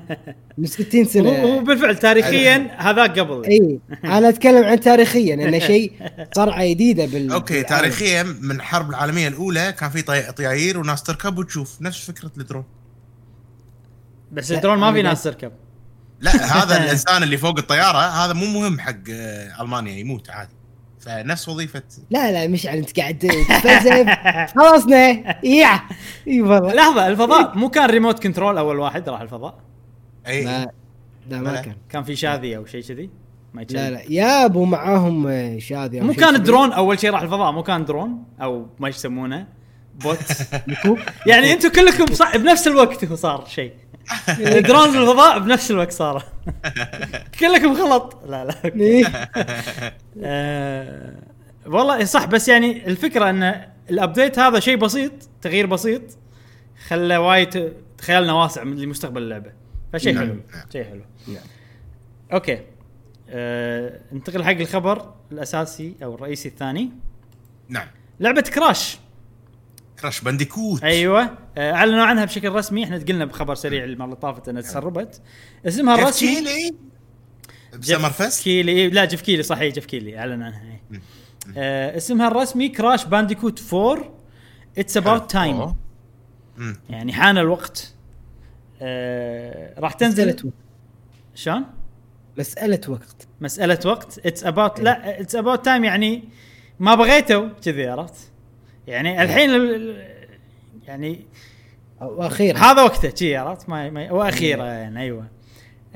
من 60 سنة. هو بالفعل تاريخيا هذاك قبل. إي. أنا أتكلم عن تاريخيا انه شيء صرعة جديدة بال okay بالعالم. تاريخيا من الحرب العالمية الأولى كان في طي- طياير وناس تركب وتشوف نفس فكرة الدرون. بس الدرون ما في ناس تركب لا هذا الإنسان اللي فوق الطيارة هذا مو مهم حق آه، ألمانيا يموت عادي. فنفس وظيفة. لا لا مش انت قاعد تفلسف. خلصنا يا. إي والله. لحظة الفضاء مو كان remote control أول واحد راح الفضاء؟ إي. لا لا ما. كان. كان في شاذي أو شيء كذي؟ ما. لا لا. يا أبو معاهم آه، شاذي مو كان. الدرون أول شيء راح الفضاء مو كان درون أو ما يسمونه bot. يعني أنتم كلكم صح بنفس الوقت هو صار شيء. الدرون بالفضاء بنفس الوقت صار كلكم غلط لا لا. إيه. آه والله صح بس يعني الفكرة إن ال update هذا شيء بسيط تغيير بسيط خلى وايد خيالنا واسع من- لمستقبل اللعبة فشيء نعم. حلو. شيء حلو نعم. okay آه ننتقل حق الخبر الأساسي أو الرئيسي الثاني نعم لعبة كراش كراش بانديكوت أيوه أعلنوا عنها بشكل رسمي. إحنا قلنا بخبر سريع المره اللي طافت انها تسربت. اسمها الرسمي كيلي؟ ب Summer Fest؟ كيلي. إيه، لا جيف كيلي صحيح جيف كيلي. اعلن عنها إيه. آه اسمها الرسمي Crash Bandicoot 4 It's About Time. يعني حان الوقت. آه راح تنزل؟ مسألة وقت. شلون؟ مسألة وقت. مسألة وقت. It's About لا It's About Time يعني ما بغيتوا. كذي عرفت؟ يعني الحين ال- ال- يعني وأخيرا. هذا وقته شي عرفت؟ ما, ما وأخيرا يعني أيوه.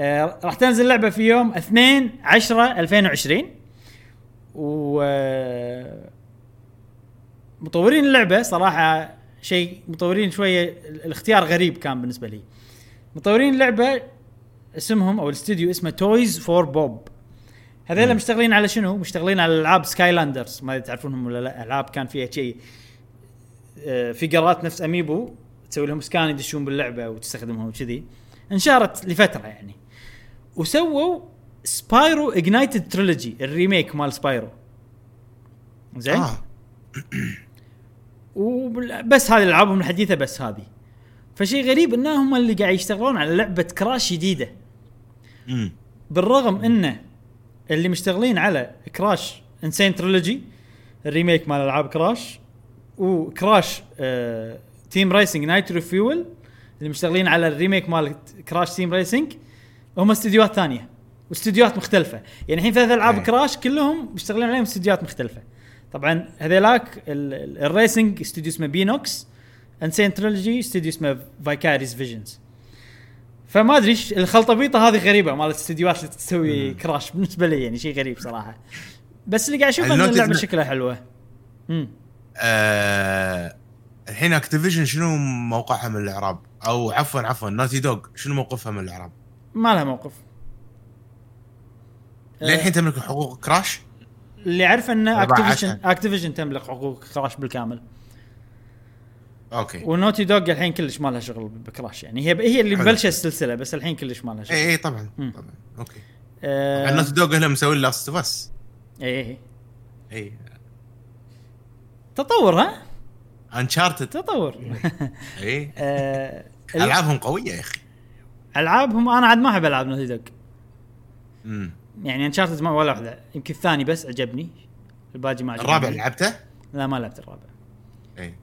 آه راح تنزل اللعبه في يوم 2 10 2020 و آه، مطورين اللعبة صراحة شيء مطورين شوية ال- الاختيار غريب كان بالنسبة لي. مطورين اللعبة اسمهم أو الاستوديو اسمه Toys for Bob هذول مشتغلين على شنو؟ مشتغلين على ألعاب Skylanders ما أدري تعرفونهم ولا لا؟ ألعاب كان فيها شيء. فيجرات نفس amiibo تسوي لهم scan يدشون باللعبة وتستخدمهم وكذي انشهرت لفترة يعني وسووا Spyro Reignited Trilogy ال remake مال سبايرو زين آه. آه. وبس هذه الألعابهم الحديثة بس هذه فشيء غريب انهم اللي قاعد يشتغلون على لعبة Crash جديدة مم. بالرغم انه اللي مشتغلين على Crash N. Sane Trilogy ال remake مال ألعاب Crash و Crash آه Team Racing Nitro Fueled اللي مشتغلين على ال remake مال Crash Team Racing هم استديوهات ثانية واستديوهات مختلفة. يعني الحين ثلاث العاب. Crash كلهم مشتغلين عليهم استديوهات مختلفة. طبعا هذيلاك ال- ال- ال racing استوديو اسمه Beenox N. Sane Trilogy استوديو اسمه Vicarious Visions فما أدري إيش الخلطبيطة هذه غريبة مال الاستديوهات اللي تسوي Crash بالنسبة لي يعني شيء غريب صراحة. بس اللي قاعد أشوفه إن اللعبة شكلها حلوة. امم آه الحين Activision شنو موقعها من الإعراب؟ أو عفوا عفوا Naughty Dog شنو موقفها من الإعراب؟ ما لها موقف للحين تملك حقوق Crash؟ اللي اعرف إن Activision. Activision تملك حقوق Crash بالكامل okay و Naughty Dog الحين كلش ما لها شغل ب Crash يعني هي هي اللي. مبلشه السلسلة بس الحين كلش ما لها شغل اي اي طبعا مم. طبعا okay آه Naughty Dog هم مسوي Last of Us اي اي اي تطور ها؟ Uncharted تطور. اي آه ال- ألعابهم قوية يا أخي. ألعابهم أنا عاد ما أحب العاب Naughty Dog امم يعني Uncharted ما ولا واحدة. يمكن الثاني بس عجبني. الباقي ما عجبني. الرابع لعبته؟ لا ما لعبت الرابع. اي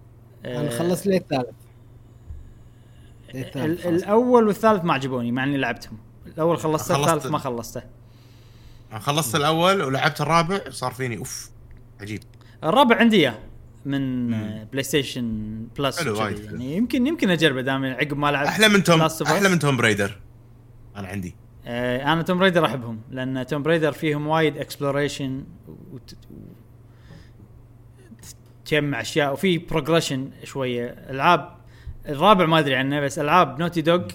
آه، أنا خلصت لي الثالث. الأول والثالث ما عجبوني مع إني لعبتهم. الأول خلصته خلصت الثالث ال- ما خلصته. أنا خلصت الأول ولعبت الرابع صار فيني أوف عجيب. الرابع عندي إياه. من مم. PlayStation Plus حلو،. وايد. يعني يمكن يمكن أجربه دام عقب ما لعبت أحلى من Tomb. أحلى من Tomb Raider أنا عندي آه أنا Tomb Raider أحبهم لأن Tomb Raider فيهم وايد exploration تجمع أشياء وفي progression شوية العاب الرابع ما أدري عنه بس ألعاب Naughty Dog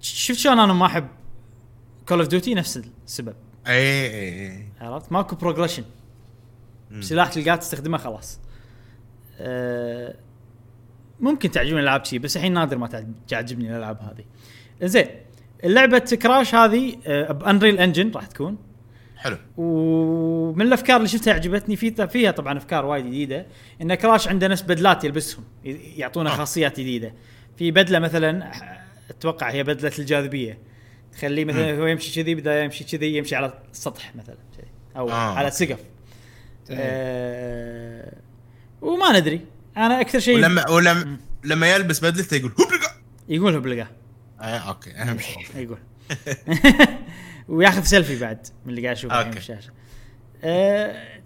شفت شلون أنا ما أحب Call of Duty نفس السبب اي اي اي عرفت ماكو progression. سلاح تلقاه تستخدمه خلاص ممكن تعجبني الألعاب شي بس الحين نادر ما تعج- تعجبني الألعاب هذه. زين اللعبة Crash هذه أه ب Unreal Engine راح تكون. حلو. ومن الأفكار اللي شفتها عجبتني في فيها طبعا أفكار وايد جديدة إن كراش عنده نفس بدلات يلبسهم يعطونا آه. خاصيات جديدة. في بدلة مثلا أتوقع هي بدلة الجاذبية. تخليه مثلا هو يمشي كذي بدأ يمشي كذي يمشي على السطح مثلا أو آه. على سقف. آه وما ندري. أنا أكثر شيء ولما ولما لما يلبس بدلته يقول هوبلقا يقول هو بلقاه آه okay اهم شيء يقول. وياخذ سيلفي بعد من اللي قاعد اشوفه okay. بالشاشه أه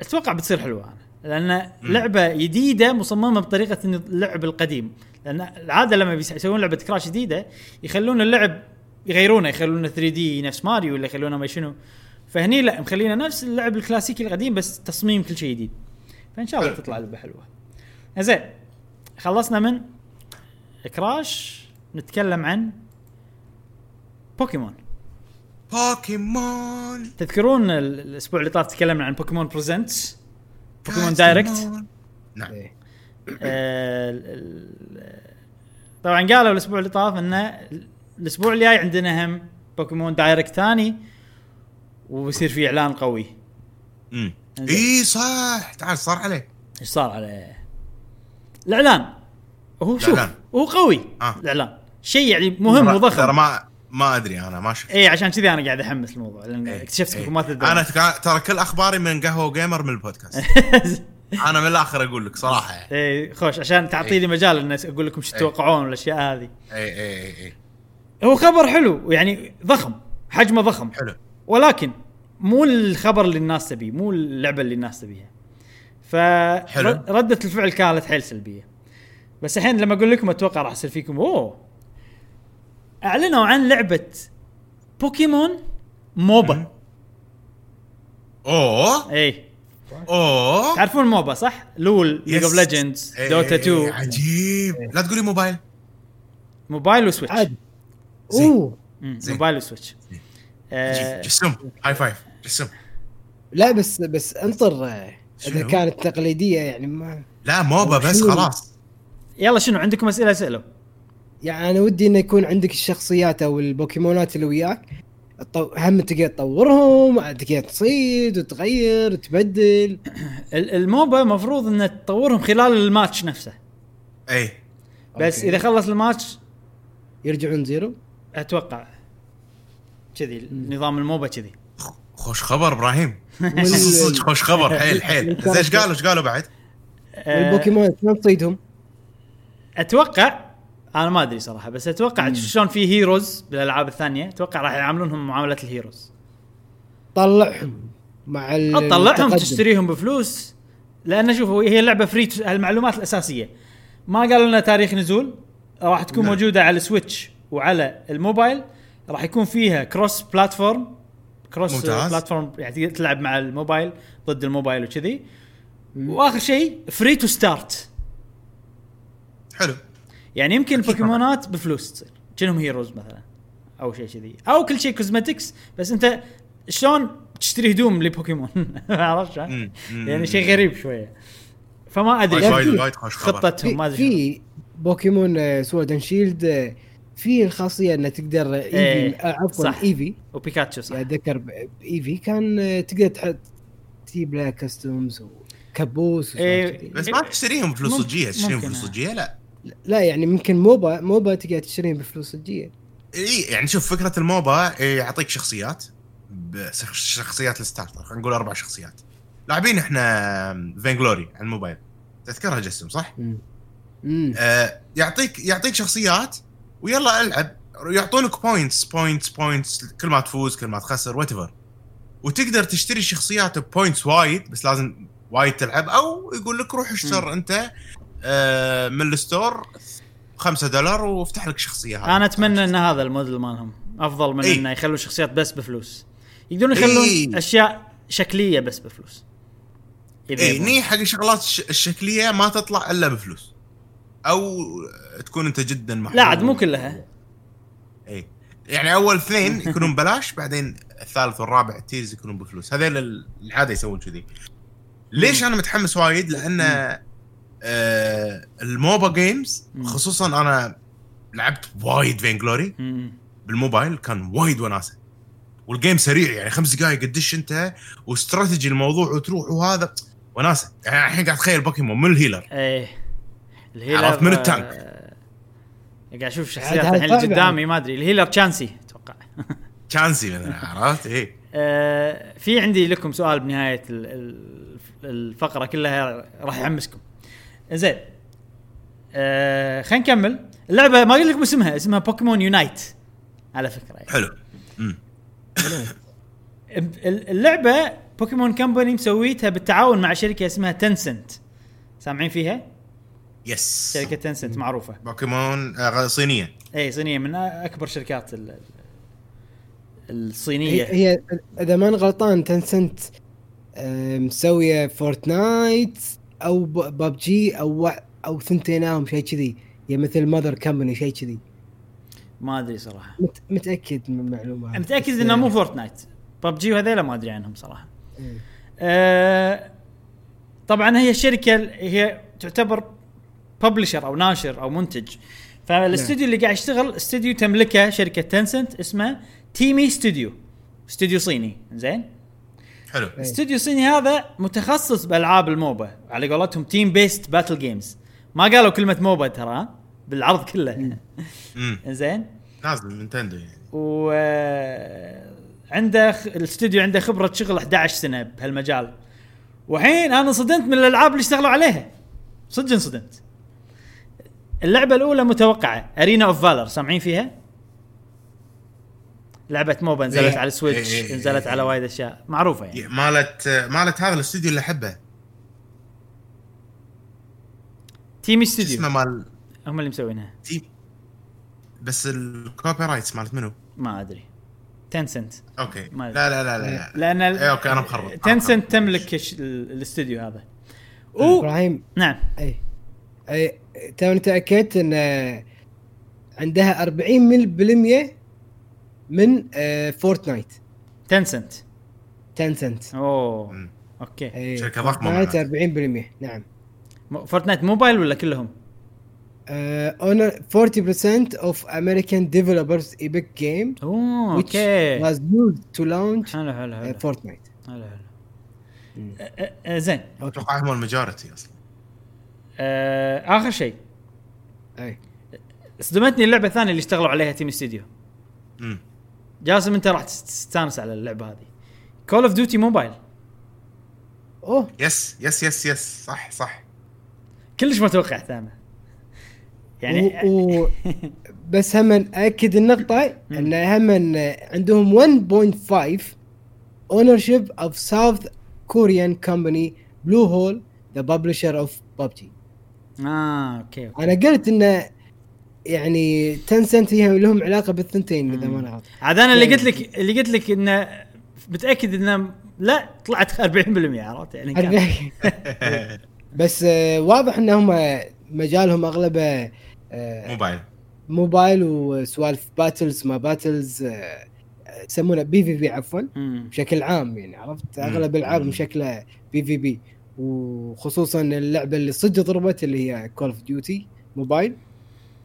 أتوقع بتصير حلوة أنا لأن لعبة جديدة مصممة بطريقة اللعب القديم. لأن العادة لما يسوون لعبة Crash جديدة يخلون اللعب يغيرونه يخلونه 3D نفس ماريو ولا يخلونه ما شنو. فهني لا مخلينا نفس اللعب الكلاسيكي القديم بس تصميم كل شيء جديد. فإن شاء الله. تطلع لعبة حلوة. زين خلصنا من Crash نتكلم عن Pokémon. Pokémon. تذكرون ال- الأسبوع اللي طاف تكلمنا عن Pokémon Presents Pokémon Direct نعم. إيه. آه، طبعا قالوا الأسبوع اللي طاف إنه الأسبوع الجاي عندنا هم Pokémon Direct ثاني وبيصير في إعلان قوي. امم. إي صح. تعال صار عليه. إيش صار عليه؟ الاعلان هو شوف الإعلان. هو قوي. آه. الاعلان شيء يعني مهم وضخم. ترى ما ما أدري أنا ما شفت. إي عشان كذي أنا قاعد أحمس الموضوع لأن إيه، اكتشفت إيه. ما تدرون. أنا ترى كل أخباري من قهوة gamer من البودكاست. أنا من الآخر أقول لك صراحة. يعني إي خوش عشان تعطي لي مجال إن أقول لكم شو. تتوقعون الاشياء هذه. إي إي إي. هو خبر حلو يعني ضخم حجمه ضخم. حلو. ولكن مو الخبر اللي الناس تبيه مو اللعبة اللي الناس تبيها. حلو. فردة الفعل كانت حيل سلبية. بس الحين لما أقول لكم أتوقع راح يصير فيكم أوه. أعلنوا عن لعبة Pokémon MOBA. أوه. اي أوه. تعرفون MOBA صح؟ LoL League of. Legends إيه، Dota إيه، 2 عجيب لا تقولي موبايل. mobile و Switch. عادي. أوه. mobile و Switch. آه،. جسم high five. جسم لا بس بس انطر آه، إذا؟ كانت تقليدية يعني ما لا MOBA بس؟ خلاص. يلا شنو؟ عندكم أسئلة أسألوا. يعني أنا ودي إنه يكون عندك الشخصيات أو ال Pokémonات اللي وياك. هم تقدر تطورهم تقدر تصيد وتغير وتبدل. ال- ال MOBA مفروض ان تطورهم خلال الماتش نفسه. إي. بس okay. إذا خلص الماتش يرجعون zero؟ أتوقع كذي نظام ال MOBA كذي. خوش خبر إبراهيم صدق خوش خبر حيل حيل زين إيش قالوا إيش قالوا بعد؟ آه، والبوكيمون شلون تصيدهم؟ أتوقع أنا ما أدري صراحة بس أتوقع. شلون في heroes بالألعاب الثانية أتوقع راح يعاملونهم معاملة ال heroes طلعهم مع ال- تطلعهم التقدم. تشتريهم بفلوس لأن شوفوا هي لعبة free المعلومات الأساسية ما قالوا لنا تاريخ نزول راح تكون نعم. موجودة على ال Switch وعلى الموبايل راح يكون فيها cross platform cross. platform يعني تلعب مع الموبايل ضد الموبايل وكذي. وآخر شيء free to start حلو. يعني يمكن أكيد Pokémonات بفلوس تصير. كأنهم heroes مثلا أو شيء كذي. أو كل شيء cosmetics بس أنت شلون تشتري هدوم لبوكيمون؟ عرفت. يعني شيء غريب شوية. فما أدري. خطتهم ما في, ادري. في بوكيمون Sword and Shield في الخاصية إنه تقدر إيفي آه، عفوا صح. إيفي وبيكاتشو صح أتذكر ب- بايفي كان آه، تقدر تحط تجيب له costumes وكابوس. كذي. بس ما تشتريهم بفلوس ممكن- صجيه تشتريهم آه. صجيه لا لا يعني ممكن MOBA MOBA تقدر تشتريهم بفلوس صجيه إي يعني شوف فكرة ال MOBA يعطيك شخصيات شخصيات ال starter خلينا نقول أربع شخصيات لاعبين إحنا Vainglory على الموبايل تذكرها جاسم صح؟ امم آه يعطيك يعطيك شخصيات ويلا العب. يعطونك points points points كل ما تفوز كل ما تخسر وات وتقدر تشتري شخصيات points وايد بس لازم وايد تلعب. أو يقول لك روح اشتر أنت آه من ال store 5 دولار وافتح لك شخصية هذه. أنا أتمنى إن هذا الموديل مالهم أفضل من إيه. إنه يخلون شخصيات بس بفلوس. يقدرون يخلون إيه. أشياء شكلية بس بفلوس. إي. ني حق الشغلات الش- الشكليه ما تطلع إلا بفلوس. أو تكون أنت جدا محظوظ. لا عاد مو كلها. اي يعني أول اثنين يكونون ببلاش بعدين الثالث والرابع ال tiers يكونون بفلوس. هذول العادة يسوون كذي. ليش أنا متحمس وايد؟ لأن آه ال MOBA games. خصوصا أنا لعبت وايد Vainglory. بالموبايل كان وايد وناسة. وال game سريع يعني خمس دقائق قديش أنت واستراتيجي الموضوع وتروح وهذا وناسة. يعني الحين قاعد أتخيل بوكيمون من ال healer؟ إيه. ال healer عرفت من آه، ال tank. قاعد أشوف شخصيات الحين اللي هذا قدامي ما أدري ال healer تشانسي أتوقع. تشانسي مثلا عرفت؟ إيه. آه، في عندي لكم سؤال بنهاية ال- ال- الفقرة كلها راح يحمسكم. زين آه خلينا نكمل. اللعبة ما قلت لكم اسمها اسمها بوكيمون Unite على فكرة يعني. حلو. ال- اللعبة بوكيمون Company مسويتها بالتعاون مع شركة اسمها Tencent سامعين فيها؟ yes شركة Tencent معروفة. بوكيمون آه، صينية. اي صينية من أكبر شركات ال- ال- الصينية. هي, هي إذا ما غلطان Tencent مسوية Fortnite أو ببجي أو أو ثنتينهم شيء كذي. هي مثل mother company شيء كذي. ما أدري صراحة. مت- متأكد من المعلومة. متأكد بس، إنها مو Fortnite PUBG وهذيلا ما أدري عنهم صراحة. مم. آه طبعا هي الشركة ال- هي تعتبر publisher أو ناشر أو منتج. فالاستوديو اللي قاعد يشتغل استوديو تملكه شركة Tencent اسمه TiMi Studio استوديو صيني. زين؟ حلو. إيه. استوديو الصيني هذا متخصص بألعاب ال MOBA. على قولتهم team-based battle games ما قالوا كلمة MOBA ترى؟ بالعرض كله. زين؟ نازل نينتندو يعني. و آه، عنده الاستوديو عنده خبرة شغل 11 سنة بهالمجال. وحين أنا انصدمت من الألعاب اللي اشتغلوا عليها. صدق انصدمت. اللعبة الأولى متوقعة. Arena of Valor سامعين فيها؟ لعبة MOBA نزلت إيه. على ال Switch إيه، إيه، نزلت إيه، على. وايد أشياء. معروفة يعني. مالت مالت هذا الاستوديو اللي أحبه. TiMi شو اسمه استوديو مال هم اللي مسوينها. TiMi بس ال copyrights مالت منو؟ ما أدري. تنسنت أوكي. ما- لا لا لا لا, لا. لأن إيه، okay، أنا مخرب. Tencent. تملك الش- ال- الاستوديو هذا. و إبراهيم. نعم. اي اي توني تأكدت إن آه، عندها 40% من آه، Fortnite. Tencent Tencent أوه. مم. okay. اي شركة ضخمة فورتنايت معناته. 40% نعم. Fortnite Mobile ولا كلهم؟ uh, owner 40% of American developers Epic Game أوه which okay. was used to launch حلو حلو uh, حلو Fortnite حلو حلو. أ- زين. أتوقع هم ال majority أصلا. آه، آخر شيء. أي. صدمتني اللعبة الثانية اللي اشتغلوا عليها TiMi استوديو امم جاسم أنت راح تست- تستانس على اللعبة هذه. Call of Duty Mobile أوه. yes yes yes yes صح صح. كلش متوقع ثامه يعني و... و... بس هم أكد النقطة إن هم عندهم 1.5 ownership of South Korean company Blue Hole the publisher of PUBG آه okay okay أنا قلت انه يعني Tencent هي لهم علاقة بالثنتين إذا ما أنا غلط عاد أنا اللي يعني- قلت لك اللي قلت لك انه متأكد انه لا طلعت 40% عرفت يعني. بس آه، واضح انهم مجالهم اغلبه آه، موبايل موبايل وسوالف battles ما battles آه، يسمونه PvP عفوا. بشكل عام يعني عرفت. أغلب الالعاب مم. شكلها PvP وخصوصا اللعبة اللي صدق ضربت اللي هي Call of Duty Mobile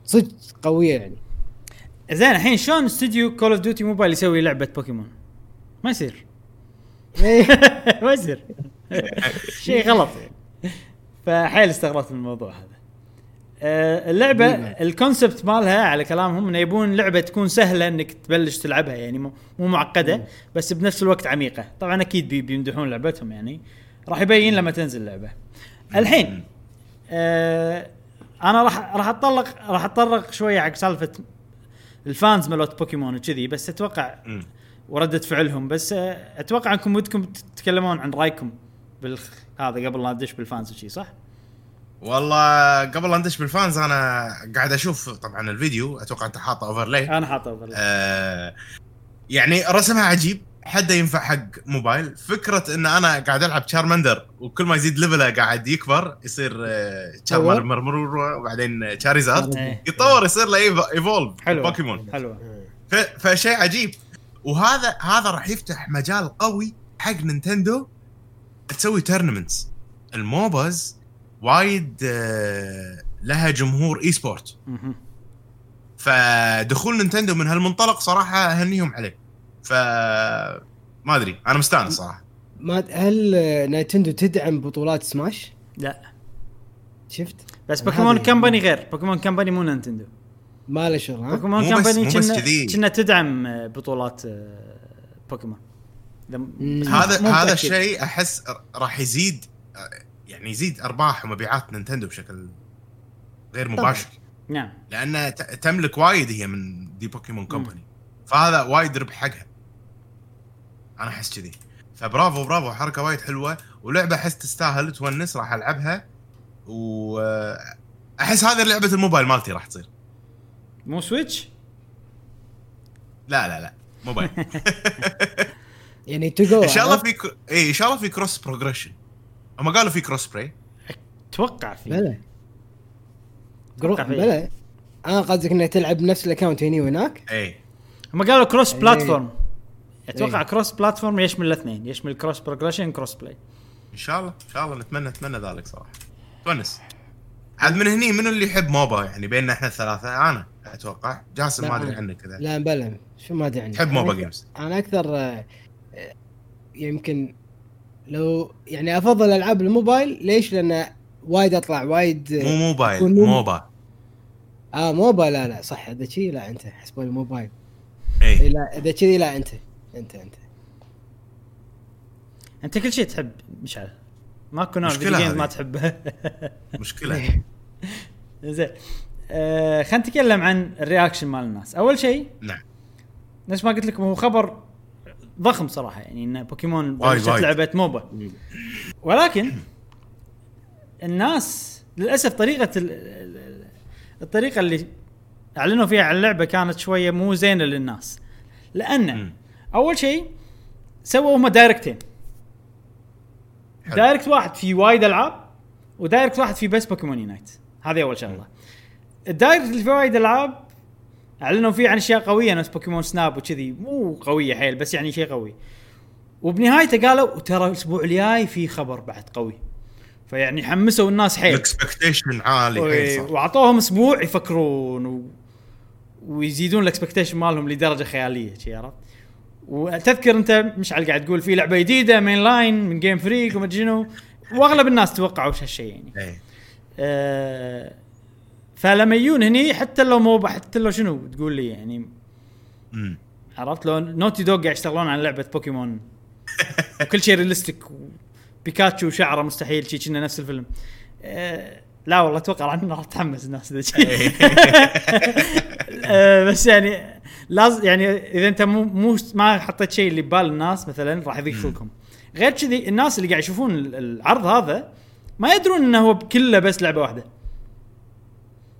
صدق قوية يعني زين الحين شلون استوديو Call of Duty Mobile يسوي لعبة بوكيمون؟ ما يصير إيه. ما يصير شيء غلط فحيل استغربت من الموضوع هذا آه، اللعبة. الكونسبت مالها على كلامهم إنه يبون لعبة تكون سهلة إنك تبلش تلعبها يعني مو معقدة. بس بنفس الوقت عميقة طبعا أكيد بي- بيمدحون لعبتهم يعني راح يبين لما تنزل اللعبة الحين آه أنا راح راح اتطرق راح أتطرق شوية حق سالفة ال fans مالوت بوكيمون وكذي بس أتوقع مم. وردة فعلهم بس آه، أتوقع أنكم ودكم تتكلمون عن رأيكم بالخ... هذا قبل لا ندش بال fans وشي صح؟ والله قبل لا ندش بال fans أنا قاعد أشوف طبعا الفيديو أتوقع أنت حاطه overlay أنا حاطه over. آه يعني رسمها عجيب حده ينفع حق موبايل؟ فكرة إن أنا قاعد ألعب تشارمندر وكل ما يزيد level ه قاعد يكبر يصير آه تشارمر مرمر وبعدين تشاريزارد. يتطور يصير له evolve. بوكيمون حلوة. فشيء عجيب. وهذا هذا راح يفتح مجال قوي حق نينتندو تسوي tournaments ال MOBAs وايد آه، لها جمهور e-sport. فدخول نينتندو من هالمنطلق صراحة أهنيهم عليه. ف ما أدري أنا مستانس صراحة ما هل نينتندو تدعم بطولات سماش؟ لا شفت؟ بس بوكيمون company غير بوكيمون company مو نينتندو ما له شغل ها؟ بوكيمون company كنا كذي. كنا تدعم آه، بطولات آه، بوكيمون هذا هذا. الشيء أحس راح يزيد آه، يعني يزيد أرباح ومبيعات نينتندو بشكل غير طبعاً. مباشر نعم لأن ت- تملك وايد هي من the بوكيمون company فهذا وايد ربح حقها أنا احس كذي. فبرافو برافو حركة وايد حلوة ولعبة أحس تستاهل تونس راح ألعبها. واحس هذه لعبة الموبايل مالتي راح تصير. مو Switch؟ لا لا لا موبايل. يعني to go إن شاء الله في ك... اي إن شاء الله في cross progression هم قالوا في cross play أتوقع في بلى. فيه. بلى. آه قصدك إنك تلعب نفس ال account هني وهناك؟ اي هم قالوا cross إيه. platform أتوقع إيه. cross platform يشمل الاثنين. يشمل cross progression cross play إن شاء الله إن شاء الله. نتمنى نتمنى ذلك صراحة. تونس. عاد من هني منو اللي يحب MOBA؟ يعني بيننا إحنا الثلاثة. أنا أتوقع. جاسم ما أدري عنك كذا. لا بلا شو ما أدري عنك. تحب MOBA games أنا أكثر آه، يمكن لو يعني أفضل ألعاب الموبايل. ليش؟ لأن وايد أطلع وايد مو موبايل MOBA. آه MOBA. لا لا صح. إذا شي لا أنت حسبوني موبايل. اي لا إذا كذي لا أنت. انت انت. انت كل شيء تحب مشعل. ماكو نوع مشكلة video games. ما تحبه. مشكلة. زين. آه خلينا نتكلم عن ال reaction مال الناس. أول شيء نعم. نفس ما قلت لكم هو خبر ضخم صراحة يعني إن بوكيمون بلشت. لعبة MOBA. ولكن الناس للأسف طريقة ال- ال- ال- الطريقة اللي أعلنوا فيها عن اللعبة كانت شوية مو زينة للناس. لأن. أول شيء سووا هم Direct ين. حلو. Direct واحد في وايد ألعاب و Direct واحد في بس بوكيمون Unite. هذه أول شغلة. ال Direct اللي في وايد ألعاب أعلنوا فيه عن أشياء قوية نفس بوكيمون Snap وكذي. مو قوية حيل بس يعني شيء قوي. وبنهايته قالوا ترى الأسبوع الجاي في خبر بعد قوي. فيعني حمسوا الناس حيل. ال expectation عالي حيل. وأعطوهم أسبوع يفكرون و... ويزيدون ال expectation مالهم لدرجة خيالية عرفت؟ وتذكر انت مشعل قاعد تقول في لعبة جديدة main line من Game Freak وما شنو. وأغلب الناس توقعوا هالشيء يعني. اي آه فلما يجون هني حتى لو مو حتى لو شنو تقول لي يعني. عرفت لو Naughty Dog قاعد يشتغلون على لعبة بوكيمون وكل شيء realistic بيكاتشو شعره مستحيل شي كنا نفس الفيلم. آه لا والله أتوقع راح راح تحمس الناس شي. آه بس يعني لازم يعني إذا أنت مو مو ما حطيت شيء اللي ببال الناس مثلا راح يضيق خلقهم غير كذي الناس اللي قاعد يشوفون ال- العرض هذا ما يدرون إنه هو كله بس لعبة واحدة.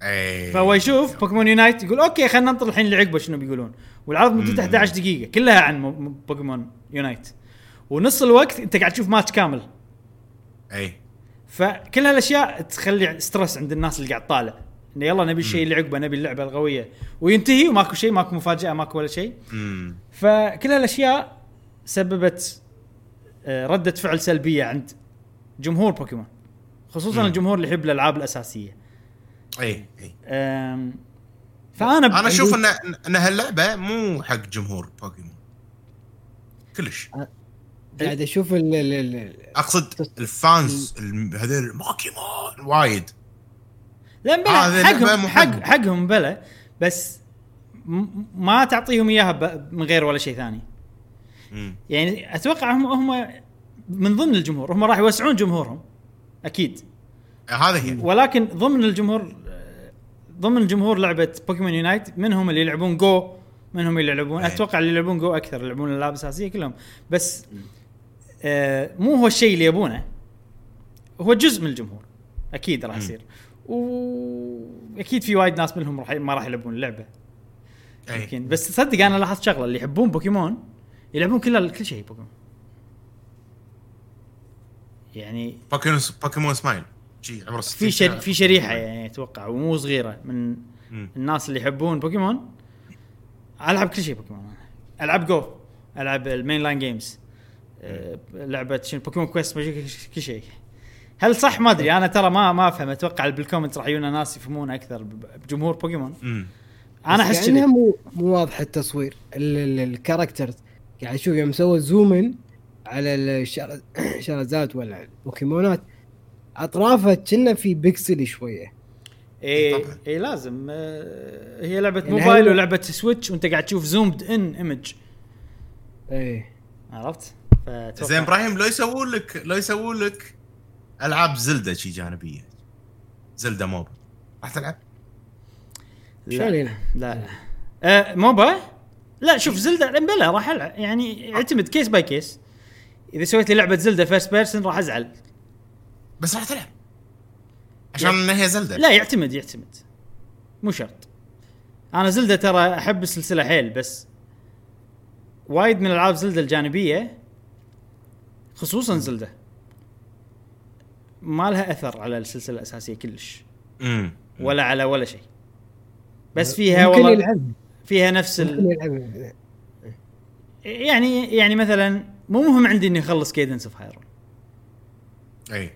اي فهو يشوف بوكيمون Unite يقول okay خلينا ننطر الحين اللي عقبه شنو بيقولون. والعرض مدته 11 دقيقة كلها عن مو- مو- بوكيمون Unite ونص الوقت أنت قاعد تشوف ماتش كامل. اي فكل هالأشياء تخلي stress عند الناس اللي قاعد طالع. إنه يلا نبي الشيء اللي عقبه نبي اللعبة القوية. وينتهي وماكو شيء ماكو مفاجأة ماكو ولا شيء. فكل هالأشياء سببت آه، ردة فعل سلبية عند جمهور بوكيمون. خصوصا مم. الجمهور اللي يحب الألعاب الأساسية. إي إي. فأنا أنا أشوف ان إن هاللعبة مو حق جمهور بوكيمون. كلش. قاعد أشوف ال ال- أقصد ال fans هذول بوكيمون وايد. لا بلا حقهم حق حقهم. بلا بس ما تعطيهم إياها من غير ولا شيء ثاني. أمم. يعني أتوقع هم هم من ضمن الجمهور هم راح يوسعون جمهورهم أكيد. هذا هي. ولكن ضمن الجمهور ضمن جمهور لعبة بوكيمون Unite منهم اللي يلعبون جو منهم اللي يلعبون أي. أتوقع اللي يلعبون جو أكثر يلعبون الالعاب الأساسية كلهم. بس آه مو هو الشيء اللي يبونه هو جزء من الجمهور أكيد راح. يصير. واكيد في وايد ناس منهم راح ما راح يلعبون اللعبة. يمكن. بس تصدق أنا لاحظت شغلة اللي يحبون بوكيمون يلعبون كل كل شيء بوكيمون. يعني بوكيمون بوكيمون سمايل. عمره 60 في شر... في شريحة يعني أتوقع ومو صغيرة من. الناس اللي يحبون بوكيمون. ألعب كل شيء بوكيمون. ألعب جو ألعب ال main line games لعبة شنو بوكيمون Quest كل شيء هل صح؟ ما أدري. أنا ترى ما ما أفهم. أتوقع بال comment راح يجونا ناس يفهمون أكثر بجمهور بوكيمون. أنا أحس كذي. مو مو واضح التصوير. ال- ال- ال characters قاعد أشوف يوم سوى zoom in على الشر- الشارزاردات ولا البوكيمونات أطرافها كنا في بيكسل شوية. اي طبعاً. اي لازم. أه، هي لعبة يعني موبايل ولعبة سويتش وأنت قاعد تشوف zoomed in image إيه. عرفت؟ زين إبراهيم لو يسوون لك لو يسوون لك ألعاب زلدة شي جانبية. زلدة موب راح تلعب؟ لا. شلون لا. آه MOBA لا شوف زلدة بلا راح ألعب. يعني يعتمد case by case إذا سويت لي لعبة زلدة first person راح أزعل. بس راح تلعب. عشان ان هي زلدة. لا يعتمد يعتمد. مو شرط. أنا زلدة ترى أحب السلسله حيل بس وايد من ألعاب زلدة الجانبية خصوصا زلدة. ما لها أثر على السلسلة الأساسية كلش. امم ولا على ولا شيء. بس فيها والله فيها نفس ال... يعني يعني مثلا مو مهم عندي إني أخلص Cadence of Hyrule أي.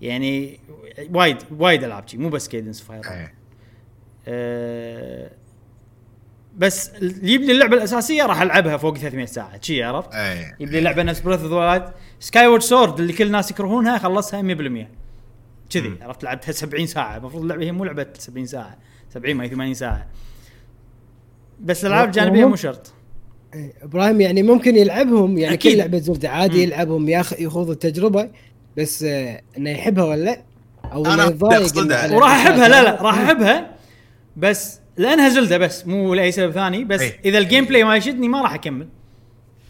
يعني وايد وايد ألعاب مو بس Cadence of Hyrule أي. أه بس اللي يبني اللعبة الأساسية راح ألعبها فوق 300 ساعة. شي عرفت؟ أي. يبني لعبه نفس Breath of Wild Skyward Sword اللي كل الناس يكرهونها خلصها 100% كذي. عرفت؟ لعبتها 70 ساعة. المفروض اللعبة هي مو لعبة 70 ساعة. 70 ما هي 80 ساعة. بس الألعاب الجانبيه مو شرط. إيه، إبراهيم يعني ممكن يلعبهم يعني أكيد. كل لعبة زلده عادي مم. يلعبهم ياخ يخوض التجربة بس آه، إنه يحبها ولا لا؟ أو إنه يتضايق وراح أحبها. لا لا راح أحبها. بس لأنها زلدة بس مو لأي سبب ثاني بس أي. إذا ال gameplay ما يشدني ما راح أكمل.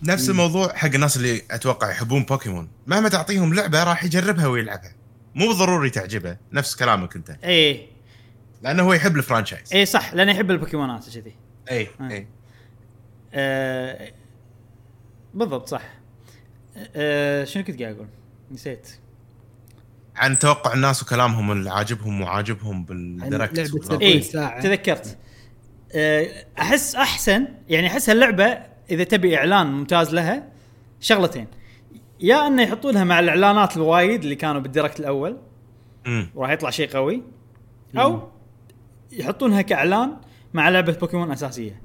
نفس الموضوع حق الناس اللي أتوقع يحبون بوكيمون. مهما تعطيهم لعبة راح يجربها ويلعبها. مو بالضروري تعجبه نفس كلامك أنت. اي لأنه هو يحب ال franchise. اي صح لأنه يحب البوكيمونات كذي اي آه. اي آه بالضبط صح. آه شنو كنت قاعد أقول؟ نسيت. عن توقع الناس وكلامهم اللي عاجبهم وعاجبهم والأرض. اي. تذكرت آه أحس أحسن يعني أحس هاللعبة إذا تبي إعلان ممتاز لها شغلتين يا أنه يحطوا لها مع الإعلانات الوايد اللي كانوا بال Direct الأول. وراح يطلع شيء قوي أو يحطونها كإعلان مع لعبة بوكيمون أساسية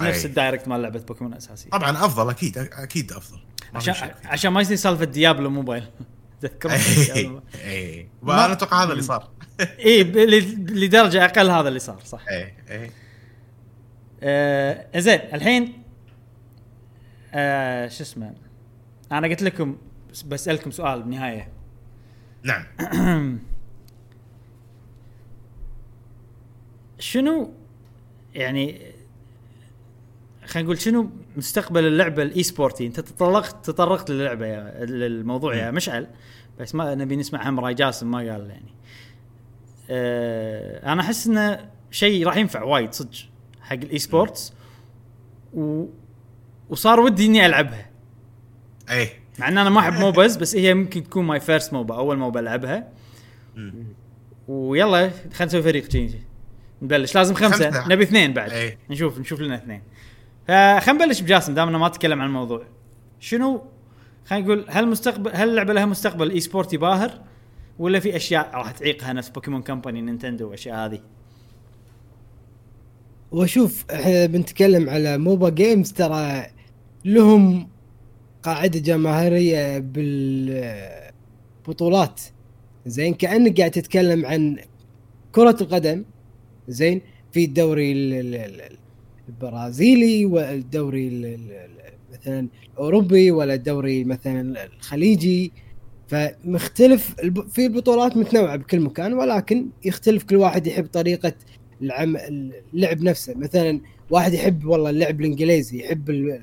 بنفس. ال Direct مال لعبة بوكيمون أساسية طبعا أفضل أكيد أكيد أفضل ما عشان. عشان ما يصير سالفة Diablo Mobile تذكر اي اي وأنا أتوقع هذا اللي صار. اي لدرجة أقل هذا اللي صار صح. اي اي آه زين الحين آه شو اسمه أنا قلت لكم بس- بسألكم سؤال بالنهاية. نعم. شنو يعني خلينا نقول شنو مستقبل اللعبة ال esporty أنت تطرقت تطرقت للعبة يا للموضوع يا مشعل بس ما نبي نسمع هم راي جاسم ما قال يعني. آه أنا أحس إنه شيء راح ينفع وايد صدق حق ال esports و... وصار ودي إني ألعبها. اي مع إن أنا ما أحب MOBAs بس هي ممكن تكون my first MOBA أول MOBA ألعبها. ويلا خلينا نسوي فريق شي نبلش. لازم خمسة. خمسة. نبي اثنين بعد. إيه. نشوف نشوف لنا اثنين. فخلينا نبلش بجاسم دامنا ما تكلم عن الموضوع. شنو؟ خلينا نقول هل مستقبل هل اللعبة لها مستقبل esporty باهر ولا في أشياء راح تعيقها نفس بوكيمون Company نينتندو والأشياء هذه؟ وشوف إحنا بنتكلم على MOBA games ترى لهم قاعدة جماهيرية بالبطولات. زين كأنك قاعد تتكلم عن كرة القدم زين في الدوري ال- ال- ال- البرازيلي والدوري ال- ال- ال- مثلا الأوروبي ولا الدوري مثلا الخليجي. فمختلف في بطولات متنوعة بكل مكان ولكن يختلف كل واحد يحب طريقة العم اللعب نفسه. مثلا واحد يحب والله اللعب الإنجليزي يحب ال-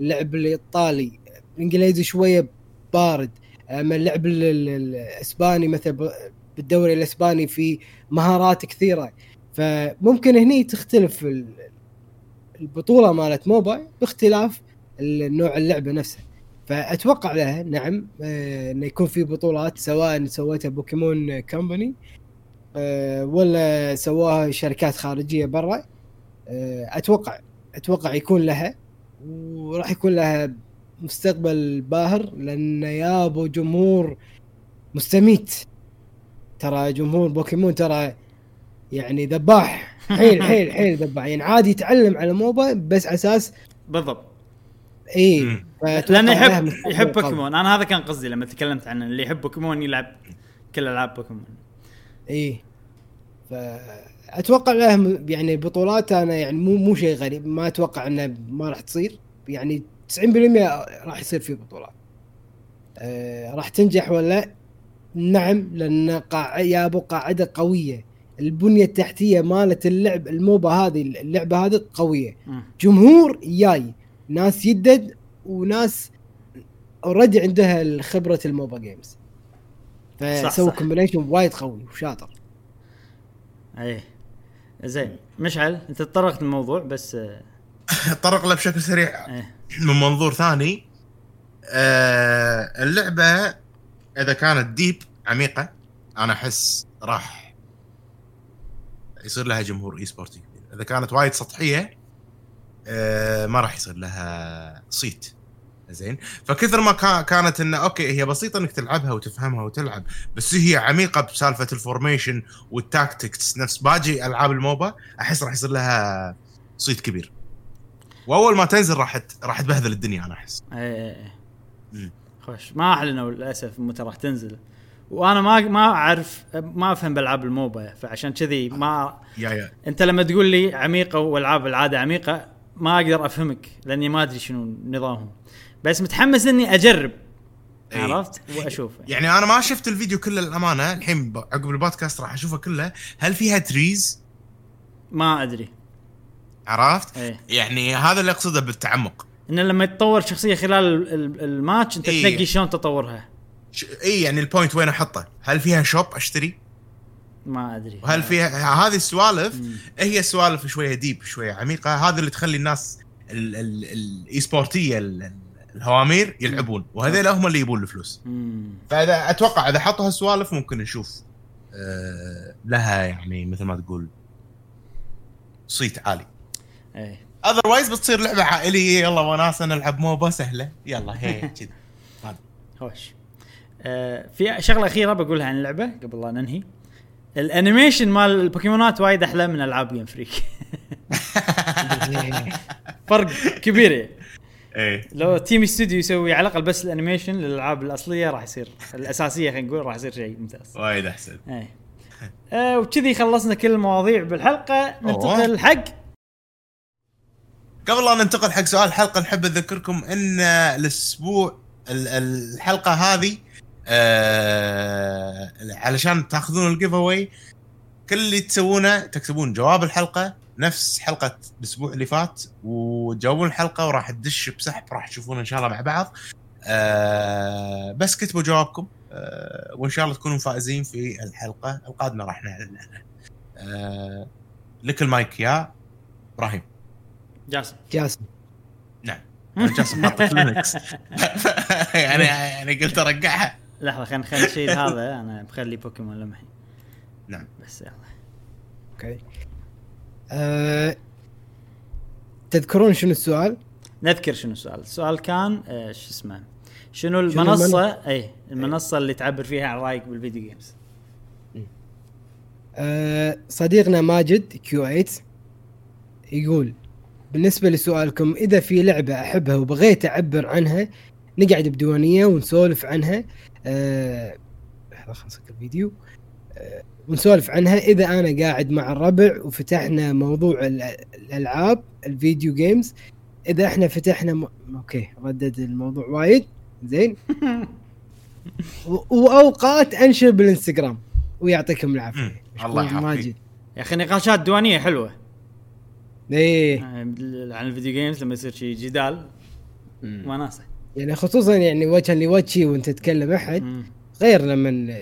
اللعب الإيطالي. الإنجليزي شوية بارد. أما اللعب ال- ال- الإسباني مثلا بالدوري الإسباني في مهارات كثيرة. فممكن هني تختلف البطولة مالت MOBA باختلاف نوع اللعبة نفسها فأتوقع لها نعم آه، إنه يكون في بطولات سواء سويتها بوكيمون Company آه، ولا سواها شركات خارجية برا آه، أتوقع أتوقع يكون لها وراح يكون لها مستقبل باهر لأن يابو جمهور مستميت. ترى جمهور بوكيمون ترى يعني ذباح. حيل حيل حيل ذباح يعني عادي يتعلم على MOBA بس على أساس بالضبط. إي لأنه يحب يحب. بوكيمون. أنا هذا كان قصدي لما تكلمت عنه اللي يحب بوكيمون يلعب كل ألعاب بوكيمون. إي فاتوقع له يعني بطولات أنا يعني مو مو شيء غريب. ما أتوقع إنه ما راح تصير. يعني 90% راح يصير في بطولات. آه راح تنجح ولا نعم لأن قاع يابو قاعدة قوية. البنية التحتية مالت اللعب ال MOBA هذه اللعبة هذه قوية. جمهور جاي ناس يدد وناس already عندها خبره ال MOBA games صح، فسووا. combination وايد قوي وشاطر. إيه. زين مشعل انت تطرقت الموضوع بس آه، اتطرق له بشكل سريع. إيه. من منظور ثاني آه اللعبة إذا كانت deep عميقة أنا أحس راح يصير لها جمهور e-sport ي كبير. إذا كانت وايد سطحية آه ما راح يصير لها صيت. زين؟ فكثر ما كانت إنه okay هي بسيطة إنك تلعبها وتفهمها وتلعب بس هي عميقة بسالفة ال formation وال tactics نفس. باجي ألعاب ال MOBA أحس راح يصير لها صيت كبير. وأول ما تنزل راح راح تبهذل الدنيا أنا أحس. إيه إيه, إيه. خوش. ما أعلنوا للأسف متى راح تنزل. وأنا ما ما اعرف ما أفهم بألعاب الموبا فعشان كذي ما يا يا. أنت لما تقول لي عميقة والعاب العادة عميقة ما أقدر أفهمك لأني ما أدري شنو نظامهم. بس متحمس إني أجرب أي. عرفت؟ وأشوف. يعني أنا ما شفت الفيديو كله للأمانة الحين عقب البودكاست راح أشوفه كله. هل فيها trees ما أدري. عرفت؟ أي. يعني هذا اللي أقصده بالتعمق. انه لما تطور شخصية خلال الماتش أنت أي. تنقي شلون تطورها. ش... إي يعني ال point وين أحطه؟ هل فيها shop أشتري؟ ما أدري. وهل فيها هذه السوالف هي السوالف شوية deep شوية عميقة؟ هذا اللي تخلي الناس ال e-sport يه الهوامير يلعبون وهذول هم اللي يبون الفلوس. فإذا أتوقع إذا حطوا هالسوالف ممكن نشوف آه لها يعني مثل ما تقول صيت عالي. إيه. otherwise بتصير لعبة عائلية يلا وناسة نلعب MOBA سهلة يلا هي كذا. خوش آه في شغلة أخيرة بقولها عن اللعبة قبل لا ننهي. ال animation مال البوكيمونات وايد أحلى من ألعاب Game Freak فرق كبير. يعني. إيه. لو TiMi Studio يسوي على الأقل بس ال animation للألعاب الأصلية راح يصير. الأساسية خلينا نقول راح يصير شيء ممتاز. وايد أحسن. إيه. آه وكذي خلصنا كل المواضيع بالحلقة. ننتقل حق قبل لا ننتقل حق سؤال الحلقة نحب نذكركم إن الأسبوع الحلقة هذه آه علشان تاخذون ال giveaway كل اللي تسوونه تكتبون جواب الحلقة نفس حلقة الأسبوع اللي فات وتجاوبون الحلقة وراح تدش بسحب راح تشوفون إن شاء الله مع بعض. آه بس كتبوا جوابكم آه وإن شاء الله تكونوا فائزين في الحلقة القادمة راح نعلن عنها. آه لك المايك يا إبراهيم. جاسم. جاسم. نعم. جاسم حاطط links يعني يعني قلت أرجعها. لحظة خلينا خلينا نشيل هذا. أنا بخلي بوكيمون لمحي. نعم. بس يلا. okay. أه... تذكرون شنو السؤال؟ نذكر شنو السؤال، السؤال كان آه شو اسمه؟ شنو المنصة؟ اي المنصة اللي تعبر فيها عن رأيك بال video games؟ أه صديقنا ماجد Q8 يقول بالنسبة لسؤالكم إذا في لعبة أحبها وبغيت أعبر عنها نقعد بديوانية ونسولف عنها أه... لحظة خلص الفيديو أه... ونسولف عنها. إذا أنا قاعد مع الربع وفتحنا موضوع الألعاب ال video games إذا إحنا فتحنا م... okay ردد الموضوع وايد. زين. و... وأوقات أنشر بالإنستغرام ويعطيكم العافية. الله يعافيك يا أخي نقاشات ديوانية حلوة. إيه. عن ال video games لما يصير شيء جدال وناسه يعني خصوصا يعني وجها لوجهي وأنت تتكلم أحد غير لما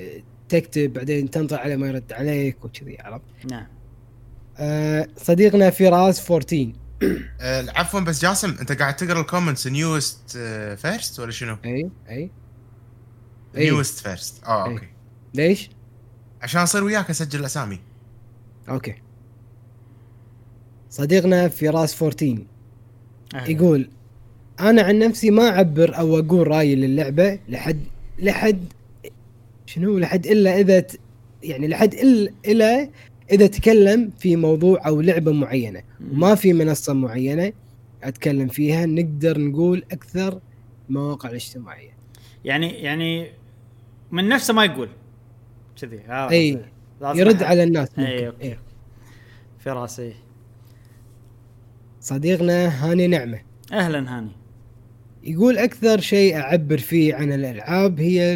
تكتب بعدين تنطر عليه ما يرد عليك وكذي عرفت؟ نعم. آه صديقنا فراس 14 آه عفوا بس جاسم أنت قاعد تقرأ ال comments newest first ولا شنو؟ أي أي. newest first آه okay. ليش؟ عشان أصير وياك أسجل الاسامي okay. صديقنا فراس 14 أهلا. يقول أنا عن نفسي ما أعبر أو أقول رأيي للعبة لحد لحد شنو؟ لحد إلا إذا ت... يعني لحد الا الا إذا تكلم في موضوع أو لعبة معينة. وما في منصة معينة أتكلم فيها نقدر نقول أكثر المواقع الاجتماعية. يعني يعني من نفسه ما يقول. كذي. إي يرد على الناس إي okay. أي. في راسي. صديقنا هاني نعمة. أهلا هاني. يقول أكثر شيء أعبر فيه عن الألعاب هي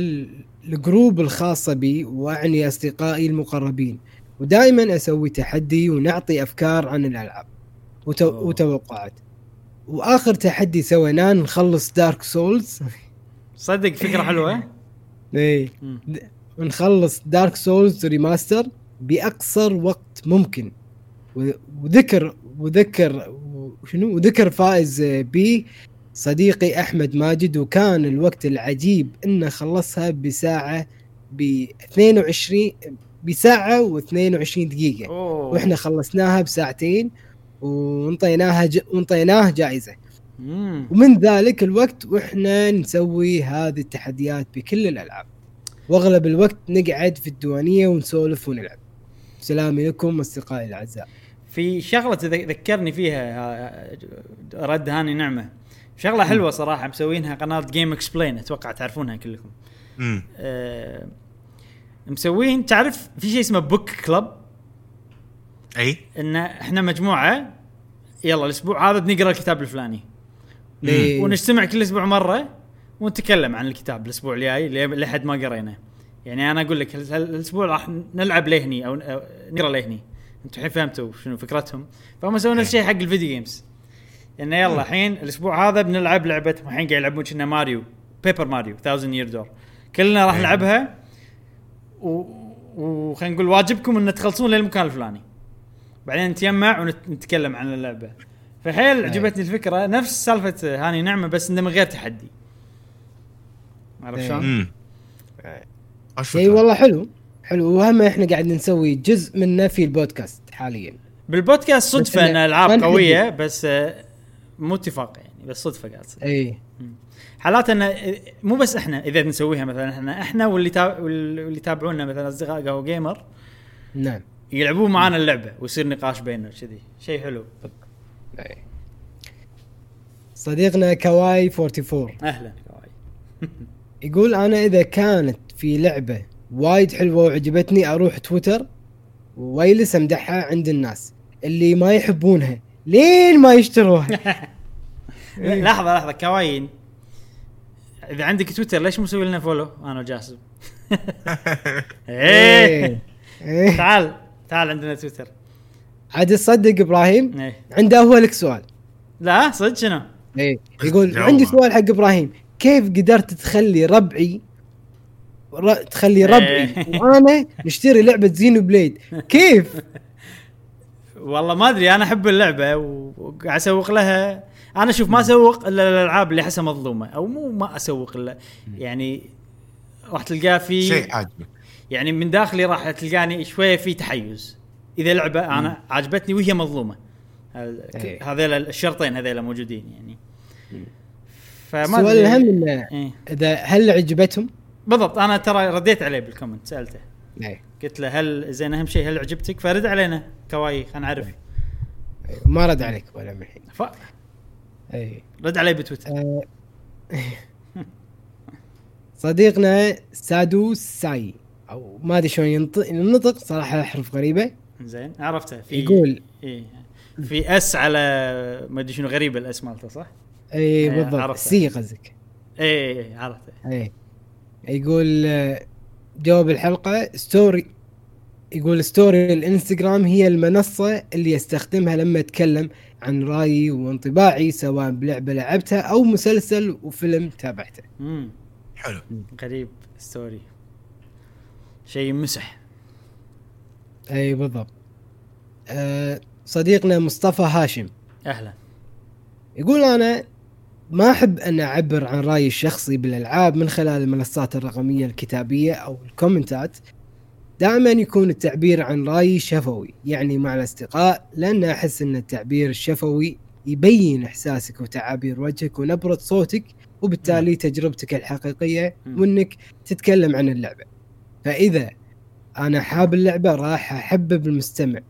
ال group الخاصة بي وأعني أصدقائي المقربين ودائما أسوي تحدي ونعطي أفكار عن الألعاب وتو... وتوقعات. وآخر تحدي سويناه نخلص Dark Souls صدق فكرة حلوة إيه. ونخلص Dark Souls Remaster بأقصر وقت ممكن. وذكر وذكر شنو وذكر فائز بي صديقي أحمد ماجد وكان الوقت العجيب إنه خلصها بساعة ب 22 بساعة و22 دقيقة. أوه. وإحنا خلصناها بساعتين ونطيناها ج... ونطيناه جائزة. مم. ومن ذلك الوقت وإحنا نسوي هذه التحديات بكل الألعاب. وأغلب الوقت نقعد في الديوانية ونسولف ونلعب. سلامي لكم أصدقائي الأعزاء. في شغلة ذكرني فيها آه، رد هاني نعمة. شغلة حلوة صراحة مسوينها قناة GameXplain أتوقع تعرفونها كلكم. امم آه، مسوين تعرف في شيء اسمه book club أي؟ إن إحنا مجموعة يلا الأسبوع هذا بنقرأ الكتاب الفلاني. ليه؟ ونجتمع كل أسبوع مرة ونتكلم عن الكتاب الأسبوع الجاي لحد ما قرينا يعني أنا أقول لك الأسبوع راح نلعب لهني أو نقرأ لهني؟ أنتم الحين فهمتوا شنو فكرتهم؟ فهم سووا نفس الشيء حق ال video games انه يلا الحين الأسبوع هذا بنلعب لعبة الحين قاعد يلعبون كنا Mario Paper Mario 1000 Year Door كلنا راح إيه. نلعبها. و... وخلينا نقول واجبكم إن تخلصون للمكان الفلاني. بعدين نتجمع ونتكلم عن اللعبة. فحيل عجبتني الفكرة. نفس سالفة هاني نعمة بس إنه من غير تحدي. عرفت إيه. شلون؟ اي والله حلو. حلو. وهم إحنا قاعد نسوي جزء منه في البودكاست حاليا. بالبودكاست صدفة إن ألعاب. قوية بس آه، مو اتفاق يعني بس صدفة قاعد تصير إي. حالات انه مو بس إحنا إذا نسويها مثلا إحنا إحنا واللي تا... واللي يتابعونا مثلا أصدقاء قهوة جيمر نعم. يلعبون معانا اللعبة ويصير نقاش بيننا كذي شيء حلو. أي. صديقنا كواي 44 أهلا كواي. يقول أنا إذا كانت في لعبة وايد حلوة وعجبتني أروح تويتر ويلس امدحها عند الناس اللي ما يحبونها. لين ما يشتروها. لحظة لحظة كواي. إذا عندك تويتر ليش مسوي لنا follow أنا وجاسم. إيه. إيه. تعال تعال عندنا تويتر. عاد تصدق إبراهيم؟ إيه. عنده هو لك سؤال. لا صدق شنو؟ إيه. يقول. عندي سؤال حق إبراهيم. كيف قدرت تخلي ربعي ر... تخلي ربعي إيه. وأنا نشتري لعبة زينو بليد كيف؟ والله ما أدري أنا أحب اللعبة وقاعد أسوق لها. أنا أشوف ما أسوق إلا الألعاب اللي أحسها مظلومة أو مو ما أسوق إلا. يعني راح تلقاه في شيء عاجبك. يعني من داخلي راح تلقاني شوية في تحيز. إذا لعبة أنا عجبتني وهي مظلومة. إيه. هذيل الشرطين هذيل موجودين يعني. فما السؤال. الأهم إنه إيه. إذا هل عجبتهم؟ بالضبط أنا ترى رديت عليه بال comment سألته. إيه. قلت له هل زين أهم شيء هل عجبتك؟ فرد علينا كواي خلينا نعرف. ما رد عليك ولا من الحين. ف... أي. رد علي بتويتر. آه، صديقنا سادو ساي. أو ما أدري شلون ينطق ينطق صراحة احرف غريبة. زين عرفته. في يقول. إيه. في S على ما أدري شنو غريبه ال S مالته صح؟ اي إيه، بالضبط. C قصدك. اي اي عرفته. اي يقول جواب الحلقة story يقول story الإنستغرام هي المنصة اللي استخدمها لما اتكلم عن رأيي وانطباعي سواء بلعبة لعبتها أو مسلسل وفيلم تابعته. امم حلو. غريب story شيء يمسح أي بالضبط. أه صديقنا مصطفى هاشم. أهلا. يقول أنا ما أحب أن أعبر عن رأيي الشخصي بالألعاب من خلال المنصات الرقمية الكتابية أو الكومنتات دائما يكون التعبير عن رأيي شفوي يعني مع الأصدقاء لأن أحس أن التعبير الشفوي يبين إحساسك وتعابير وجهك ونبرة صوتك وبالتالي تجربتك الحقيقية. وأنك تتكلم عن اللعبة فإذا أنا حاب اللعبة راح أحبب المستمع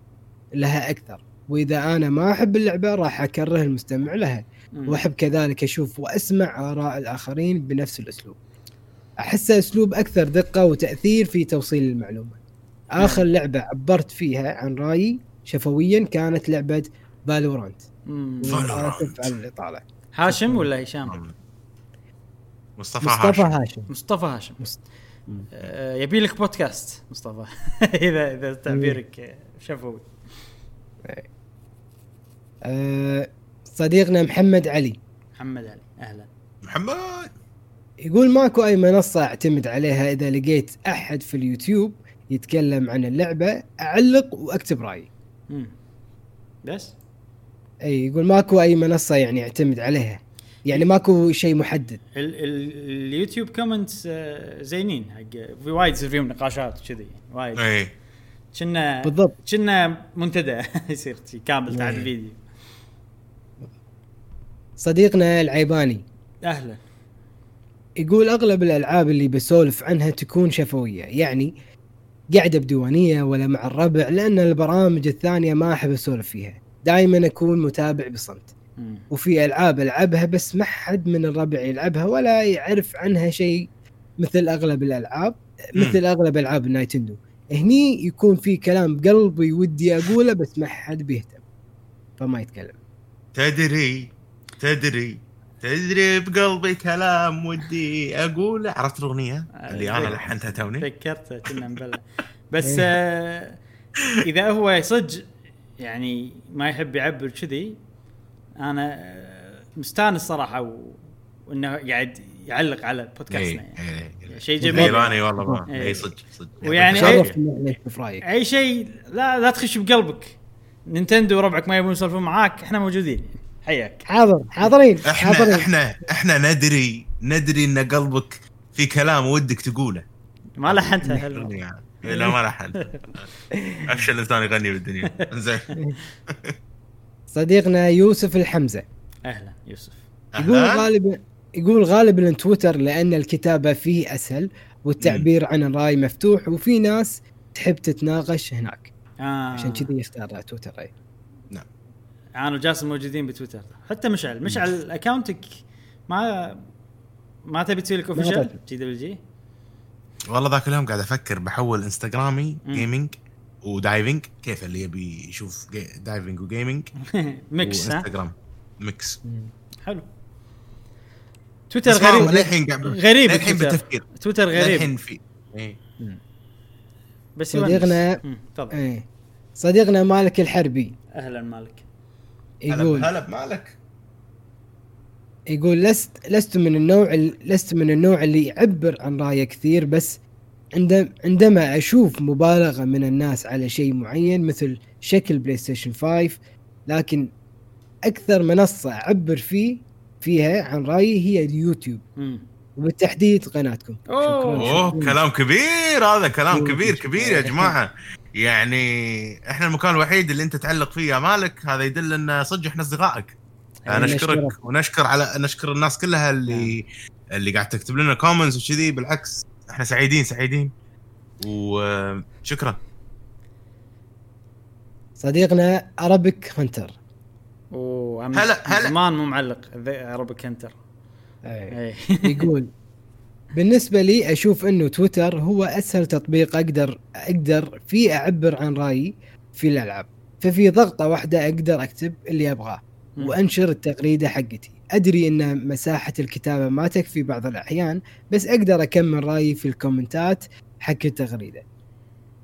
لها أكثر وإذا أنا ما أحب اللعبة راح أكره المستمع لها. وأحب كذلك أشوف وأسمع آراء الآخرين بنفس الأسلوب. احسه أسلوب أكثر دقة وتأثير في توصيل المعلومة. آخر لعبة عبرت فيها عن رأيي شفويا كانت لعبة فالورانت. آسف على الإطالة. هاشم ولا هشام؟ مصطفى, مصطفى هاشم. هاشم. مصطفى هاشم. مص- مم. آه، يبي لك بودكاست مصطفى. اذا إذا تعبيرك آه، شفوي أه صديقنا محمد علي. محمد علي أهلا. محمد. يقول ماكو أي منصة أعتمد عليها إذا لقيت أحد في اليوتيوب يتكلم عن اللعبة أعلق وأكتب رأيي. مم. بس؟ أي يقول ماكو أي منصة يعني أعتمد عليها. يعني ماكو شيء محدد. ال ال اليوتيوب comments آه، زينين حق في وايد يصير فيهم نقاشات كذي وايد. اي كنا بالضبط. كنا منتدى يصير كامل تحت إيه. الفيديو. صديقنا العيباني. أهلا. يقول أغلب الألعاب اللي بسولف عنها تكون شفوية يعني قاعدة بديوانية ولا مع الربع لأن البرامج الثانية ما أحب أسولف فيها. دائما أكون متابع بصمت. وفي ألعاب ألعبها بس ما حد من الربع يلعبها ولا يعرف عنها شيء مثل أغلب الألعاب مثل أغلب ألعاب النايتندو هني يكون في كلام بقلبي ودي أقوله بس ما حد بيهتم فما يتكلم. تدري تدري تدري بقلبي كلام ودي اقوله عرفت الأغنية؟ اللي أنا لحنتها توني. فكرت كنا مبلى بس آه إذا هو صدق يعني ما يحب يعبر كذي أنا آه، مستانس صراحة. وإنه قاعد يعلق على بودكاستنا إيه، يعني. إيه، إيه. شيء جميل. ياباني والله إيه. اي صدق صدق. ويعني أي شيء لا لا تخش بقلبك. نينتندو وربعك ما يبون يسولفون معاك إحنا موجودين. حياك. حاضر حاضرين إحنا حاضرين. إحنا إحنا ندري ندري إن قلبك في كلام ودك تقوله. ما لحنتها. يعني. لا ما لحن افشل انسان يغني بالدنيا. زين صديقنا يوسف الحمزة. أهلا يوسف. يقول. غالبا يقول غالبا تويتر لأن الكتابة فيه أسهل والتعبير عن الرأي مفتوح وفي ناس تحب تتناقش هناك. آه. عشان كذي يختار تويتر أي. أنا وجاسم موجودين بتويتر. حتى مشعل. مشعل اكونتك ما ما تبي تسوي لك official. GWG. والله ذاك اليوم قاعد أفكر بحول إنستغرامي. gaming و diving كيف اللي يبي يشوف diving و gaming mix ها؟ وانستغرام mix حلو. تويتر غريب. للحين غريب للحين تويتر. بالتفكير. تويتر غريب. للحين في. إيه. بس صديقنا- تفضل. إيه. صديقنا مالك الحربي. أهلا مالك. يقول هلا بمالك يقول لست لست من النوع ال- لست من النوع اللي يعبر عن رأيه كثير بس عندما عندما أشوف مبالغة من الناس على شيء معين مثل شكل بلاي ستيشن 5 لكن أكثر منصة أعبر فيه فيها عن رأيي هي اليوتيوب. وبالتحديد قناتكم أوه. شكرا أوه شكراً. كلام كبير هذا كلام كبير. كبير يا جماعة يعني إحنا المكان الوحيد اللي أنت تعلق فيه يا مالك هذا يدل إن صدق إحنا أصدقائك. يعني نشكرك نشكرك. ونشكر على نشكر الناس كلها اللي اللي قاعد تكتب لنا comments وكذي بالعكس إحنا سعيدين سعيدين. وشكرا صديقنا Arabic Hunter وهم هلا- هلا. زمان مو معلق روبك هنتر أي. اي يقول بالنسبة لي أشوف أنه تويتر هو أسهل تطبيق أقدر أقدر فيه أعبر عن رأيي في الألعاب. ففي ضغطة واحدة أقدر أكتب اللي أبغاه. وأنشر التغريدة حقتي. أدري أن مساحة الكتابة ما تكفي بعض الأحيان بس أقدر أكمل رأيي في الكومنتات حق التغريدة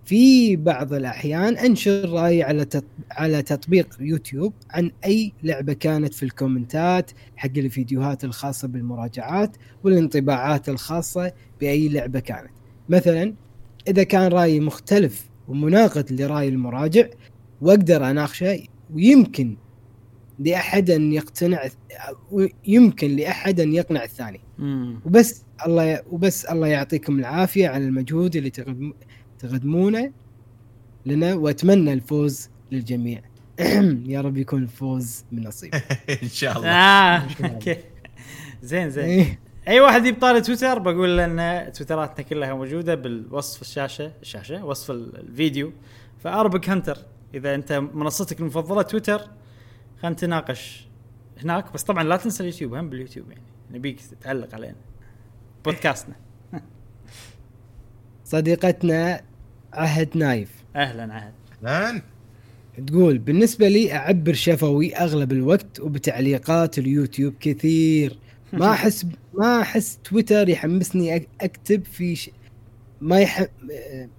في بعض الأحيان أنشر رأيي على تط... على تطبيق يوتيوب عن أي لعبة كانت في الكومنتات حق الفيديوهات الخاصة بالمراجعات والانطباعات الخاصة بأي لعبة كانت مثلا إذا كان رأيي مختلف ومناقض لرأي المراجع وأقدر أناقشه ويمكن لأحد أن يقتنع يمكن لأحد أن يقنع الثاني مم. وبس الله وبس الله يعطيكم العافية على المجهود اللي تقدم تقدمونه لنا وأتمنى الفوز للجميع. يا رب يكون الفوز من نصيب. إن شاء الله. آه أوكي. زين زين. إيه. أي واحد يبطل تويتر بقول له إن تويتراتنا كلها موجودة بالوصف الشاشة الشاشة وصف ال- الفيديو. ف Arabic Hunter إذا أنت منصتك المفضلة تويتر خلينا نتناقش هناك. بس طبعا لا تنسى اليوتيوب هم باليوتيوب يعني. نبيك تعلق علينا. بودكاستنا. صديقتنا عهد نايف. أهلا عهد. لأن تقول بالنسبة لي أعبر شفوي أغلب الوقت وبتعليقات اليوتيوب كثير. ما أحس ما أحس تويتر يحمسني أك- أكتب في ش... ما يح...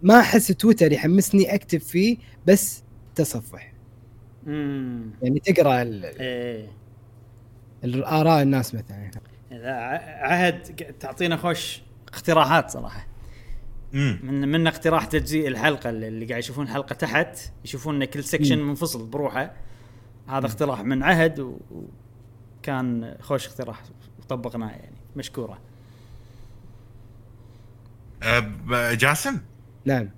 ما أحس تويتر يحمسني أكتب فيه بس تصفح. امم يعني تقرأ ال... إيه. الآراء الناس مثلا. عهد تعطينا خوش اقتراحات صراحة. من من اقتراح تجزيء الحلقة اللي اللي قاعد يشوفون حلقة تحت يشوفون إن كل سكشن. منفصل بروحه. هذا اقتراح من عهد و- وكان خوش اقتراح وطبقناه يعني مشكورة. أه، ب- جاسم؟ نعم.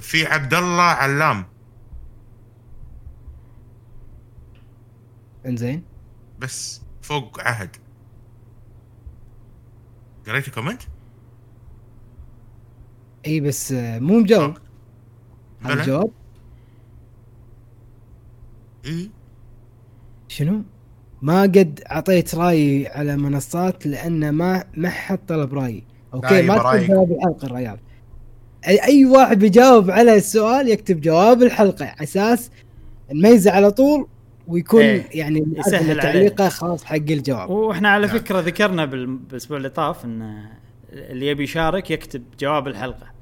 في عبد الله علام. إنزين. بس فوق عهد. قريت ال comment؟ اي بس مو مجاوب هذا بلى؟ الجواب اي شنو؟ ما قد أعطيت رأيي على منصات لأن ما ما حد طلب رأيي أوكي دايم ما. تكتب جواب الحلقة الريال أي واحد بيجاوب على السؤال يكتب جواب الحلقة على أساس نميزه على طول ويكون إيه، يعني يسهل. تعليقه خاص حق الجواب وإحنا على نعم. فكرة ذكرنا بال- بالأسبوع اللي طاف إن اللي يبي يشارك يكتب جواب الحلقة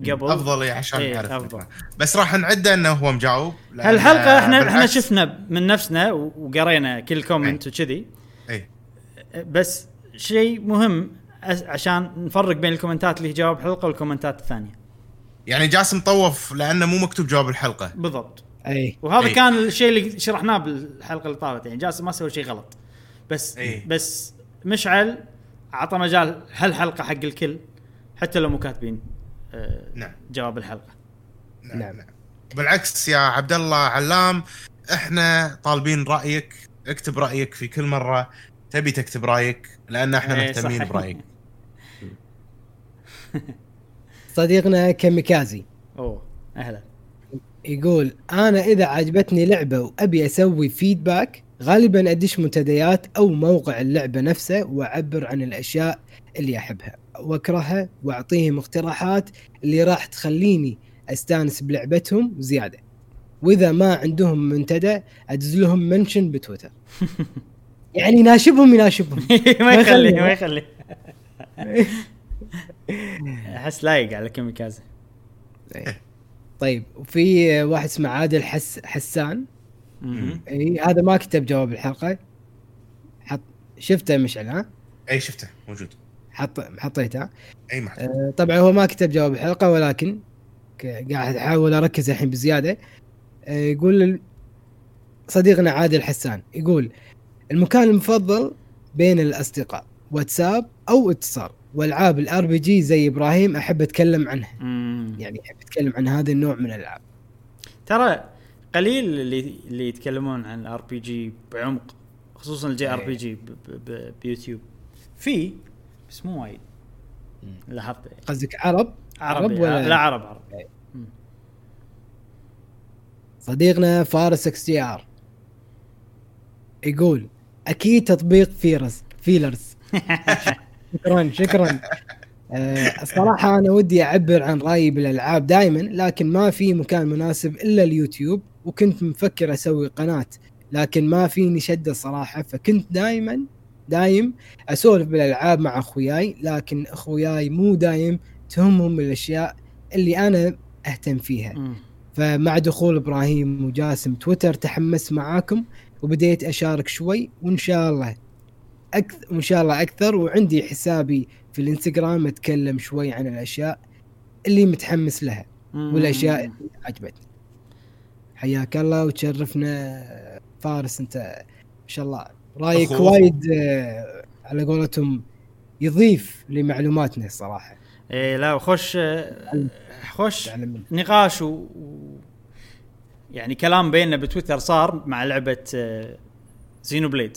قبل. أفضل إيه، عشان إيه، نعرف أفضل. بس راح نعده إنه هو مجاوب هالحلقة إحنا إحنا بالعكس- شفنا من نفسنا وقرينا كل comment وكذي. اي بس شيء مهم عشان نفرق بين الكومنتات اللي هي جواب حلقة والكومنتات الثانية. يعني جاسم طوف لأنه مو مكتوب جواب الحلقة. بالضبط. اي وهذا إيه. كان الشيء اللي شرحناه بالحلقة اللي طافت. يعني جاسم ما سوى شيء غلط. بس إيه. بس مشعل أعطى مجال هالحلقة حق الكل حتى لو مو كاتبين. نعم جواب الحلقة نعم. نعم. نعم. بالعكس يا عبد الله علام إحنا طالبين رأيك اكتب رأيك في كل مرة تبي تكتب رأيك لأن إحنا إيه، مهتمين. برأيك صديقنا كاميكازي أوه أهلا يقول أنا إذا عجبتني لعبة وأبي أسوي فيدباك غالبا أدش منتديات أو موقع اللعبة نفسه وأعبر عن الأشياء اللي أحبها واكرهها وأعطيهم اقتراحات اللي راح تخليني أستانس بلعبتهم زيادة. وإذا ما عندهم منتدى ادز لهم منشن بتويتر. يعني يناشبهم يناشبهم. ما يخلي يخلي. ما يخلي. أحس لايق على كيميكازي طيب وفي واحد اسمه عادل حس حسان. اي هذا ما كتب جواب الحلقة. حط شفته مشعل ها؟ اي شفته. موجود. حط حطيته أي محط أه طبعا هو ما كتب جواب الحلقة ولكن قاعد أحاول أركز الحين بزيادة. أه يقول صديقنا عادل حسان يقول المكان المفضل بين الأصدقاء واتساب أو اتصال وألعاب ال RPG زي إبراهيم أحب أتكلم عنها. مم. يعني أحب أتكلم عن هذا النوع من الألعاب. ترى قليل اللي اللي يتكلمون عن ال RPG بعمق خصوصا ال JRPG بيوتيوب. في بس مو وايد. لاحظت يعني. قصدك عرب؟ عرب ولا- لا عرب عرب. صديقنا فارس XGR يقول أكيد تطبيق فيرس فيلرز. شكرا شكرا. آه، الصراحة أنا ودي أعبر عن رأيي بالألعاب دائما لكن ما في مكان مناسب إلا اليوتيوب وكنت مفكر أسوي قناة لكن ما فيني شدة صراحة فكنت دائما دايم أسولف بالألعاب مع أخوياي لكن أخوياي مو دايم تهمهم الأشياء اللي أنا أهتم فيها مم. فمع دخول إبراهيم وجاسم تويتر تحمست معاكم وبديت اشارك شوي وإن شاء الله أكثر وإن شاء الله أكثر وعندي حسابي في الانستغرام أتكلم شوي عن الأشياء اللي متحمس لها. والأشياء اللي عجبتني حياك الله وتشرفنا فارس أنت ما شاء الله رأيك أخو- وايد آه، على قولتهم يضيف لمعلوماتنا الصراحه إيه لا خوش تعلم منه. نقاش و... يعني كلام بيننا بتويتر صار مع لعبة آه، زينو بليد.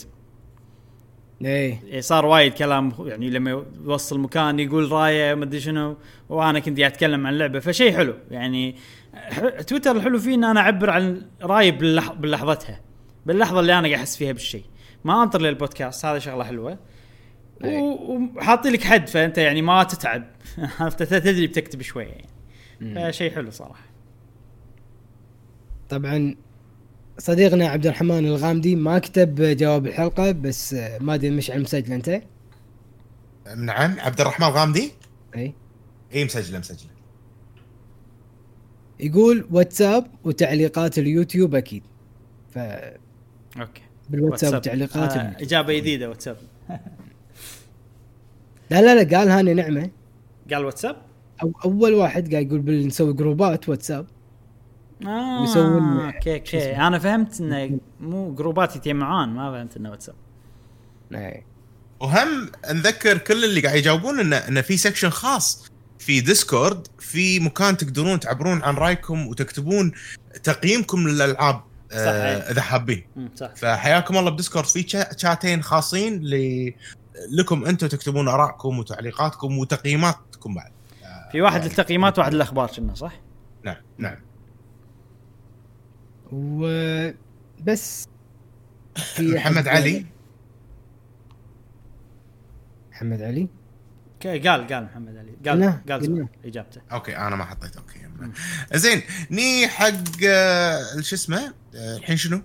إيه. إيه صار وايد كلام يعني لما يوصل مكان يقول رأيه ما أدري شنو وأنا كنت قاعد أتكلم عن اللعبه فشيء حلو. يعني تويتر الحلو فيه إن أنا أعبر عن رأيي باللح... بلحظتها باللحظة اللي أنا قاعد أحس فيها بالشيء ما انطر للبودكاست هذا شغلة حلوة. وحاطين لك حد فأنت يعني ما تتعب. عرفت؟ تدري بتكتب شوية يعني. فشيء حلو صراحة. طبعا صديقنا عبد الرحمن الغامدي ما كتب جواب الحلقة بس ما أدري مش على مسجل أنت؟ نعم عبد الرحمن غامدي؟ أي. إي مسجله مسجله. يقول واتساب وتعليقات اليوتيوب أكيد. ف okay. بالواتساب وتعليقات آه. إجابة جديدة واتساب. لا لا لا قال هاني نعمة. قال واتساب؟ أو أول واحد قاعد يقول بال- نسوي جروبات واتساب. آه ويسوون- أوكي أوكي؟ أنا فهمت إنه مو groups يتجمعون ما فهمت إنه واتساب. إيه. وهم نذكر كل اللي قاعد يجاوبون إنه إنه في section خاص في ديسكورد في مكان تقدرون تعبرون عن رأيكم وتكتبون تقييمكم للألعاب. آه إذا حابين. صح. فحياكم الله بديسكورد في شا- chatين خاصين ل... لكم أنتم تكتبون آرائكم وتعليقاتكم وتقييماتكم بعد. في واحد للتقييمات وواحد للأخبار كنا صح؟ نعم نعم. وبس في محمد علي؟ محمد علي؟ قال قال محمد علي. قال قال إجابته. okay أنا ما حطيت okay. زين ني حق آه، شو اسمه آه، الحين شنو؟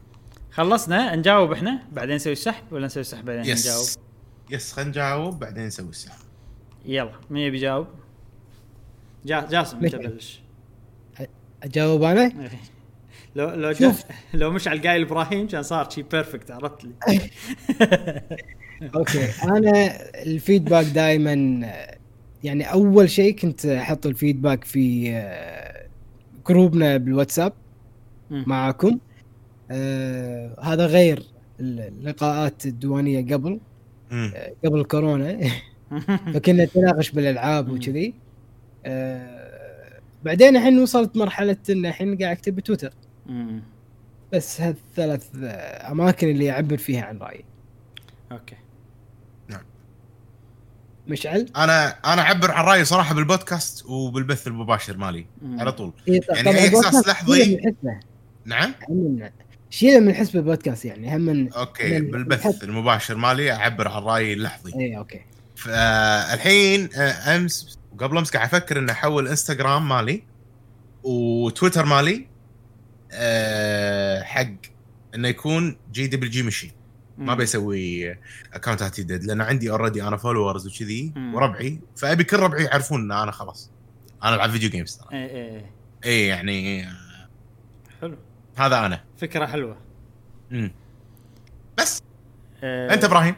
خلصنا نجاوب إحنا بعدين نسوي السحب ولا نسوي السحب بعدين نجاوب؟ يس يس خلينا نجاوب بعدين نسوي السحب. يلا مين يبي يجاوب؟ جا جاسم انت. بلش. أجاوب أنا؟ إيه. لو لو لو مشعل قايل إبراهيم كان صار شي perfect عرفت لي؟ okay أنا ال feedback دائما يعني أول شيء كنت أحط الفيدباك في آه، جروبنا بالواتساب. معاكم آه هذا غير اللقاءات الديوانية قبل. آه، قبل كورونا فكنا نتناقش بالألعاب. وكذي آه بعدين الحين وصلت مرحلة إن الحين قاعد أكتب بتويتر. بس هالثلاث آه، أماكن اللي أعبر فيها عن رأيي أوكي مشعل؟ أنا أنا اعبر عن رايي صراحة بالبودكاست وبالبث المباشر مالي مم. على طول. إيه، يعني إحساس البودكاست لحظي. نعم؟ شيله من حسب البودكاست يعني هم من okay من- بالبث المباشر مالي اعبر عن رايي اللحظي. اي okay. فالحين آه، أمس وقبل أمس قاعد أفكر إني أحول إنستغرام مالي وتويتر مالي آه، حق إنه يكون GG Machine ما. بيسوي accountات جديد لأن عندي already أنا followers وكذي. وربعي فأبي كل ربعي يعرفون إن أنا خلاص. أنا ألعب video games ترى. إيه إيه اي يعني آه، حلو. هذا أنا. فكرة حلوة. مم. بس. آه، أنت إبراهيم؟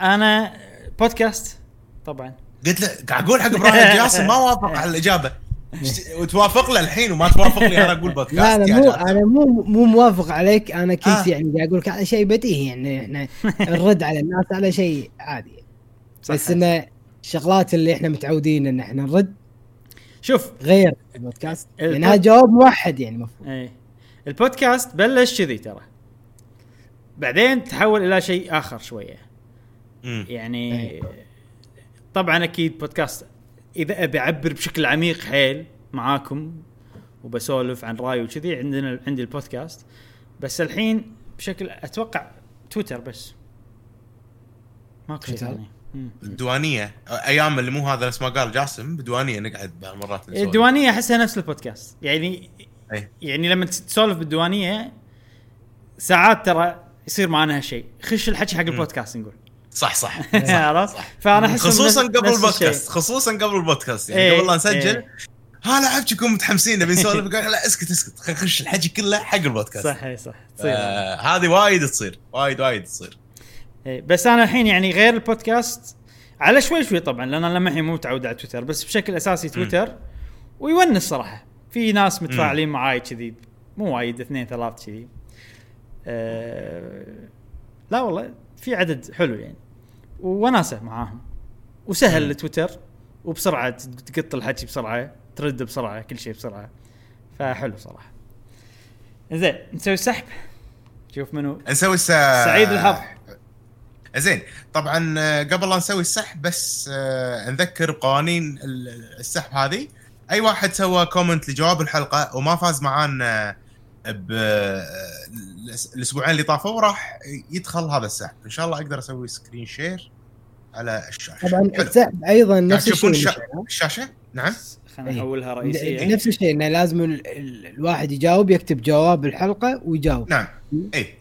أنا بودكاست طبعا. قلت له قاعد أقول حق إبراهيم جاسم ما وافق على الإجابة. وتوافق له الحين وما توافق لي أنا أقول بودكاست لا لا مو جاسم. أنا مو مو موافق عليك أنا كنت آه. يعني قاعد أقول لك هذا شيء بديهي يعني إحنا نرد على الناس على شيء عادي صح. بس إنه الشغلات اللي إحنا متعودين إن إحنا نرد شوف غير البودكاست يعني هذا جواب موحد يعني المفروض إيه البودكاست بلش كذي ترى بعدين تحول إلى شيء آخر شوية مم. يعني إيه. طبعا أكيد بودكاست إذا أبي أعبر بشكل عميق حيل معاكم وبسولف عن رأيي وكذي عندنا عندي البودكاست بس الحين بشكل أتوقع تويتر بس ماكو شيء؟ ثاني. الديوانية أيام اللي مو هذا نفس ما قال جاسم بديوانيه نقعد بعض المرات نسولف. الديوانية أحسها نفس البودكاست يعني إيه. يعني لما تسولف بالديوانية ساعات ترى يصير معنا هالشيء خش الحكي حق البودكاست نقول صح صح. عرفت؟ فأنا أحس خصوصا قبل البودكاست. خصوصا قبل البودكاست. يعني إيه، قبل لا نسجل إيه. ها لعبتكم متحمسين نبي نسولف لا اسكت اسكت خلينا نخش الحكي كله حق البودكاست. صح إيه، صح. تصير آه هذه وايد تصير وايد وايد تصير. إيه، بس أنا الحين يعني غير البودكاست على شوي شوي طبعا لأن أنا لما الحين مو متعود على تويتر بس بشكل أساسي تويتر ويونس صراحة. في ناس متفاعلين معاي كذي مو وايد اثنين ثلاث كذي. أه لا والله في عدد حلو يعني. وناسه معاهم. وسهل مم. التويتر وبسرعة تقط الحكي بسرعة ترد بسرعة كل شيء بسرعة. فحلو صراحة. زين نسوي سحب شوف منو. نسوي السا... سعيد الحظ. زين طبعا آه، قبل لا نسوي السحب بس آه، نذكر بقوانين ال- السحب هذه. أي واحد سوى comment لجواب الحلقة وما فاز معانا الأسبوعين اللي طافوا راح يدخل هذا السحب إن شاء الله أقدر أسوي screen share على الشاشة. طبعا. السحب أيضا نفس تشوفون الشيء. الشا- الشاشة؟ نعم. خلينا إيه. نحولها رئيسية. نفس الشيء إنه لازم ال- ال- الواحد يجاوب يكتب جواب الحلقة ويجاوب. نعم. اي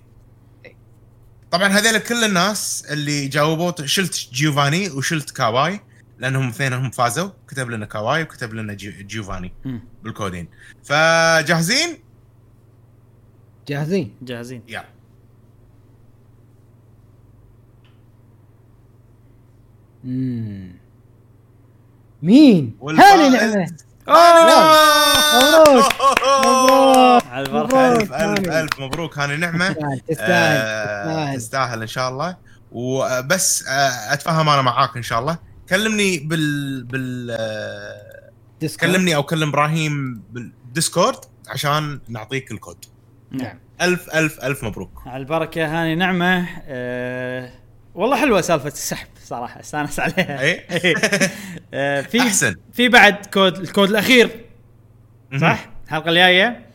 طبعا هذول كل الناس اللي جاوبوا شلت جيوفاني وشلت كاواي لأنهم اثنينهم فازوا. كتب لنا كاواي وكتب لنا جي- جيوفاني. بال codeين. فجاهزين؟ جاهزين؟ جاهزين. يلا. مم. مين؟ هاني نعمه مبروك. ألف ألف ألف مبروك هاني نعمة. تستاهل آه، تستاهل. تستاهل إن شاء الله. وبس آه، اتفاهم أنا معاك إن شاء الله. كلمني بال بال آه، ديسكورد. كلمني أو كلم إبراهيم بالديسكورد عشان نعطيك الكود. نعم. ألف ألف ألف مبروك. على البركة هاني نعمة. أه والله حلوة سالفة السحب صراحة استانس عليها. اي أه في أحسن. في بعد code ال code الأخير. صح؟ الحلقة الجاية.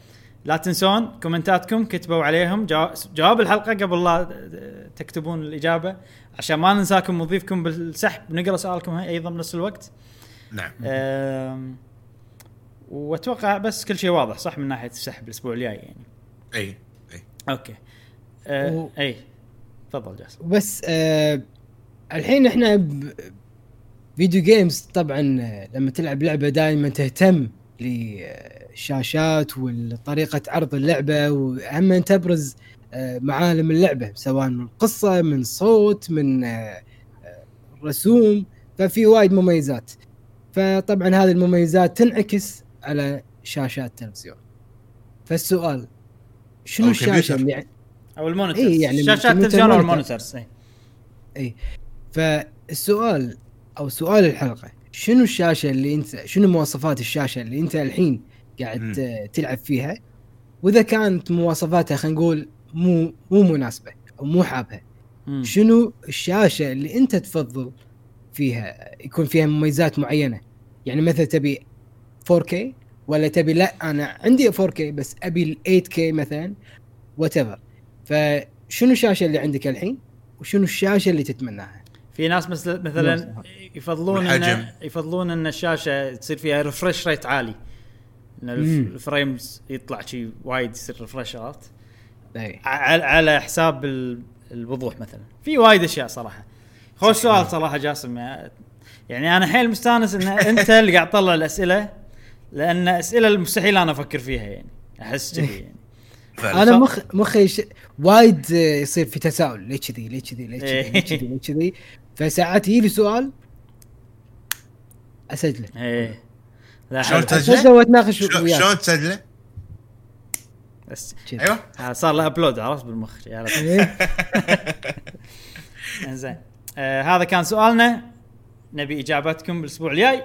لا تنسون commentاتكم كتبوا عليهم. جوا- جواب الحلقة قبل لا تكتبون الإجابة. عشان ما ننساكم نضيفكم بالسحب نقرأ سؤالكم أيضا بنفس الوقت. نعم. أم، وأتوقع بس كل شيء واضح صح؟ من ناحية السحب الأسبوع الجاي يعني. أي أي. okay. أه و- أي. تفضل جاسم. بس آه الحين إحنا ب- video games طبعا آه، لما تلعب لعبة دائما تهتم للشاشات وطريقه عرض اللعبة وأهم أن تبرز آه، معالم اللعبة سواء من قصة من صوت من آه، آه، رسوم. ففي وايد مميزات. فطبعا هذه المميزات تنعكس على شاشات التلفزيون. فالسؤال شنو أو الشاشة. اللي أو ال monitors إي، يعني شاشات التلفزيون أو monitor. ال monitors اي فالسؤال أو سؤال الحلقة شنو الشاشة اللي أنت شنو مواصفات الشاشة اللي أنت الحين قاعد. ت- تلعب فيها وإذا كانت مواصفاتها خلينا نقول مو مو مناسبة أو مو حابها. شنو الشاشة اللي أنت تفضل فيها يكون فيها مميزات معينة يعني مثلا تبي 4K ولا تبي لا أنا عندي 4K بس أبي ال 8K مثلا what فشنو الشاشة اللي عندك الحين وشنو الشاشة اللي تتمناها في ناس مثل مثلا. يفضلون. ان يفضلون إن الشاشة تصير فيها refresh rate عالي إن. ال frames يطلع شي وايد يصير refresh عرفت. على على حساب ال- الوضوح مثلا في وايد أشياء صراحة خوش سؤال صراحة جاسم يعني أنا حيل مستانس إن انت اللي قاعد تطلع الأسئلة لأن أسئلة المستحيل أنا أفكر فيها يعني. أحس كذي يعني. فعلا. أنا مخ مخي ش... وايد يصير في تساؤل. ليش كذي؟ ليش كذي؟ ليش كذي؟ إيه. ليش كذي؟ فساعات يجي لي سؤال أسجله. إيه. شلون. تسجله؟ أسجله وأتناقش شلون وياك. شلون تسجله؟ بس. أيوه. آه، صار له upload عرفت؟ بالمخ. إيه. زين آه هذا كان سؤالنا. نبي اجاباتكم بالأسبوع الجاي.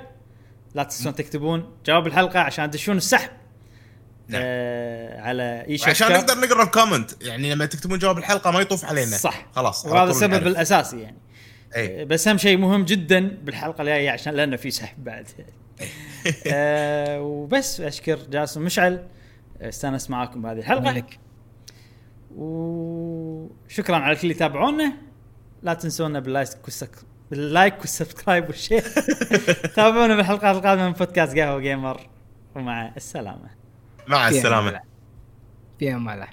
لا تنسون تكتبون جواب الحلقة عشان تدشون السحب. نعم. آه على اي عشان نقدر نقرأ ال comment. يعني لما تكتبون جواب الحلقة ما يطوف علينا. صح. خلاص وهذا السبب نعرف. الأساسي يعني. اي آه، بس أهم شيء مهم جدا بالحلقة الجاية عشان لأنه في سحب بعد. آه وبس أشكر جاسم مشعل. استأنس معاكم بهذه الحلقة. ملك. وشكرا على الكل اللي يتابعونا لا تنسونا باللايك. باللايك والسبسكرايب والشير تابعونا بالحلقات القادمة من بودكاست قهوة جيمر ومع السلامة. مع السلامة. ملح. فيها ملح